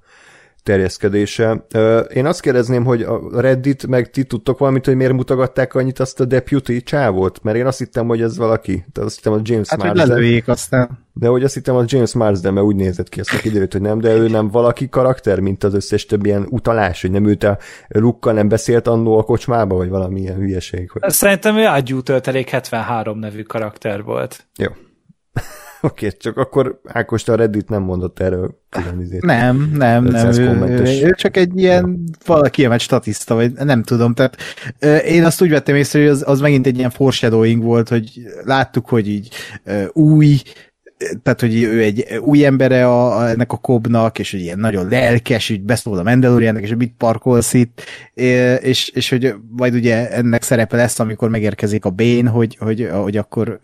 terjeszkedése. Én azt kérdezném, hogy a Reddit, meg ti tudtok valamit, hogy miért mutogatták annyit azt a deputy csávót? Mert én azt hittem, hogy ez valaki. Tehát azt hittem, hogy James hát, Marsden. hogy aztán. De hogy azt hittem, hogy James Marsden, mert úgy nézett ki, azt kiderült, hogy nem, de ő nem valaki karakter, mint az összes több ilyen utalás, hogy nem ült a Lukkal nem beszélt annó a kocsmába, vagy valami ilyen hülyeség. Hogy... Szerintem ő ágyú töltelék 73 nevű karakter volt. Jó. Oké, okay, csak akkor Ákos, a Reddit nem mondott erről külön izét. Nem, nem, nem. Ő, ő, csak egy ilyen valaki egy statiszta, vagy nem tudom. Tehát én azt úgy vettem észre, hogy az, az megint egy ilyen foreshadowing volt, hogy láttuk, hogy így új, tehát, hogy ő egy új embere a, a, ennek a kobnak, és hogy ilyen nagyon lelkes, úgy beszól a Mandaloriannek, és mit parkolsz itt, és, és hogy majd ugye ennek szerepe lesz, amikor megérkezik a Bén, hogy, hogy, hogy akkor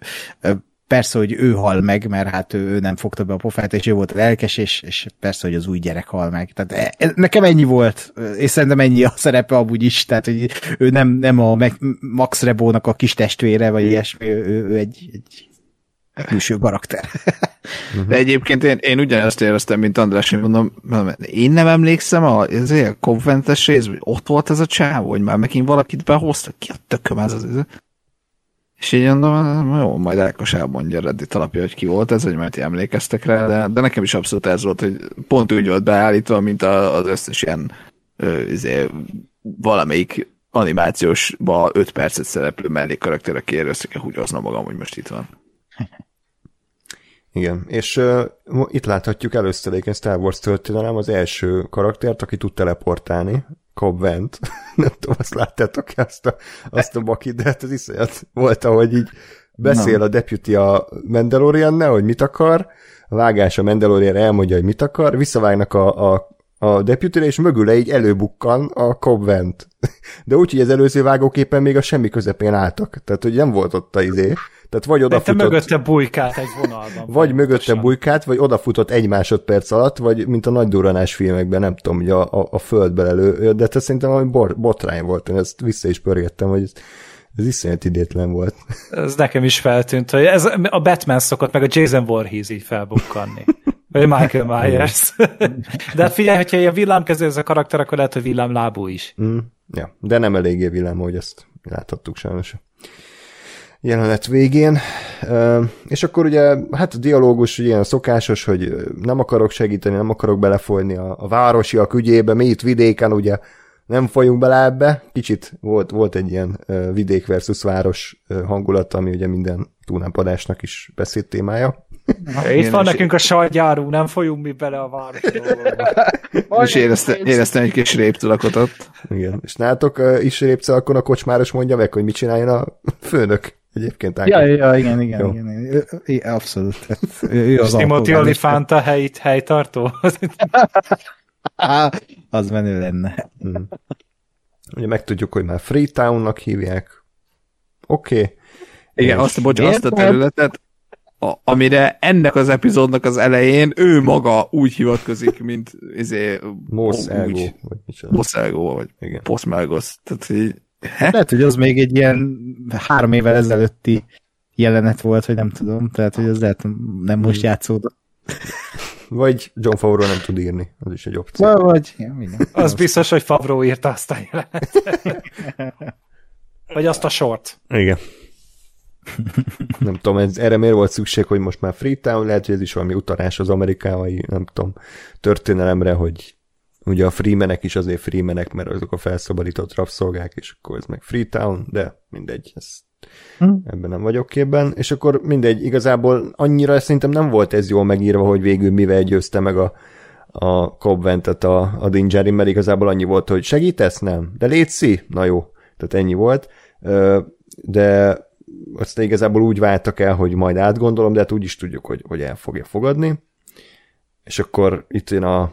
persze, hogy ő hal meg, mert hát ő nem fogta be a pofát, és ő volt lelkes, és, és persze, hogy az új gyerek hal meg. Tehát e, e, nekem ennyi volt, és szerintem ennyi a szerepe amúgy is, tehát hogy ő nem, nem a Max Rebónak a kis testvére, vagy ilyesmi, ő, ő egy, egy külső karakter. De egyébként én, én ugyanezt éreztem, mint András, én mondom, én nem emlékszem a, ez a konventes rész, hogy ott volt ez a csávó, hogy már megint valakit behoztak, ki a tököm ez az, és így mondom, jó, majd Ákos elmondja Reddit alapja, hogy ki volt ez, hogy majd emlékeztek rá, de, de nekem is abszolút ez volt, hogy pont úgy volt beállítva, mint az összes ilyen ö, izé, valamelyik animációsba 5 percet szereplő mellékkarakter, aki össze kell húgyoznom magam, hogy most itt van. Igen, és uh, itt láthatjuk először egy Star Wars történelem az első karaktert, aki tud teleportálni, Cobb Vent. Nem tudom, azt láttátok azt a, azt a bakit, de hát ez iszonyat volt, ahogy így beszél a deputy a mandalorian hogy mit akar, a vágás a Mandalorian elmondja, hogy mit akar, visszavágnak a, a a deputy és mögüle így előbukkan a Cobb De úgy, hogy az előző vágóképen még a semmi közepén álltak. Tehát, hogy nem volt ott a izé. Tehát vagy odafutott... Te mögötte bujkát egy vonalban. Vagy mögötte bujkát, vagy odafutott egy másodperc alatt, vagy mint a nagy duranás filmekben, nem tudom, hogy a, a, a földbe elő, de te szerintem valami bor, botrány volt, én ezt vissza is pörgettem, hogy ez, ez iszonyat idétlen volt. Ez nekem is feltűnt, hogy ez a Batman szokott meg a Jason Voorhees így felbukkanni. Vagy Michael Myers. De hát figyelj, hogyha ilyen villámkező ez a karakter, akkor lehet, hogy villámlábú is. Mm, ja, de nem eléggé villám, hogy ezt láthattuk sajnos jelenet végén. És akkor ugye, hát a dialógus ugye ilyen szokásos, hogy nem akarok segíteni, nem akarok belefolyni a, a városiak ügyébe, mi itt vidéken ugye nem folyunk bele ebbe. Kicsit volt, volt egy ilyen vidék versus város hangulat, ami ugye minden túlnápadásnak is beszéd témája. Na, itt van nekünk a sajtjáró, nem folyunk mi bele a városba. és éreztem, éreztem egy kis réptulakot ott. Igen, és nálatok is répcelakon a kocsmáros mondja meg, hogy mit csináljon a főnök egyébként. Ja, ja, igen, igen, Jó. igen, igen, abszolút. Hát, ő az Timothy Olifanta hely, helytartó? az menő lenne. Hmm. Ugye megtudjuk, hogy már Freetown-nak hívják. Oké. Okay. Igen, azt, bocs, azt a területet, a, amire ennek az epizódnak az elején ő maga úgy hivatkozik, mint izé, Mos Elgo, vagy Mos Elgo, vagy Igen. Postmelgos. Tehát így, he? Lehet, hogy az még egy ilyen három évvel ezelőtti jelenet volt, hogy nem tudom, tehát hogy az lehet nem most hmm. játszódott. Vagy John Favreau nem tud írni, az is egy opció. Vagy, ja, minden. Az biztos, hogy Favreau írta azt a jelenetet. Vagy azt a sort. Igen. Nem tudom, ez, erre miért volt szükség, hogy most már Freetown, lehet, hogy ez is valami utalás az amerikai, nem tudom, történelemre, hogy ugye a freemanek is azért freemanek, mert azok a felszabadított rabszolgák, és akkor ez meg Freetown, de mindegy, ez hm. ebben nem vagyok képben, és akkor mindegy, igazából annyira szerintem nem volt ez jól megírva, hogy végül mivel győzte meg a, a Cobventet a, a Dingerin, mert igazából annyi volt, hogy segítesz? Nem. De létszi? Na jó. Tehát ennyi volt. De aztán igazából úgy váltak el, hogy majd átgondolom, de hát úgy is tudjuk, hogy, hogy el fogja fogadni. És akkor itt jön a,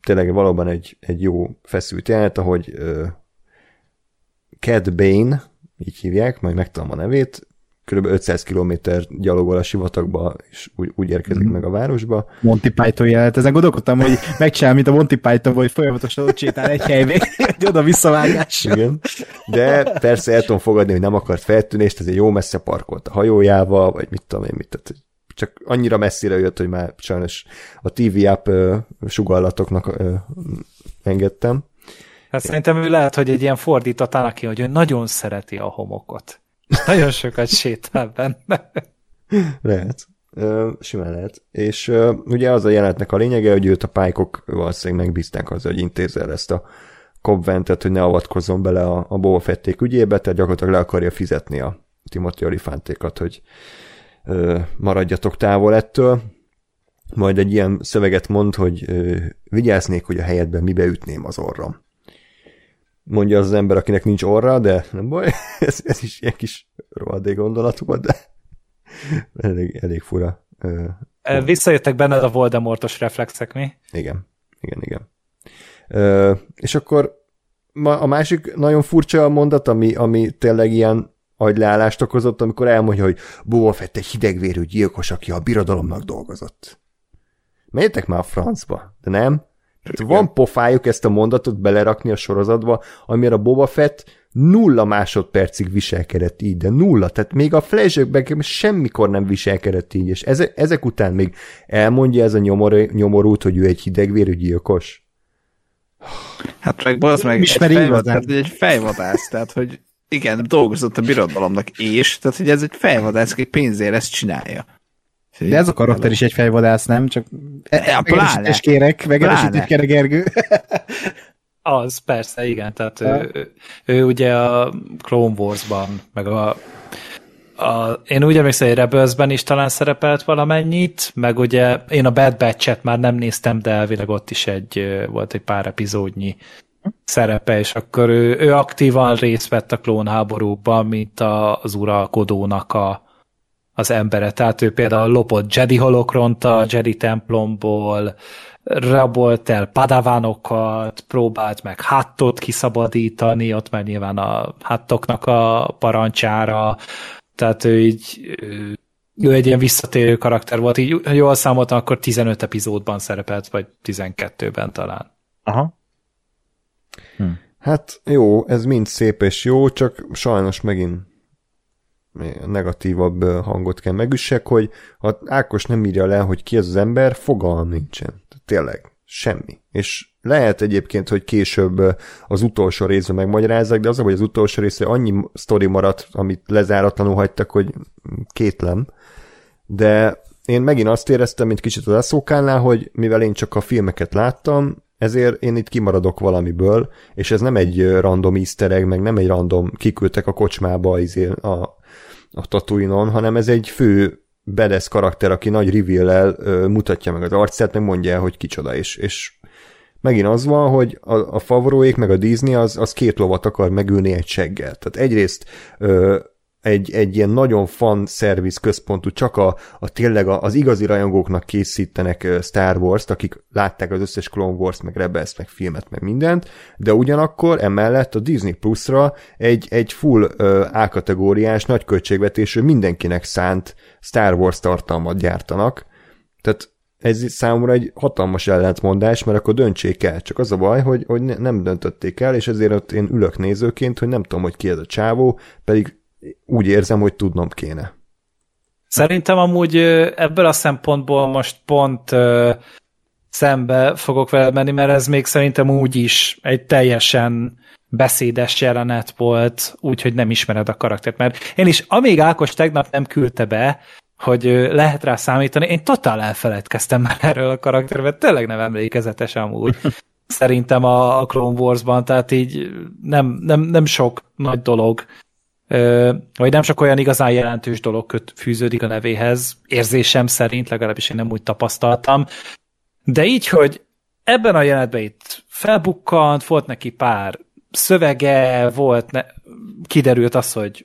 tényleg valóban egy, egy jó feszült jelenet, ahogy uh, Cad Bane, így hívják, majd megtalálom a nevét, kb. 500 km gyalogol a sivatagba, és úgy, úgy érkezik mm. meg a városba. Monty Python jelent. Ezen gondolkodtam, hogy megcsinál, mint a Monty Python, hogy folyamatosan ott sétál egy helybe, egy oda visszavágás. Igen. De persze el tudom fogadni, hogy nem akart feltűnést, ezért jó messze parkolt a hajójával, vagy mit tudom én, mit, tehát csak annyira messzire jött, hogy már sajnos a TV app sugallatoknak uh, engedtem. Hát szerintem ő lehet, hogy egy ilyen fordított Anaki, hogy ő nagyon szereti a homokot. Nagyon sokat sétál benne. Lehet. Uh, simán lehet. És ugye az a jelenetnek a lényege, hogy őt a pálykok valószínűleg megbízták azzal, hogy intézze el ezt a Cobventet, hogy ne avatkozzon bele a, a Boba Fették ügyébe, tehát gyakorlatilag le akarja fizetni a Timothy Olifántékat, hogy uh, maradjatok távol ettől. Majd egy ilyen szöveget mond, hogy uh, vigyáznék, hogy a helyetben mibe ütném az orrom mondja az, ember, akinek nincs orra, de nem baj, ez, ez is ilyen kis rohadék gondolat volt, de elég, elég fura. Visszajöttek benned a Voldemortos reflexek, mi? Igen, igen, igen. És akkor a másik nagyon furcsa mondat, ami, ami tényleg ilyen agyleállást okozott, amikor elmondja, hogy Boba Fett egy hidegvérű gyilkos, aki a birodalomnak dolgozott. Menjetek már a francba, de nem? Tehát van pofájuk ezt a mondatot belerakni a sorozatba, amire a Boba Fett nulla másodpercig viselkedett így, de nulla, tehát még a flashbackben semmikor nem viselkedett így, és ezek, ezek után még elmondja ez a nyomor, nyomorút, hogy ő egy hidegvérű gyilkos. Hát meg az meg egy, fejvad, tehát egy fejvadász, tehát hogy igen, dolgozott a birodalomnak, és tehát hogy ez egy fejvadász, aki pénzért ezt csinálja. De ez a karakter is egy fejvadász, nem? Csak e, megerősítés kérek, megerősítés kérek, Gergő. Az, persze, igen. Tehát ő, ő, ő ugye a Clone Wars-ban, meg a, a én úgy emlékszem, hogy Rebelsben is talán szerepelt valamennyit, meg ugye én a Bad Batch-et már nem néztem, de elvileg ott is egy, volt egy pár epizódnyi szerepe, és akkor ő, ő aktívan részt vett a klónháborúban, mint az uralkodónak a, az embere. Tehát ő például lopott Jedi holokront a Jedi templomból, rabolt el padavánokat, próbált meg hattot kiszabadítani, ott már nyilván a hattoknak a parancsára, tehát ő így ő egy ilyen visszatérő karakter volt, így jól számoltam, akkor 15 epizódban szerepelt, vagy 12-ben talán. Aha. Hm. Hát jó, ez mind szép és jó, csak sajnos megint negatívabb hangot kell megüssek, hogy ha Ákos nem írja le, hogy ki az az ember, fogalm nincsen. Tényleg, semmi. És lehet egyébként, hogy később az utolsó részben megmagyarázzak, de az, hogy az utolsó részre annyi sztori maradt, amit lezáratlanul hagytak, hogy kétlem. De én megint azt éreztem, mint kicsit az eszókánál, hogy mivel én csak a filmeket láttam, ezért én itt kimaradok valamiből, és ez nem egy random easter egg, meg nem egy random kiküldtek a kocsmába izé, a a Tatooine-on, hanem ez egy fő bedesz karakter, aki nagy reveal mutatja meg az arcát, meg mondja el, hogy kicsoda, és, és megint az van, hogy a, a Favroék meg a Disney az, az két lovat akar megülni egy seggel. Tehát egyrészt ö, egy, egy ilyen nagyon fan szerviz központú, csak a, a tényleg az igazi rajongóknak készítenek Star Wars-t, akik látták az összes Clone Wars, meg Rebels, meg filmet, meg mindent, de ugyanakkor emellett a Disney Plus-ra egy, egy full A-kategóriás, nagy költségvetésű, mindenkinek szánt Star Wars tartalmat gyártanak. Tehát ez számomra egy hatalmas ellentmondás, mert akkor döntsék el. Csak az a baj, hogy, hogy nem döntötték el, és ezért ott én ülök nézőként, hogy nem tudom, hogy ki ez a csávó, pedig úgy érzem, hogy tudnom kéne. Szerintem amúgy ebből a szempontból most pont szembe fogok vele menni, mert ez még szerintem úgy is egy teljesen beszédes jelenet volt, úgyhogy nem ismered a karaktert. Mert én is, amíg Ákos tegnap nem küldte be, hogy lehet rá számítani, én totál elfeledkeztem már erről a karakterről, tényleg nem emlékezetes amúgy. Szerintem a, Clone Wars-ban, tehát így nem, nem, nem sok nagy dolog, vagy nem sok olyan igazán jelentős dolog köt, fűződik a nevéhez, érzésem szerint, legalábbis én nem úgy tapasztaltam. De így, hogy ebben a jelenetben itt felbukkant, volt neki pár szövege, volt, ne, kiderült az, hogy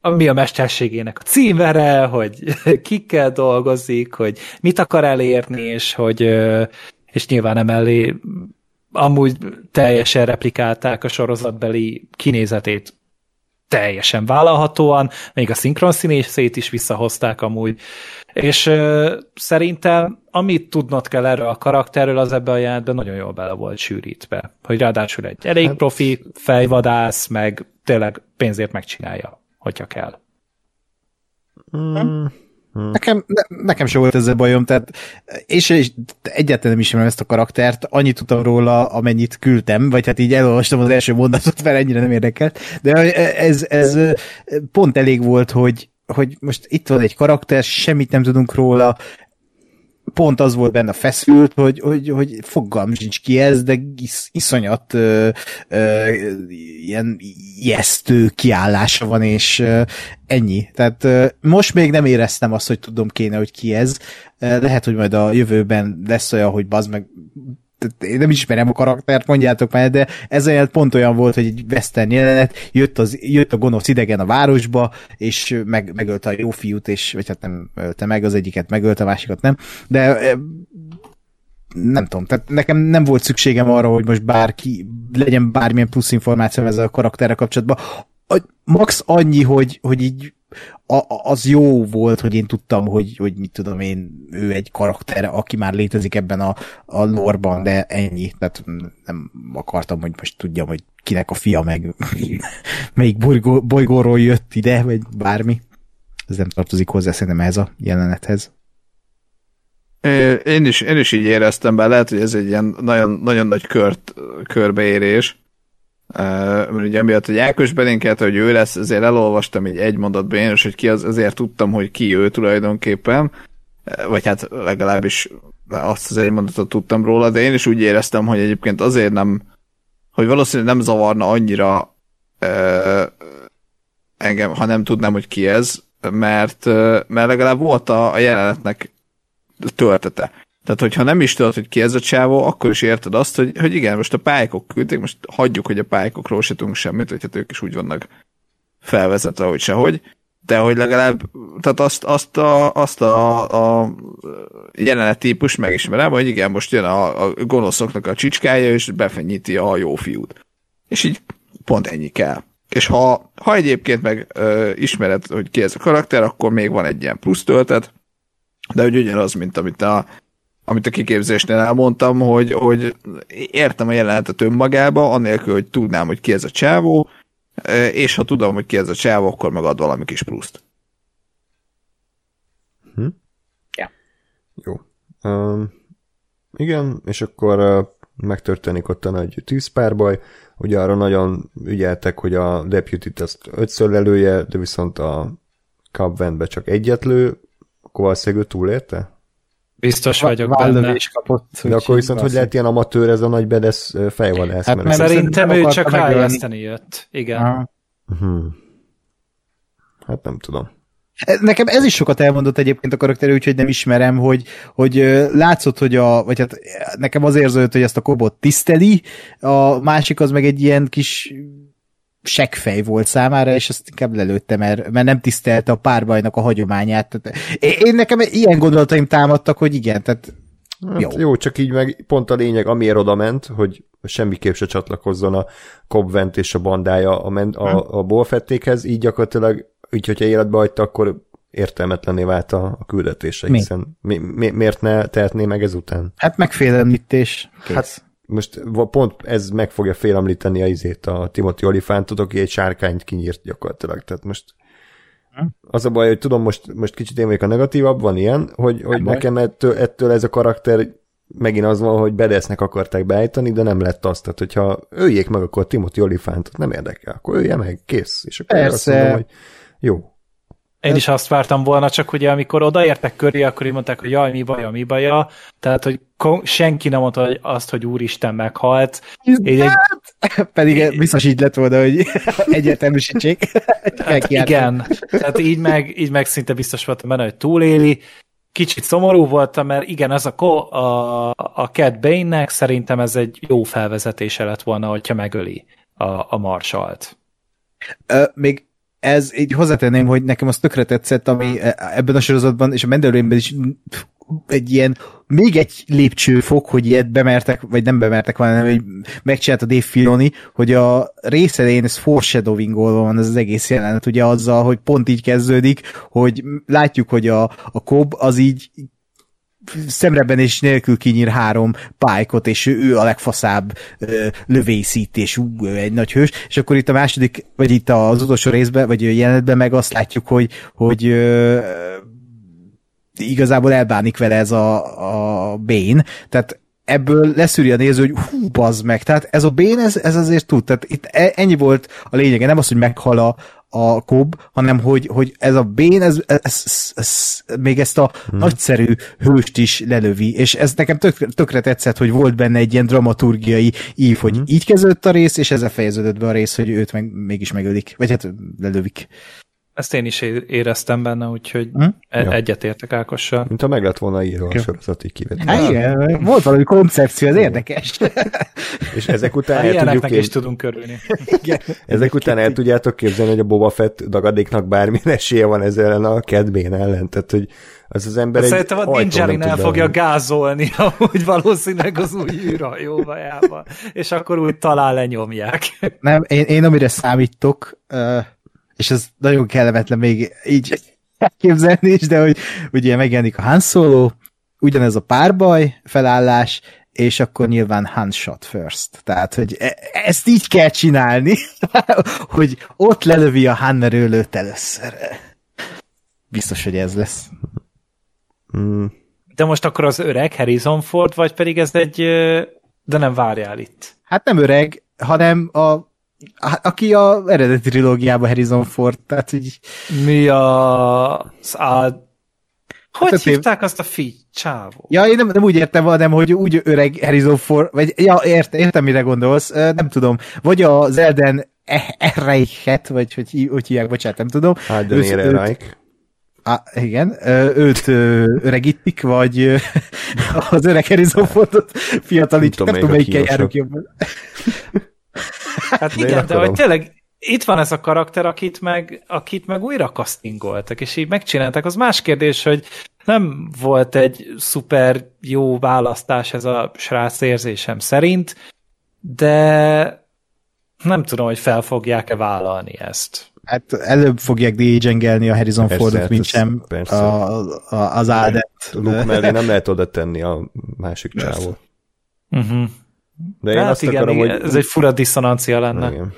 mi a mesterségének a címere, hogy kikkel dolgozik, hogy mit akar elérni, és hogy és nyilván emellé amúgy teljesen replikálták a sorozatbeli kinézetét teljesen vállalhatóan, még a szinkron színészét is visszahozták amúgy, és uh, szerintem amit tudnod kell erről a karakterről, az ebben a jelentben nagyon jól bele volt sűrítve. Hogy ráadásul egy elég hát- profi fejvadász, meg tényleg pénzért megcsinálja, hogyha kell. Mm. Hmm. Nekem, ne, nekem sem volt ezzel bajom, tehát és, és egyáltalán nem ismerem ezt a karaktert, annyit tudtam róla, amennyit küldtem, vagy hát így elolvastam az első mondatot, mert ennyire nem érdekelt, de ez, ez pont elég volt, hogy, hogy most itt van egy karakter, semmit nem tudunk róla, pont az volt benne feszült, hogy, hogy, hogy fogalm sincs ki ez, de is, iszonyat ö, ö, ilyen ijesztő kiállása van, és ö, ennyi. Tehát ö, most még nem éreztem azt, hogy tudom kéne, hogy ki ez. Lehet, hogy majd a jövőben lesz olyan, hogy bazd meg én nem ismerem a karaktert, mondjátok már, de ez olyan pont olyan volt, hogy egy western jelenet, jött, az, jött a gonosz idegen a városba, és meg, megölte a jó fiút, és, vagy hát nem ölte meg, az egyiket megölte, a másikat nem, de nem tudom, tehát nekem nem volt szükségem arra, hogy most bárki, legyen bármilyen plusz információ ezzel a karakterre kapcsolatban. Max annyi, hogy, hogy így a, az jó volt, hogy én tudtam, hogy, hogy mit tudom én, ő egy karakter, aki már létezik ebben a, a lorban, de ennyi. Tehát nem akartam, hogy most tudjam, hogy kinek a fia, meg melyik bolygó, bolygóról jött ide, vagy bármi. Ez nem tartozik hozzá szerintem ez a jelenethez. Én is, én is így éreztem be, lehet, hogy ez egy ilyen nagyon, nagyon nagy kört, körbeérés, Uh, ugye amiatt, hogy Ákos belénkelt, hogy ő lesz, ezért elolvastam így egy mondatban én is, hogy ki az, azért tudtam, hogy ki ő tulajdonképpen, vagy hát legalábbis azt az egy mondatot tudtam róla, de én is úgy éreztem, hogy egyébként azért nem, hogy valószínűleg nem zavarna annyira uh, engem, ha nem tudnám, hogy ki ez, mert, mert legalább volt a, a jelenetnek töltete. Tehát, hogyha nem is tudod, hogy ki ez a csávó, akkor is érted azt, hogy, hogy igen, most a pályákok küldték, most hagyjuk, hogy a pályákokról se tudunk semmit, hogy hát ők is úgy vannak felvezetve, hogy sehogy, de hogy legalább, tehát azt, azt a, azt a, a jelenet típus megismerem, hogy igen, most jön a, a gonoszoknak a csicskája, és befenyíti a jó fiút. És így pont ennyi kell. És ha, ha egyébként meg ö, ismered, hogy ki ez a karakter, akkor még van egy ilyen plusz töltet, de hogy ugyanaz, mint amit a amit a kiképzésnél elmondtam, hogy, hogy értem a jelenetet önmagába, anélkül, hogy tudnám, hogy ki ez a csávó, és ha tudom, hogy ki ez a csávó, akkor megad valami kis pluszt. Hm? Ja. Jó. Um, igen, és akkor uh, megtörténik ott a nagy tűzpárbaj. Ugye arra nagyon ügyeltek, hogy a deputy-t ezt ötször lelője, de viszont a Cubvenbe csak egyet lő, akkor valószínűleg ő túlélte? Biztos vagyok benne. Is kapott, De akkor viszont hogy lehet ilyen amatőr ez a nagy bedesz fejvadász? Hát mert szerintem ő csak rájeszteni jött. Igen. Hmm. Hát nem tudom. Nekem ez is sokat elmondott egyébként a karakter, úgyhogy nem ismerem, hogy, hogy látszott, hogy a, vagy hát nekem az érződött, hogy ezt a kobot tiszteli, a másik az meg egy ilyen kis seggfej volt számára, és azt inkább lelőtte, mert, mert nem tisztelte a párbajnak a hagyományát. Tehát, én nekem ilyen gondolataim támadtak, hogy igen, tehát Hát jó. jó, csak így meg pont a lényeg, amiért oda ment, hogy semmiképp se csatlakozzon a Cobvent és a bandája a, men- a, a bolfettékhez, így gyakorlatilag, úgy, hogyha életbe hagyta, akkor értelmetlené vált a, a küldetése, mi? hiszen mi, mi, miért ne tehetné meg ezután? Hát megfélemlítés. Kész. Hát most pont ez meg fogja félemlíteni a izét, a Timothy Olyphant, aki egy sárkányt kinyírt gyakorlatilag, tehát most az a baj, hogy tudom, most, most kicsit én vagyok a negatívabb, van ilyen, hogy, hogy nekem ettől, ettől ez a karakter megint az van, hogy Bedesznek akarták beállítani, de nem lett azt. Tehát, hogyha öljék meg akkor Timothy Olifántot, nem érdekel, akkor ölje meg, kész. És akkor Persze. azt mondom, hogy jó. Én is azt vártam volna, csak ugye amikor odaértek köré, akkor így mondták, hogy jaj, mi baja, mi baja. Tehát, hogy senki nem mondta hogy azt, hogy úristen meghalt. Így egy, Pedig biztos így lett volna, hogy egyértelműsítsék. igen, tehát így meg, így meg szinte biztos voltam benne, hogy túléli. Kicsit szomorú voltam, mert igen, az a, ko- a, a Cat Bane-nek szerintem ez egy jó felvezetése lett volna, hogyha megöli a, a marsalt. Ö, még ez így hozzátenném, hogy nekem az tökre tetszett, ami e, ebben a sorozatban, és a Mandalorianben is egy ilyen, még egy lépcsőfok, hogy ilyet bemertek, vagy nem bemertek, hanem hogy megcsinálta Dave Filoni, hogy a rész elején ez foreshadowingolva van ez az egész jelenet, ugye azzal, hogy pont így kezdődik, hogy látjuk, hogy a, a Cobb az így szemreben és nélkül kinyír három pálykot, és ő, a legfaszább ö, lövészít, és ú, egy nagy hős, és akkor itt a második, vagy itt az utolsó részben, vagy jelenetben meg azt látjuk, hogy, hogy ö, igazából elbánik vele ez a, a Bane, tehát ebből leszűri a néző, hogy hú, bazd meg, tehát ez a Bane, ez, ez azért tud, tehát itt e- ennyi volt a lényege, nem az, hogy meghal a, a Cobb, hanem hogy, hogy ez a Bane, ez, ez, ez, ez még ezt a hmm. nagyszerű hőst is lelövi, és ez nekem tök, tökre tetszett, hogy volt benne egy ilyen dramaturgiai ív, hogy hmm. így kezdődött a rész, és ezzel fejeződött be a rész, hogy őt meg, mégis megölik, vagy hát lelövik. Ezt én is éreztem benne, úgyhogy Hm? Ja. egyetértek Ákossal. Mint ha meg lett volna írva a sorozati kivetés. Hát igen, volt valami koncepció, az érdekes. És ezek után Hát el tudjuk ilyeneknek is kép... tudunk örülni. igen. ezek után el tudjátok képzelni, hogy a Boba Fett dagadéknak bármilyen esélye van ezzel ellen a kedvén ellen. Tehát, hogy az az ember egy Szerintem a Ninjarin el fogja bemenni. gázolni, amúgy valószínűleg az új űrhajóvajába, és akkor úgy talán lenyomják. Nem, én, én amire számítok, ö, és ez nagyon kellemetlen még így elképzelni is, de hogy ugye megjelenik a Han Solo, ugyanez a párbaj felállás, és akkor nyilván Han shot first. Tehát, hogy e- ezt így kell csinálni, hogy ott lelövi a Han, lőtt először. Biztos, hogy ez lesz. Mm, De most akkor az öreg Harrison Ford, vagy pedig ez egy... De nem várjál itt. Hát nem öreg, hanem a aki a eredeti trilógiában Harrison Ford, tehát így Mi a... Az á... Hogy Hát, hívták azt a fi csávó? Ja, én nem, nem úgy értem, hanem hogy úgy öreg Harrison Ford, vagy ja, értem, értem, mire gondolsz, nem tudom. Vagy az Elden Erreichet, vagy hogy, hogy hívják, bocsánat, nem tudom. Hayden Őt- őt-. Á, igen, őt öregítik, vagy az öreg Harrison Fordot fiatalítják, Nem tudom, tudom, melyik a melyikkel járunk jobban. Hát igen, de hogy tényleg itt van ez a karakter, akit meg, akit meg újra castingoltak, és így megcsinálták. Az más kérdés, hogy nem volt egy szuper jó választás ez a srác érzésem szerint, de nem tudom, hogy fel fogják-e vállalni ezt. Hát előbb fogják de a Harrison Persze, Fordot, hát mint sem persze. a, a, az Aldet. Luke mellé nem lehet oda tenni a másik csávót. Uh-huh. De én Hát azt igen, akarom, igen, hogy... ez egy fura diszonancia lenne. Igen.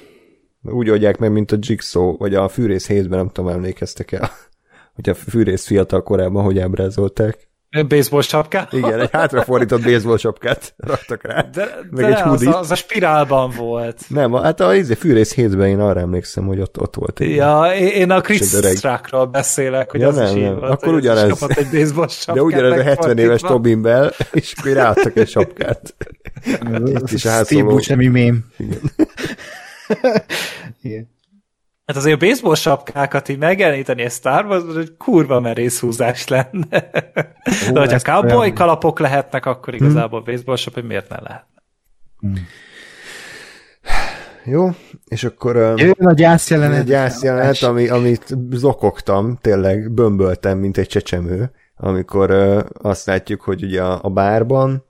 Úgy oldják meg, mint a Jigsaw, vagy a Fűrész 7-ben, nem tudom, emlékeztek el, hogy a Fűrész fiatal korában hogy ábrázolták. Baseball sapká? Igen, egy hátrafordított baseball sapkát raktak rá. De, meg de egy az, hoodie. az a spirálban volt. Nem, hát a izé, Fűrész 7-ben én arra emlékszem, hogy ott, ott volt. egy- Ja, én én a Chris. Struckról beszélek, hogy Ja, az nem, is nem. volt. Akkor ugyanez. kapott egy baseball sapkát. De ugyanez a 70 éves. Tobin Bell, és akkor ráadtak egy sapkát. Itt is Steve. Buscemi mém. Igen. Igen. Hát azért a baseball sapkákat így megjeleníteni egy Star Wars, hogy kurva merész húzás lenne. De hogyha cowboy olyan- kalapok lehetnek, akkor igazából baseball sap, hogy miért ne lehet? Jó, és akkor... Jön a gyász jelenet. Egy gyászjelenet, ami, amit zokogtam, tényleg bömböltem, mint egy csecsemő, amikor azt látjuk, hogy ugye a, a bárban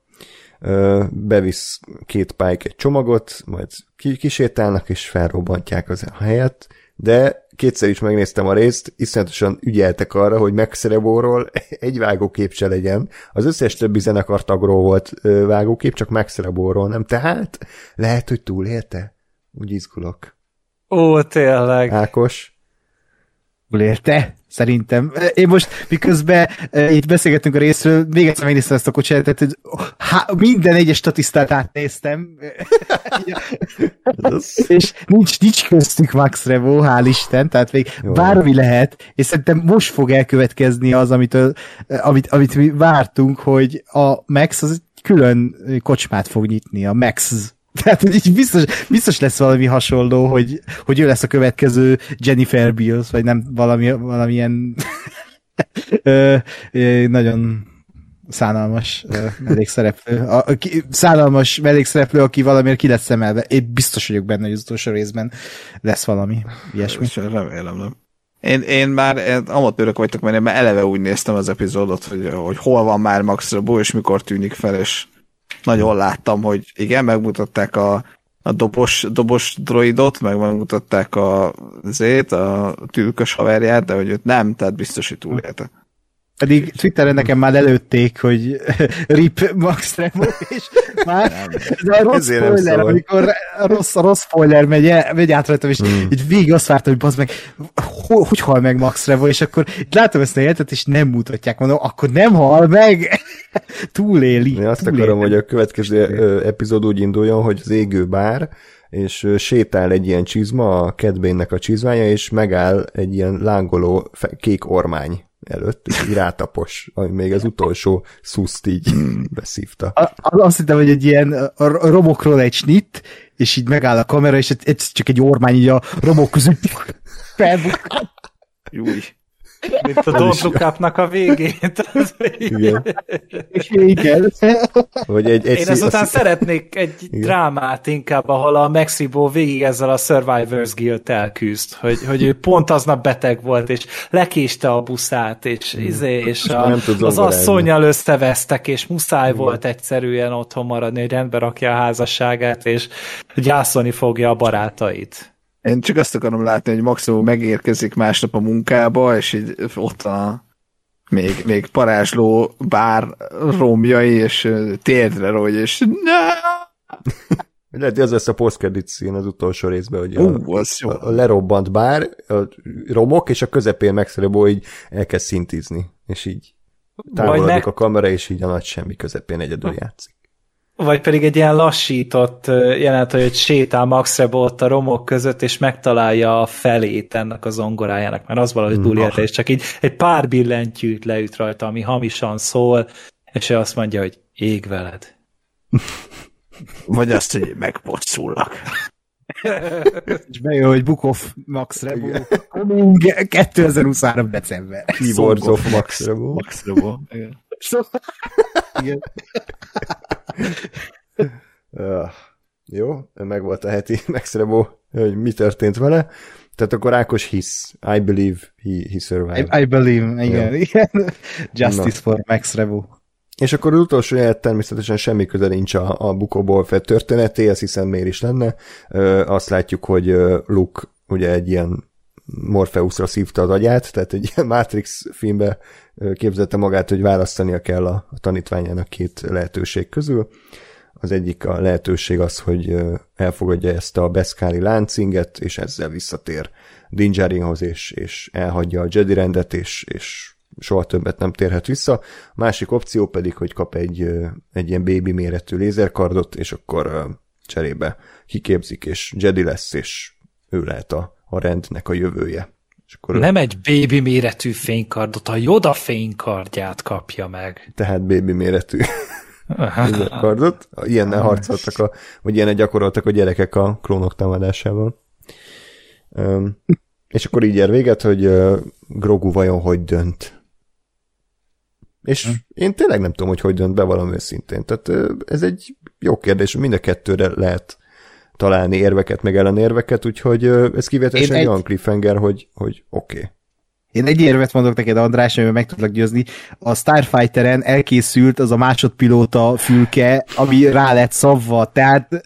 ö, bevisz két pályk egy csomagot, majd ki, kisétálnak és felrobbantják az a helyet, de kétszer is megnéztem a részt, iszonyatosan ügyeltek arra, hogy Megszerebóról egy vágókép se legyen. Az összes többi zenekartagról volt vágókép, csak Megszerebóról nem. Tehát lehet, hogy túlélte? Úgy izgulok. Ó, tényleg. Ákos? Érte? Szerintem. Én most, miközben itt beszélgettünk a részről, még egyszer megnéztem ezt a kocsát, tehát hogy há, minden egyes statisztát átnéztem. és nincs, nincs köztük Max Revo, hál' Isten, tehát még Jó. bármi lehet, és szerintem most fog elkövetkezni az, amit, amit, amit mi vártunk, hogy a Max az külön kocsmát fog nyitni, a Max tehát így biztos, biztos lesz valami hasonló, hogy, hogy ő lesz a következő Jennifer Beals, vagy nem valami, valamilyen ö, ö, nagyon szánalmas mellékszereplő. A, a, szánalmas mellékszereplő, aki valamiért ki lesz emelve. Én biztos vagyok benne, hogy az utolsó részben lesz valami ilyesmi. Remélem, nem. Én, én már amatőrök vagytok, mert én már eleve úgy néztem az epizódot, hogy, hogy hol van már Max Rabo, és mikor tűnik fel, és nagyon láttam, hogy igen, megmutatták a, a dobos, dobos droidot, meg megmutatták a zét, a tűkös haverját, de hogy őt nem, tehát biztos, hogy túlélte. Pedig Twitteren nekem már előtték, hogy RIP Max Remo, és már ez a rossz spoiler, amikor a rossz, a rossz spoiler megy, megy át rajtam, és hmm. így végig azt vártam, hogy bazd meg, hogy, hogy hal meg Max Remo, és akkor látom ezt a jelentet, és nem mutatják, mondom, akkor nem hal meg, túléli. Én azt túléli. akarom, hogy a következő epizód úgy induljon, hogy az égő bár, és sétál egy ilyen csizma, a kedvénnek a csizmája, és megáll egy ilyen lángoló kék ormány előtt, és így rátapos, ami még az utolsó szuszt így hmm. beszívta. A, azt hittem, hogy egy ilyen a romokról egy snit, és így megáll a kamera, és ez csak egy ormány így a romok között felbukkan. Júj. Mint a Don't Look a végét. Igen. Igen. Vagy egy, egy Én ezután a... szeretnék egy Igen. drámát inkább, ahol a Mexibo végig ezzel a Survivors Guild elküzd, hogy, hogy ő pont aznap beteg volt, és lekéste a buszát, és, izé, és a, az asszonyjal összevesztek, és muszáj Igen. volt egyszerűen otthon maradni, hogy rendbe rakja a házasságát, és gyászolni fogja a barátait. Én csak azt akarom látni, hogy maximum megérkezik másnap a munkába, és így ott a még, még parázsló bár romjai, és térdre rogy, és lehet, hogy az lesz a post szín az utolsó részben, hogy uh, a, a, a lerobbant bár, a romok, és a közepén megszerebó így elkezd szintizni, és így távolodik meg... a kamera, és így a nagy semmi közepén egyedül játszik. Vagy pedig egy ilyen lassított jelent, hogy egy sétál Max Rebo ott a romok között, és megtalálja a felét ennek a zongorájának, mert az valahogy túlélte, és csak így egy pár billentyűt leüt rajta, ami hamisan szól, és ő azt mondja, hogy ég veled. Vagy azt, hogy megpocsúllak. és bejön, hogy Book of Max Rebo. 2023. december. Keyboards of Max Rebo. Max Rebo. Igen. Igen. Uh, jó, meg volt a heti megszerebó, hogy mi történt vele. Tehát akkor Ákos hisz. I believe he, he survived. I, I believe, igen. Igen. Justice Na. for Max Revo. És akkor az utolsó jelet természetesen semmi köze nincs a, a Bukóból fett történetéhez, hiszen miért is lenne. Ö, azt látjuk, hogy Luke ugye egy ilyen Morpheusra szívta az agyát, tehát egy Matrix filmbe képzelte magát, hogy választania kell a, a tanítványának két lehetőség közül. Az egyik a lehetőség az, hogy elfogadja ezt a beszkáli láncinget, és ezzel visszatér Dinjarinhoz, és, és elhagyja a Jedi rendet, és, és soha többet nem térhet vissza. Másik opció pedig, hogy kap egy, egy ilyen baby méretű lézerkardot, és akkor cserébe kiképzik, és Jedi lesz, és ő lehet a, a rendnek a jövője. És akkor Nem egy baby méretű fénykardot, a Yoda fénykardját kapja meg. Tehát baby méretű kardot. Ilyennel harcoltak, a, vagy ilyennel gyakoroltak a gyerekek a klónok támadásával. Um, és akkor így ér véget, hogy uh, Grogu vajon hogy dönt. És hm. én tényleg nem tudom, hogy hogy dönt be valami őszintén. Tehát uh, ez egy jó kérdés, mind a kettőre lehet találni érveket, meg ellenérveket, úgyhogy ez kivételesen egy olyan cliffhanger, hogy, hogy oké. Okay. Én egy érvet mondok neked, András, amivel meg tudlak győzni. A Starfighteren elkészült az a másodpilóta fülke, ami rá lett szavva, tehát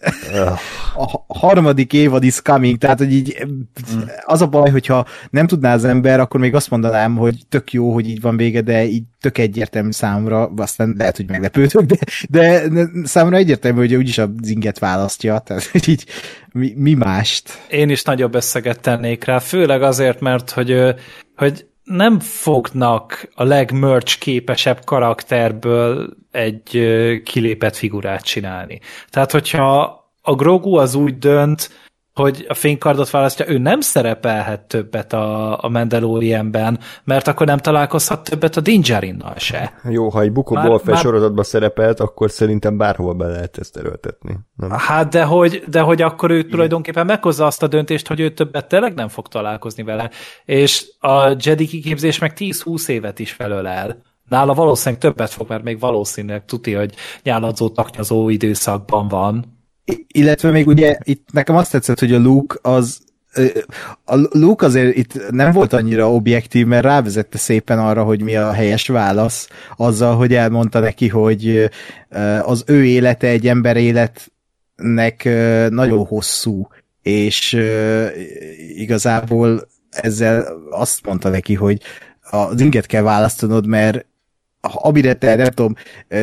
a harmadik évad is coming, tehát hogy így az a baj, hogyha nem tudná az ember, akkor még azt mondanám, hogy tök jó, hogy így van vége, de így tök egyértelmű számra, aztán lehet, hogy meglepődök, de, de számomra egyértelmű, hogy úgyis a zinget választja, tehát így mi, mi mást. Én is nagyobb összeget tennék rá, főleg azért, mert hogy hogy nem fognak a legmerch képesebb karakterből egy kilépett figurát csinálni. Tehát, hogyha a Grogu az úgy dönt, hogy a fénykardot választja, ő nem szerepelhet többet a, a Mandalorianben, mert akkor nem találkozhat többet a Dinjarinnal se. Jó, ha egy Book of már... sorozatban szerepelt, akkor szerintem bárhol be lehet ezt erőltetni. Nem? Hát, de hogy, de hogy akkor ő tulajdonképpen meghozza azt a döntést, hogy ő többet tényleg nem fog találkozni vele. És a Jedi kiképzés meg 10-20 évet is felölel. Nála valószínűleg többet fog, mert még valószínűleg tuti, hogy nyáladzó, taknyazó időszakban van illetve még ugye itt nekem azt tetszett, hogy a Luke az a Luke azért itt nem volt annyira objektív, mert rávezette szépen arra, hogy mi a helyes válasz, azzal, hogy elmondta neki, hogy az ő élete egy ember életnek nagyon hosszú, és igazából ezzel azt mondta neki, hogy az inget kell választanod, mert amire te, nem tudom,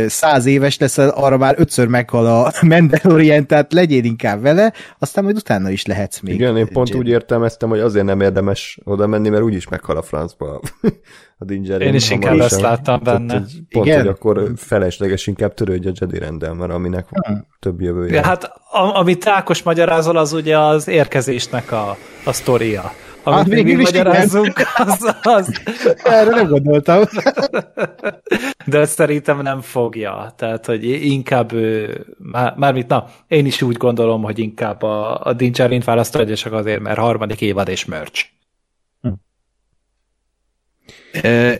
száz éves leszel, arra már ötször meghal a Mandalorian, tehát legyél inkább vele, aztán majd utána is lehetsz még. Igen, én pont Jedi. úgy értelmeztem, hogy azért nem érdemes oda menni, mert úgyis meghal a francba a Dinger. Én is inkább ezt láttam benne. Tehát, pont, Igen? hogy akkor felesleges inkább törődj a Jedi rendel, mert aminek hmm. több jövője. Ja, hát amit Ákos magyarázol, az ugye az érkezésnek a, a sztoria amit hát, még mi az, az... Erre nem gondoltam. De ezt szerintem nem fogja. Tehát, hogy inkább már, mármint, na, én is úgy gondolom, hogy inkább a, a Dincsárint választja, csak azért, mert harmadik évad és merch. Hm.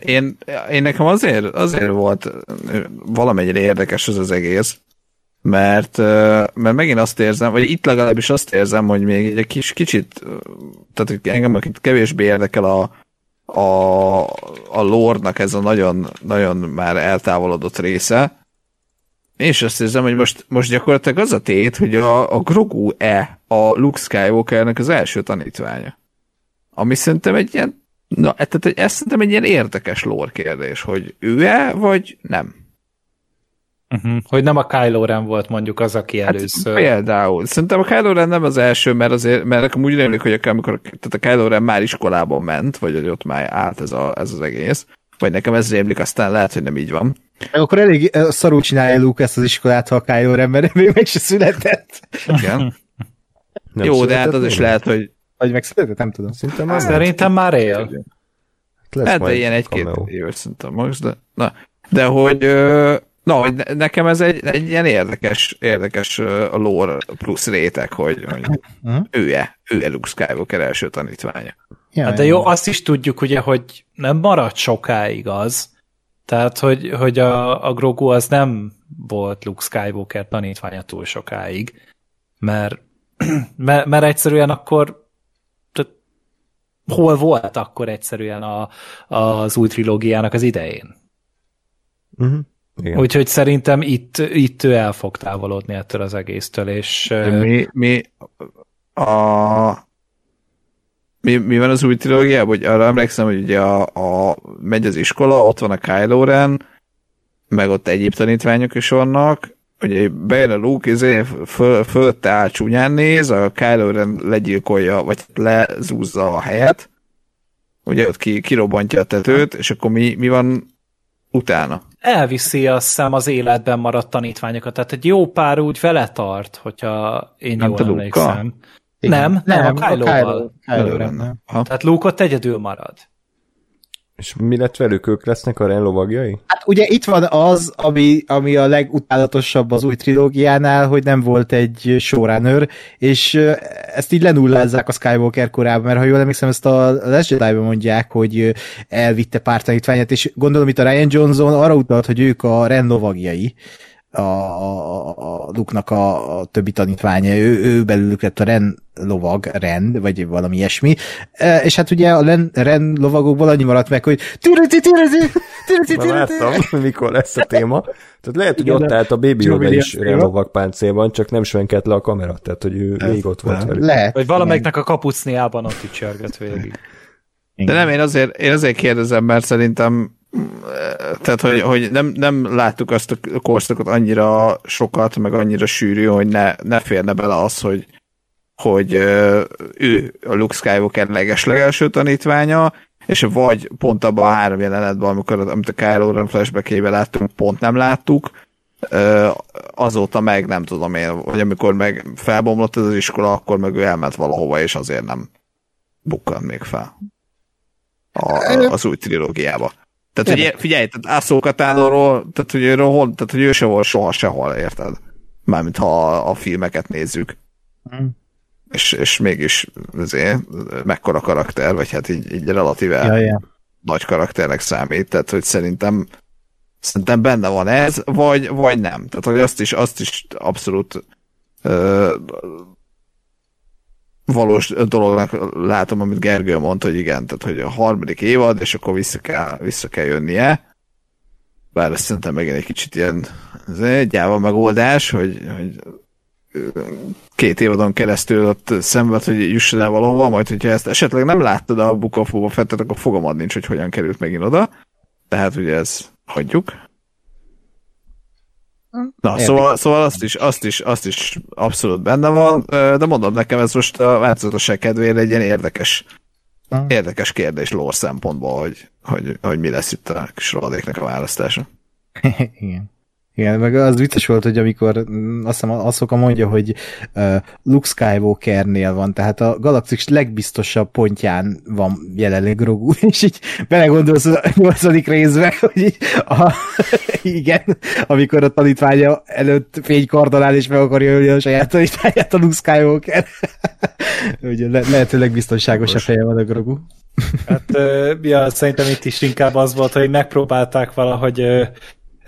Én, én nekem azért, azért volt valamennyire érdekes ez az egész, mert, mert megint azt érzem, vagy itt legalábbis azt érzem, hogy még egy kis, kicsit, tehát engem kevésbé érdekel a, a, a lordnak ez a nagyon, nagyon már eltávolodott része, és azt érzem, hogy most, most gyakorlatilag az a tét, hogy a, a Grogu-e a Luke Skywalkernek az első tanítványa. Ami szerintem egy ilyen, na, tehát ez szerintem egy ilyen érdekes lore kérdés, hogy ő-e, vagy nem. Uh-huh. Hogy nem a Kylo Ren volt mondjuk az, aki hát először. Például. Szerintem a Kylo Ren nem az első, mert azért, mert nekem úgy rémlik, hogy amikor tehát a Kylo Ren már iskolában ment, vagy hogy ott már állt ez, a, ez az egész. Vagy nekem ez rémlik, aztán lehet, hogy nem így van. Akkor elég eh, szarul csinálja Luke ezt az iskolát, ha a Kylo Ren, mert még meg se született. Igen. Nem Jó, de hát az is lehet, hogy... Vagy megszületett, nem tudom. Szerintem már, Szerintem már él. Hát de ilyen egy-két éves szerintem max, de... Na, de hogy Na, hogy nekem ez egy, egy ilyen érdekes, érdekes a lore plusz réteg, hogy, hogy ő-e, ő-e Luke Skywalker első tanítványa. Ja, hát de jó, azt is tudjuk ugye, hogy nem maradt sokáig az, tehát, hogy, hogy a, a Grogu az nem volt Luke Skywalker tanítványa túl sokáig, mert, mert, mert egyszerűen akkor tehát, hol volt akkor egyszerűen a, az új trilógiának az idején? Uh-huh. Igen. Úgyhogy szerintem itt, itt ő el fog távolodni ettől az egésztől, és... Mi, mi, a, mi, mi van az új trilógiában? Hogy arra emlékszem, hogy ugye a, a, megy az iskola, ott van a Kylo Ren, meg ott egyéb tanítványok is vannak, ugye bejön a Luke, izé, föl, fölötte áll csúnyán néz, a Kylo Ren legyilkolja, vagy lezúzza a helyet, ugye ott ki, kirobbantja a tetőt, és akkor mi, mi van utána? Elviszi azt hiszem az életben maradt tanítványokat, tehát egy jó pár úgy vele tart, hogyha én nem jól emlékszem. Nem, nem, nem, a Kylo-val. Kylo, Kylo Tehát Luke ott egyedül marad. És mi lett velük? Ők lesznek a Ren lovagjai? Hát ugye itt van az, ami, ami a legutálatosabb az új trilógiánál, hogy nem volt egy showrunner, és ezt így lenullázzák a Skywalker korában, mert ha jól emlékszem, ezt a Last jedi mondják, hogy elvitte pár tanítványát, és gondolom itt a Ryan Johnson arra utalt, hogy ők a Ren lovagjai, a, a, a Luke-nak a, a többi tanítványa, ő, ő belőlük lett a Ren lovag, Ren, vagy valami ilyesmi, e, és hát ugye a Ren, Ren lovagokból annyi maradt meg, hogy tűröti, tűröti, tűröti, tűröti. láttam, mikor lesz a téma. Tehát lehet, hogy ott állt a Baby Yoda is Ren lovag páncélban, csak nem svenkelt le a kamera, tehát hogy ő végig ott volt velük. Lehet. Vagy valamelyiknek a kapucniában ott is csörgött végig. De nem, én azért, én azért kérdezem, mert szerintem tehát, hogy, hogy nem, nem láttuk azt a korszakot annyira sokat, meg annyira sűrű, hogy ne, ne férne bele az, hogy, hogy ő a Luke Skywalker legeslegelső tanítványa, és vagy pont abban a három jelenetben, amikor, amit a Kylo Ren flashback láttunk, pont nem láttuk, azóta meg nem tudom én, hogy amikor meg felbomlott ez az iskola, akkor meg ő elment valahova, és azért nem bukkant még fel a, az új trilógiába. Tehát, hogy figyelj, tehát Ászókatánról, tehát, hogy őről hol, tehát, hogy ő se volt soha sehol, érted? Mármint ha a, a filmeket nézzük. Mm. És, és mégis azért mekkora karakter, vagy hát így, így relatíve ja, ja. nagy karakternek számít, tehát hogy szerintem szerintem benne van ez, vagy, vagy nem. Tehát, hogy azt is, azt is abszolút ö, valós dolognak látom, amit Gergő mondta, hogy igen, tehát hogy a harmadik évad, és akkor vissza kell, vissza kell jönnie. Bár ezt szerintem megint egy kicsit ilyen ez gyáva megoldás, hogy, hogy két évadon keresztül ott szenved, hogy jusson el valahova, majd hogyha ezt esetleg nem láttad a Book of Boba Fettet, akkor fogalmad nincs, hogy hogyan került megint oda. Tehát ugye ez hagyjuk. Na, szóval, szóval azt, is, azt, is, azt is abszolút benne van, de mondom nekem, ez most a változatosság kedvére egy ilyen érdekes, érdekes kérdés lór szempontból, hogy, hogy, hogy mi lesz itt a kis rohadéknek a választása. Igen. Igen, meg az vicces volt, hogy amikor mm, azt hiszem Aszoka mondja, hogy uh, Luke Skywalkernél van, tehát a galaxis legbiztosabb pontján van jelenleg Grogu, és így belegondolsz a nyolcadik részbe, hogy így, a, igen, amikor a tanítványa előtt fénykardon áll, és meg akarja ölni a saját tanítványát a Luke Skywalker. Ugye le, lehetőleg biztonságos a feje van a Grogu. Hát, ja, szerintem itt is inkább az volt, hogy megpróbálták valahogy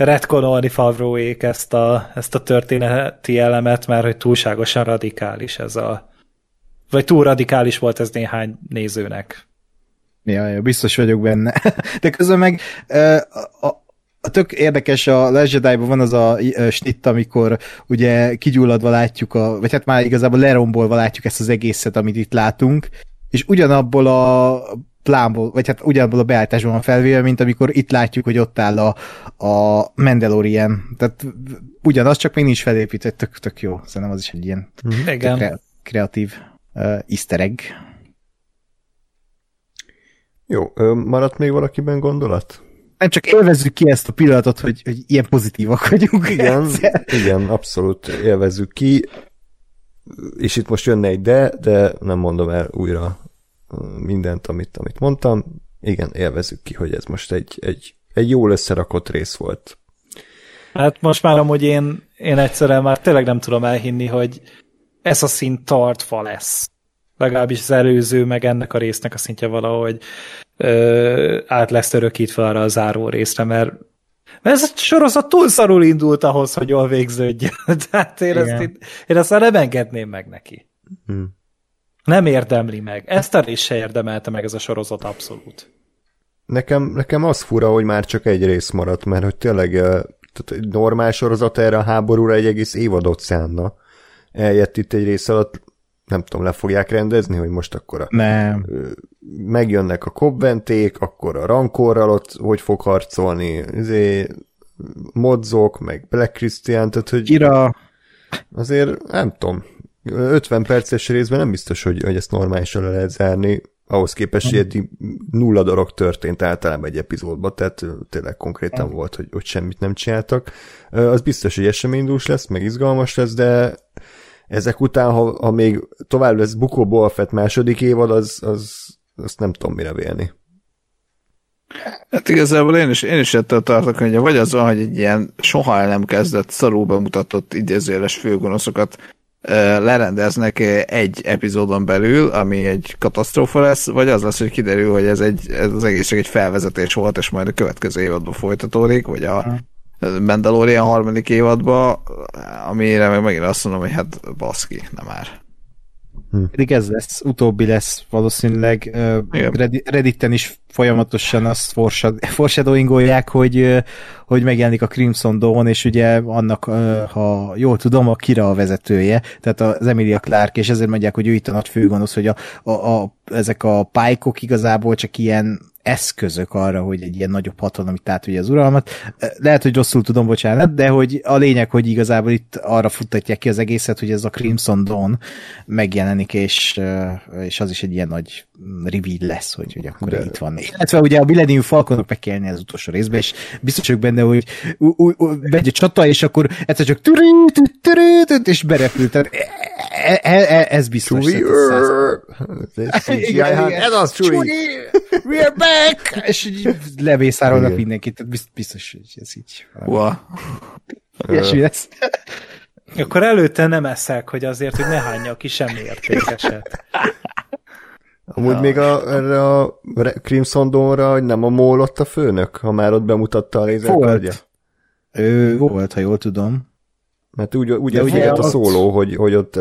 retkonolni Favróék ezt a, ezt a történeti elemet, mert hogy túlságosan radikális ez a vagy túl radikális volt ez néhány nézőnek. Ja, ja biztos vagyok benne. De közben meg a, a, a tök érdekes, a Last van az a snitt, amikor ugye kigyulladva látjuk, a, vagy hát már igazából lerombolva látjuk ezt az egészet, amit itt látunk, és ugyanabból a plánból, vagy hát ugyanabból a beállításban van felvéve, mint amikor itt látjuk, hogy ott áll a, a Mandalorian. Tehát ugyanaz, csak még nincs felépítve, tök, tök jó. Szerintem az is egy ilyen mm kreatív uh, easter egg. Jó, maradt még valakiben gondolat? Nem csak élvezzük ki ezt a pillanatot, hogy, hogy ilyen pozitívak vagyunk. Igen, igen, abszolút élvezzük ki. És itt most jönne egy de, de nem mondom el újra mindent, amit, amit mondtam. Igen, élvezzük ki, hogy ez most egy, egy, egy jól összerakott rész volt. Hát most már amúgy én, én egyszerűen már tényleg nem tudom elhinni, hogy ez a szint tartva lesz. Legalábbis az előző, meg ennek a résznek a szintje valahogy ö, át lesz örökítve arra a záró részre, mert mert ez a sorozat túl szarul indult ahhoz, hogy jól végződjön. Tehát én, ezt, én, én ezt már nem engedném meg neki. Hmm. Nem érdemli meg. Ezt a rész se érdemelte meg ez a sorozat abszolút. Nekem, nekem az fura, hogy már csak egy rész maradt, mert hogy tényleg tehát egy normál sorozat erre a háborúra egy egész évadot szánna. Eljött itt egy rész alatt, nem tudom, le fogják rendezni, hogy most akkor a, nem. megjönnek a kobbenték, akkor a rankorral ott hogy fog harcolni, izé, modzok, meg Black Christian, tehát hogy Kira. azért nem tudom, 50 perces részben nem biztos, hogy, hogy ezt normálisan le lehet zárni, ahhoz képest, hogy nulla dolog történt általában egy epizódban, tehát tényleg konkrétan volt, hogy, hogy semmit nem csináltak. Az biztos, hogy eseménydús lesz, meg izgalmas lesz, de ezek után, ha, ha még tovább lesz Bukó Bolfett második évad, az, az, azt nem tudom mire vélni. Hát igazából én is, én is ettől tartok, hogy vagy az van, hogy egy ilyen soha el nem kezdett szarú bemutatott idézőjeles főgonoszokat lerendeznek egy epizódon belül, ami egy katasztrófa lesz, vagy az lesz, hogy kiderül, hogy ez, egy, ez az egész egy felvezetés volt, és majd a következő évadban folytatódik, vagy a Mandalorian harmadik évadban, amire meg megint azt mondom, hogy hát baszki, nem már. Hm. Pedig ez lesz, utóbbi lesz valószínűleg. Redditen is folyamatosan azt foreshadowingolják, hogy, hogy megjelenik a Crimson Dawn, és ugye annak, ha jól tudom, a Kira a vezetője, tehát az Emilia Clark, és ezért mondják, hogy ő itt a nagy főgonosz, hogy a, a, a, ezek a pálykok igazából csak ilyen eszközök arra, hogy egy ilyen nagyobb hatalomit átvigye az uralmat. Lehet, hogy rosszul tudom, bocsánat, de hogy a lényeg, hogy igazából itt arra futtatják ki az egészet, hogy ez a Crimson Dawn megjelenik, és, és az is egy ilyen nagy reveal lesz, hogy, hogy akkor de... itt van. Illetve ugye a Millennium Falconok meg kell az utolsó részben, és biztos vagyok benne, hogy megy a csata, és akkor egyszer csak és berepült. E, e, e, ez biztos. Ez az, Csúri! We're back! És így levészárolnak mindenkit, tehát biztos, hogy ez így. Wow. Ilyesmi lesz. Akkor előtte nem eszek, hogy azért, hogy ne hányja ki semmi értékeset. Amúgy ja. még a, erre a Crimson Dawn-ra, hogy nem a Mól ott a főnök, ha már ott bemutatta a lézerkardja? Ő volt, ha jól tudom. Mert úgy, úgy ugye a szóló, hogy, hogy ott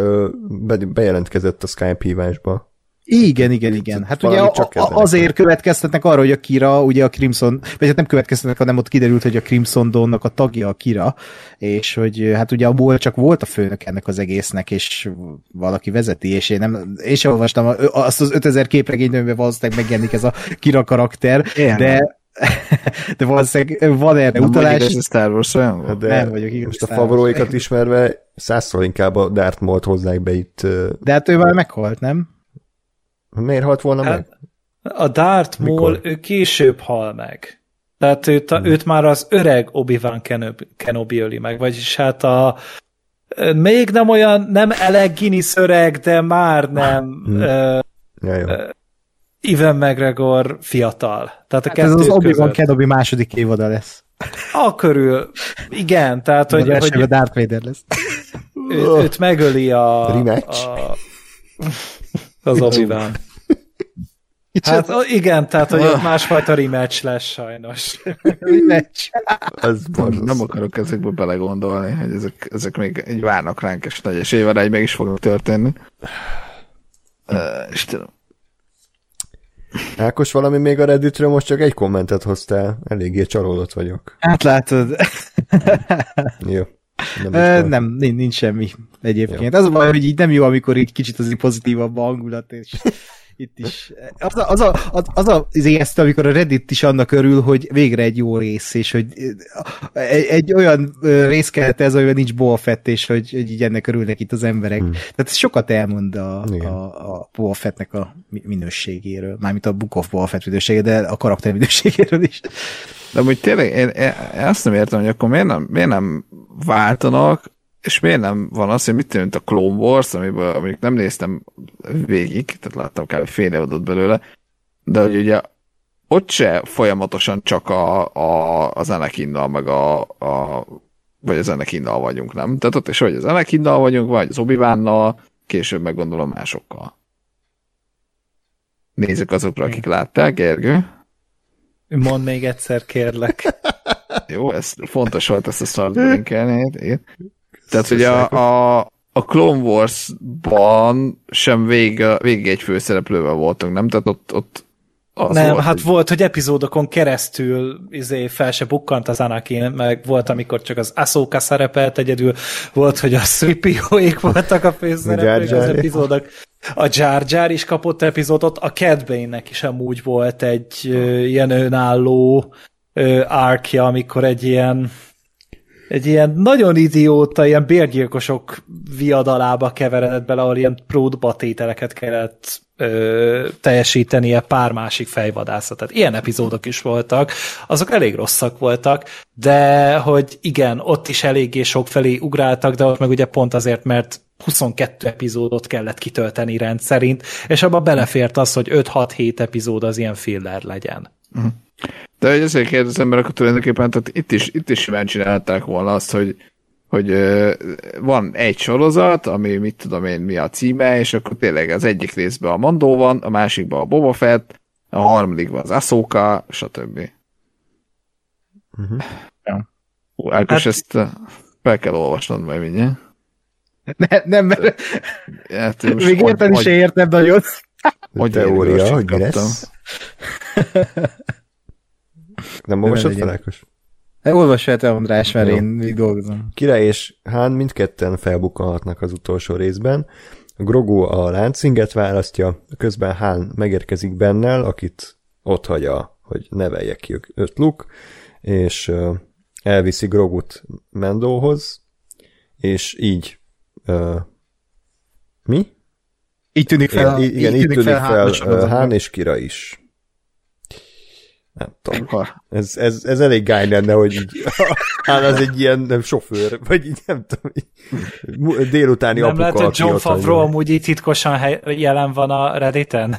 be, bejelentkezett a Skype hívásba. Igen, igen, igen. Hát ugye a, a, azért következtetnek arra, hogy a Kira, ugye a Crimson, vagy hát nem következtetnek, hanem ott kiderült, hogy a Crimson Dawn-nak a tagja a Kira, és hogy hát ugye a Ból csak volt a főnök ennek az egésznek, és valaki vezeti, és én nem, én sem olvastam azt az 5000 képregényben valószínűleg megjelenik ez a Kira karakter, Igen. de de valószínűleg van erre nem utalás. Nem Star Wars olyan? De nem vagyok igaz. Most a favoróikat ismerve százszor inkább a Darth Maul-t hozzák be itt. De hát ő már meghalt, nem? Miért halt volna hát, meg? A Darth Maul ő később hal meg. Tehát őt, hmm. őt már az öreg Obi-Wan Kenobi öli meg, vagyis hát a még nem olyan, nem Alec Guinness öreg, de már nem hmm. uh, ja, jó. Ivan McGregor fiatal. Tehát a hát ez az Obi-Wan Kenobi második évada lesz. A körül, igen, tehát hogy... hogy a Darth Vader lesz. Ő, őt megöli a... Rematch? A, az Obi-Wan. Hát igen, tehát hogy ott másfajta rematch lesz sajnos. rematch. Ez nem akarok ezekbe belegondolni, hogy ezek, ezek még egy várnak ránk, és nagy esély egy meg is fognak történni. Uh, Istenem. Ákos, valami még a Redditről most csak egy kommentet hoztál. Eléggé csalódott vagyok. Hát látod. Jó. Nem, nem nincs, nincs semmi egyébként. Jó. Az a baj, hogy így nem jó, amikor így kicsit az pozitívabb a hangulat, és itt is. Az a, az a, az, az a az ezt, amikor a Reddit is annak örül, hogy végre egy jó rész, és hogy egy, egy olyan rész kellett ez, amiben nincs Boa Fett, és hogy, hogy így ennek örülnek itt az emberek. Hmm. Tehát sokat elmond a, a, a Boa Fettnek a minőségéről, mármint a Book of Boa Fett minősége, de a karakter minőségéről is. De hogy tényleg, én, én, én azt nem értem, hogy akkor miért nem, miért nem váltanak és miért nem van az, hogy mit tűnt a Clone Wars, amiből amik nem néztem végig, tehát láttam kb. fél évadot belőle, de hogy ugye ott se folyamatosan csak a, a, az Anakinnal, meg a, a vagy az Anakinnal vagyunk, nem? Tehát ott is, hogy az Anakinnal vagyunk, vagy az obi később meg gondolom másokkal. Nézzük azokra, akik látták, Gergő. Mondd még egyszer, kérlek. Jó, ez fontos volt ezt a szart tehát ugye a, a, a Clone Wars-ban sem vég, végig egy főszereplővel voltunk, nem? Tehát ott, ott az nem, volt, hát hogy... volt, hogy epizódokon keresztül izé fel se bukkant az Anakin, meg volt, amikor csak az Ahsoka szerepelt egyedül, volt, hogy a 3 voltak a főszereplők az epizódok. A Jar Jar is kapott epizódot, a Cad Bane-nek is amúgy volt egy uh, ilyen önálló uh, arkja, amikor egy ilyen egy ilyen nagyon idióta, ilyen bérgyilkosok viadalába keveredett bele, ahol ilyen pródbatételeket kellett ö, teljesítenie pár másik fejvadászat. ilyen epizódok is voltak, azok elég rosszak voltak, de hogy igen, ott is eléggé sok felé ugráltak, de ott meg ugye pont azért, mert 22 epizódot kellett kitölteni rendszerint, és abba belefért az, hogy 5-6-7 epizód az ilyen filler legyen. Uh-huh. De hogy ezért kérdezem, mert akkor tulajdonképpen tehát itt is, itt is simán csinálták volna azt, hogy, hogy van egy sorozat, ami mit tudom én mi a címe, és akkor tényleg az egyik részben a Mandó van, a másikban a Boba Fett, a harmadikban az Ahsoka, stb. Uh-huh. Ja. Hú, Ákos, hát... ezt fel kell olvasnod majd mindjárt. Ne, nem, mert hát, még érteni se értem nagyon. Hogy teória, hogy mi lesz? Nem olvasod fel, Ákos? Olvas fel te, András, mert Jó. én még dolgozom. Király és Hán mindketten felbukkanhatnak az utolsó részben. Grogu a láncinget választja, közben Hán megérkezik bennel, akit ott hagyja, hogy nevelje ki őt Luke, és elviszi Grogut Mendóhoz, és így uh, mi? Így tűnik fel. Igen, igen így, tűnik, tűnik fel, fel Hán és Kira is. Nem tudom. Ez, ez, ez elég gány lenne, hogy így, hát az egy ilyen nem, sofőr, vagy így nem tudom, így, délutáni nem apuka. Nem lehet, hogy John Favreau amúgy itt titkosan hely, jelen van a Redditen?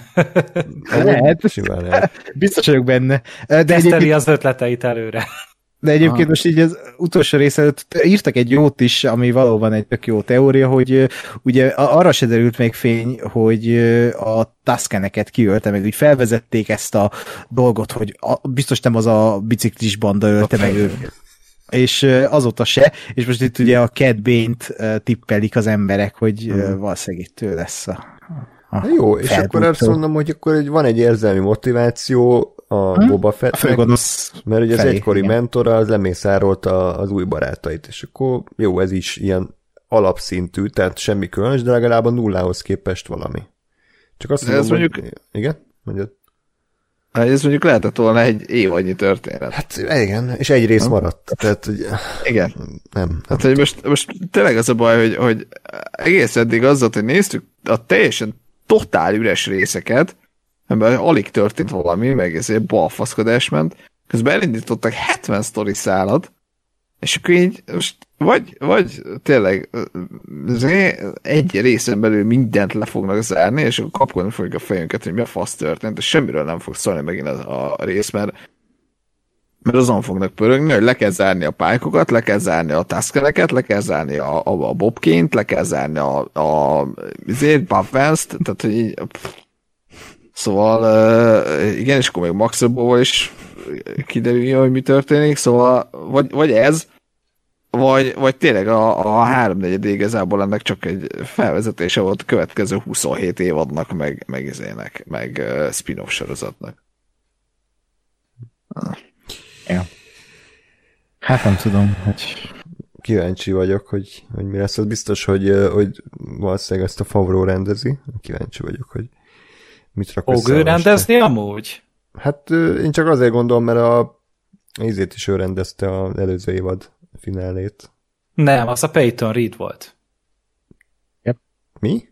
lehet. Simán lehet. Biztos vagyok benne. De Teszteli egyébként... az ötleteit előre. De egyébként Aha. most így az utolsó része előtt írtak egy jót is, ami valóban egy tök jó teória, hogy ugye arra se derült még fény, hogy a Tuskeneket kiölte meg, úgy felvezették ezt a dolgot, hogy a, biztos nem az a biciklis banda ölte meg őket. És azóta se, és most itt ugye a Cat Bane-t tippelik az emberek, hogy hmm. valószínűleg itt ő lesz a, a Jó, és akkor azt mondom, hogy akkor egy, van egy érzelmi motiváció, a hmm? Boba Fett. A főgonosz Mert ugye az felé, egykori igen. mentora az lemészárolta az új barátait, és akkor jó, ez is ilyen alapszintű, tehát semmi különös, de legalább a nullához képest valami. Csak azt mondom, ez mondjuk... Hogy... Igen? Mondjad. Hát ez mondjuk lehetett volna egy év annyi történet. Hát igen, és egy rész maradt. Tehát, hogy igen. Nem. nem. Hát, hogy most, most tényleg az a baj, hogy, hogy egész eddig az volt, hogy néztük a teljesen totál üres részeket, ebben alig történt valami, meg ez egy balfaszkodás ment, közben elindítottak 70 sztori szállat, és akkor így most vagy, vagy tényleg egy részen belül mindent le fognak zárni, és akkor kapkodni fogjuk a fejünket, hogy mi a fasz történt, és semmiről nem fog szólni megint a, a rész, mert mert azon fognak pörögni, hogy le kell zárni a pálykokat, le kell zárni a taskereket, le kell zárni a, a, a bobként, le kell zárni a, a, azért, Buff tehát hogy így, pff, Szóval igen, és akkor még Max is kiderül, hogy mi történik, szóval vagy, vagy ez, vagy, vagy tényleg a, a háromnegyed igazából ennek csak egy felvezetése volt a következő 27 évadnak, meg, meg izének, meg spin-off sorozatnak. Ja. Hát nem tudom, hogy... Kíváncsi vagyok, hogy, hogy mi lesz. Az biztos, hogy, hogy valószínűleg ezt a Favreau rendezi. Kíváncsi vagyok, hogy mit rak Fog ő rendezni amúgy? Hát én csak azért gondolom, mert a ízét is ő rendezte az előző évad finálét. Nem, az a Peyton Reed volt. Yep. Mi?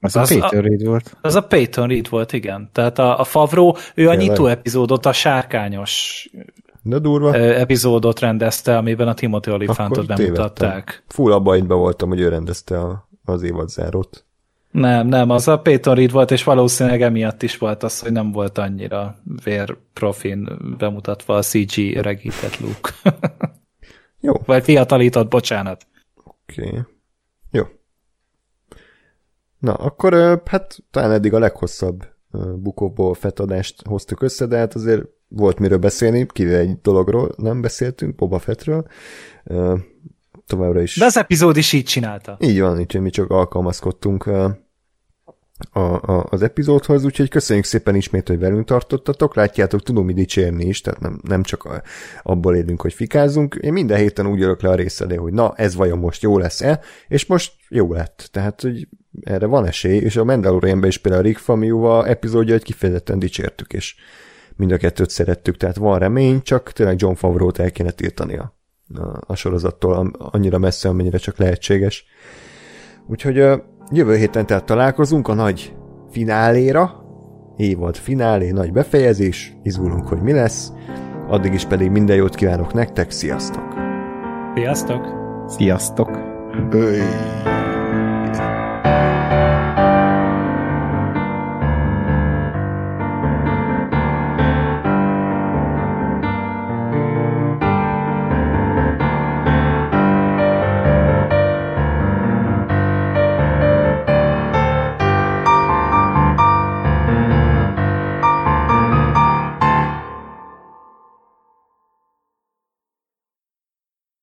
Az, az a Peyton Reed volt. Az a Peyton Reed volt, igen. Tehát a, a Favro, ő a nyitó epizódot, a sárkányos de durva. epizódot rendezte, amiben a Timothy Olifantot bemutatták. Full abba voltam, hogy ő rendezte a, az évad zárót. Nem, nem, az a Peyton Reed volt, és valószínűleg emiatt is volt az, hogy nem volt annyira vérprofin bemutatva a CG öregített Luke. Jó. Vagy fiatalított, bocsánat. Oké. Okay. Jó. Na, akkor hát talán eddig a leghosszabb bukóból fetadást hoztuk össze, de hát azért volt miről beszélni, kivéve egy dologról nem beszéltünk, Boba Fettről. Továbbra is. De az epizód is így csinálta. Így van, így mi csak alkalmazkodtunk a, a, az epizódhoz, úgyhogy köszönjük szépen ismét, hogy velünk tartottatok. Látjátok, tudom mi dicsérni is, tehát nem, nem csak a, abból élünk, hogy fikázunk. Én minden héten úgy örök le a rész hogy na, ez vajon most jó lesz-e, és most jó lett. Tehát, hogy erre van esély, és a Mandalorianben is például a Rick Famiuva epizódja, hogy kifejezetten dicsértük, és mind a kettőt szerettük, tehát van remény, csak tényleg John Favreau-t el kéne tiltani a, a, a sorozattól annyira messze, amennyire csak lehetséges. Úgyhogy Jövő héten tehát találkozunk a nagy fináléra, évad finálé, nagy befejezés, izgulunk, hogy mi lesz, addig is pedig minden jót kívánok nektek, sziasztok! Sziasztok! Sziasztok! Böj.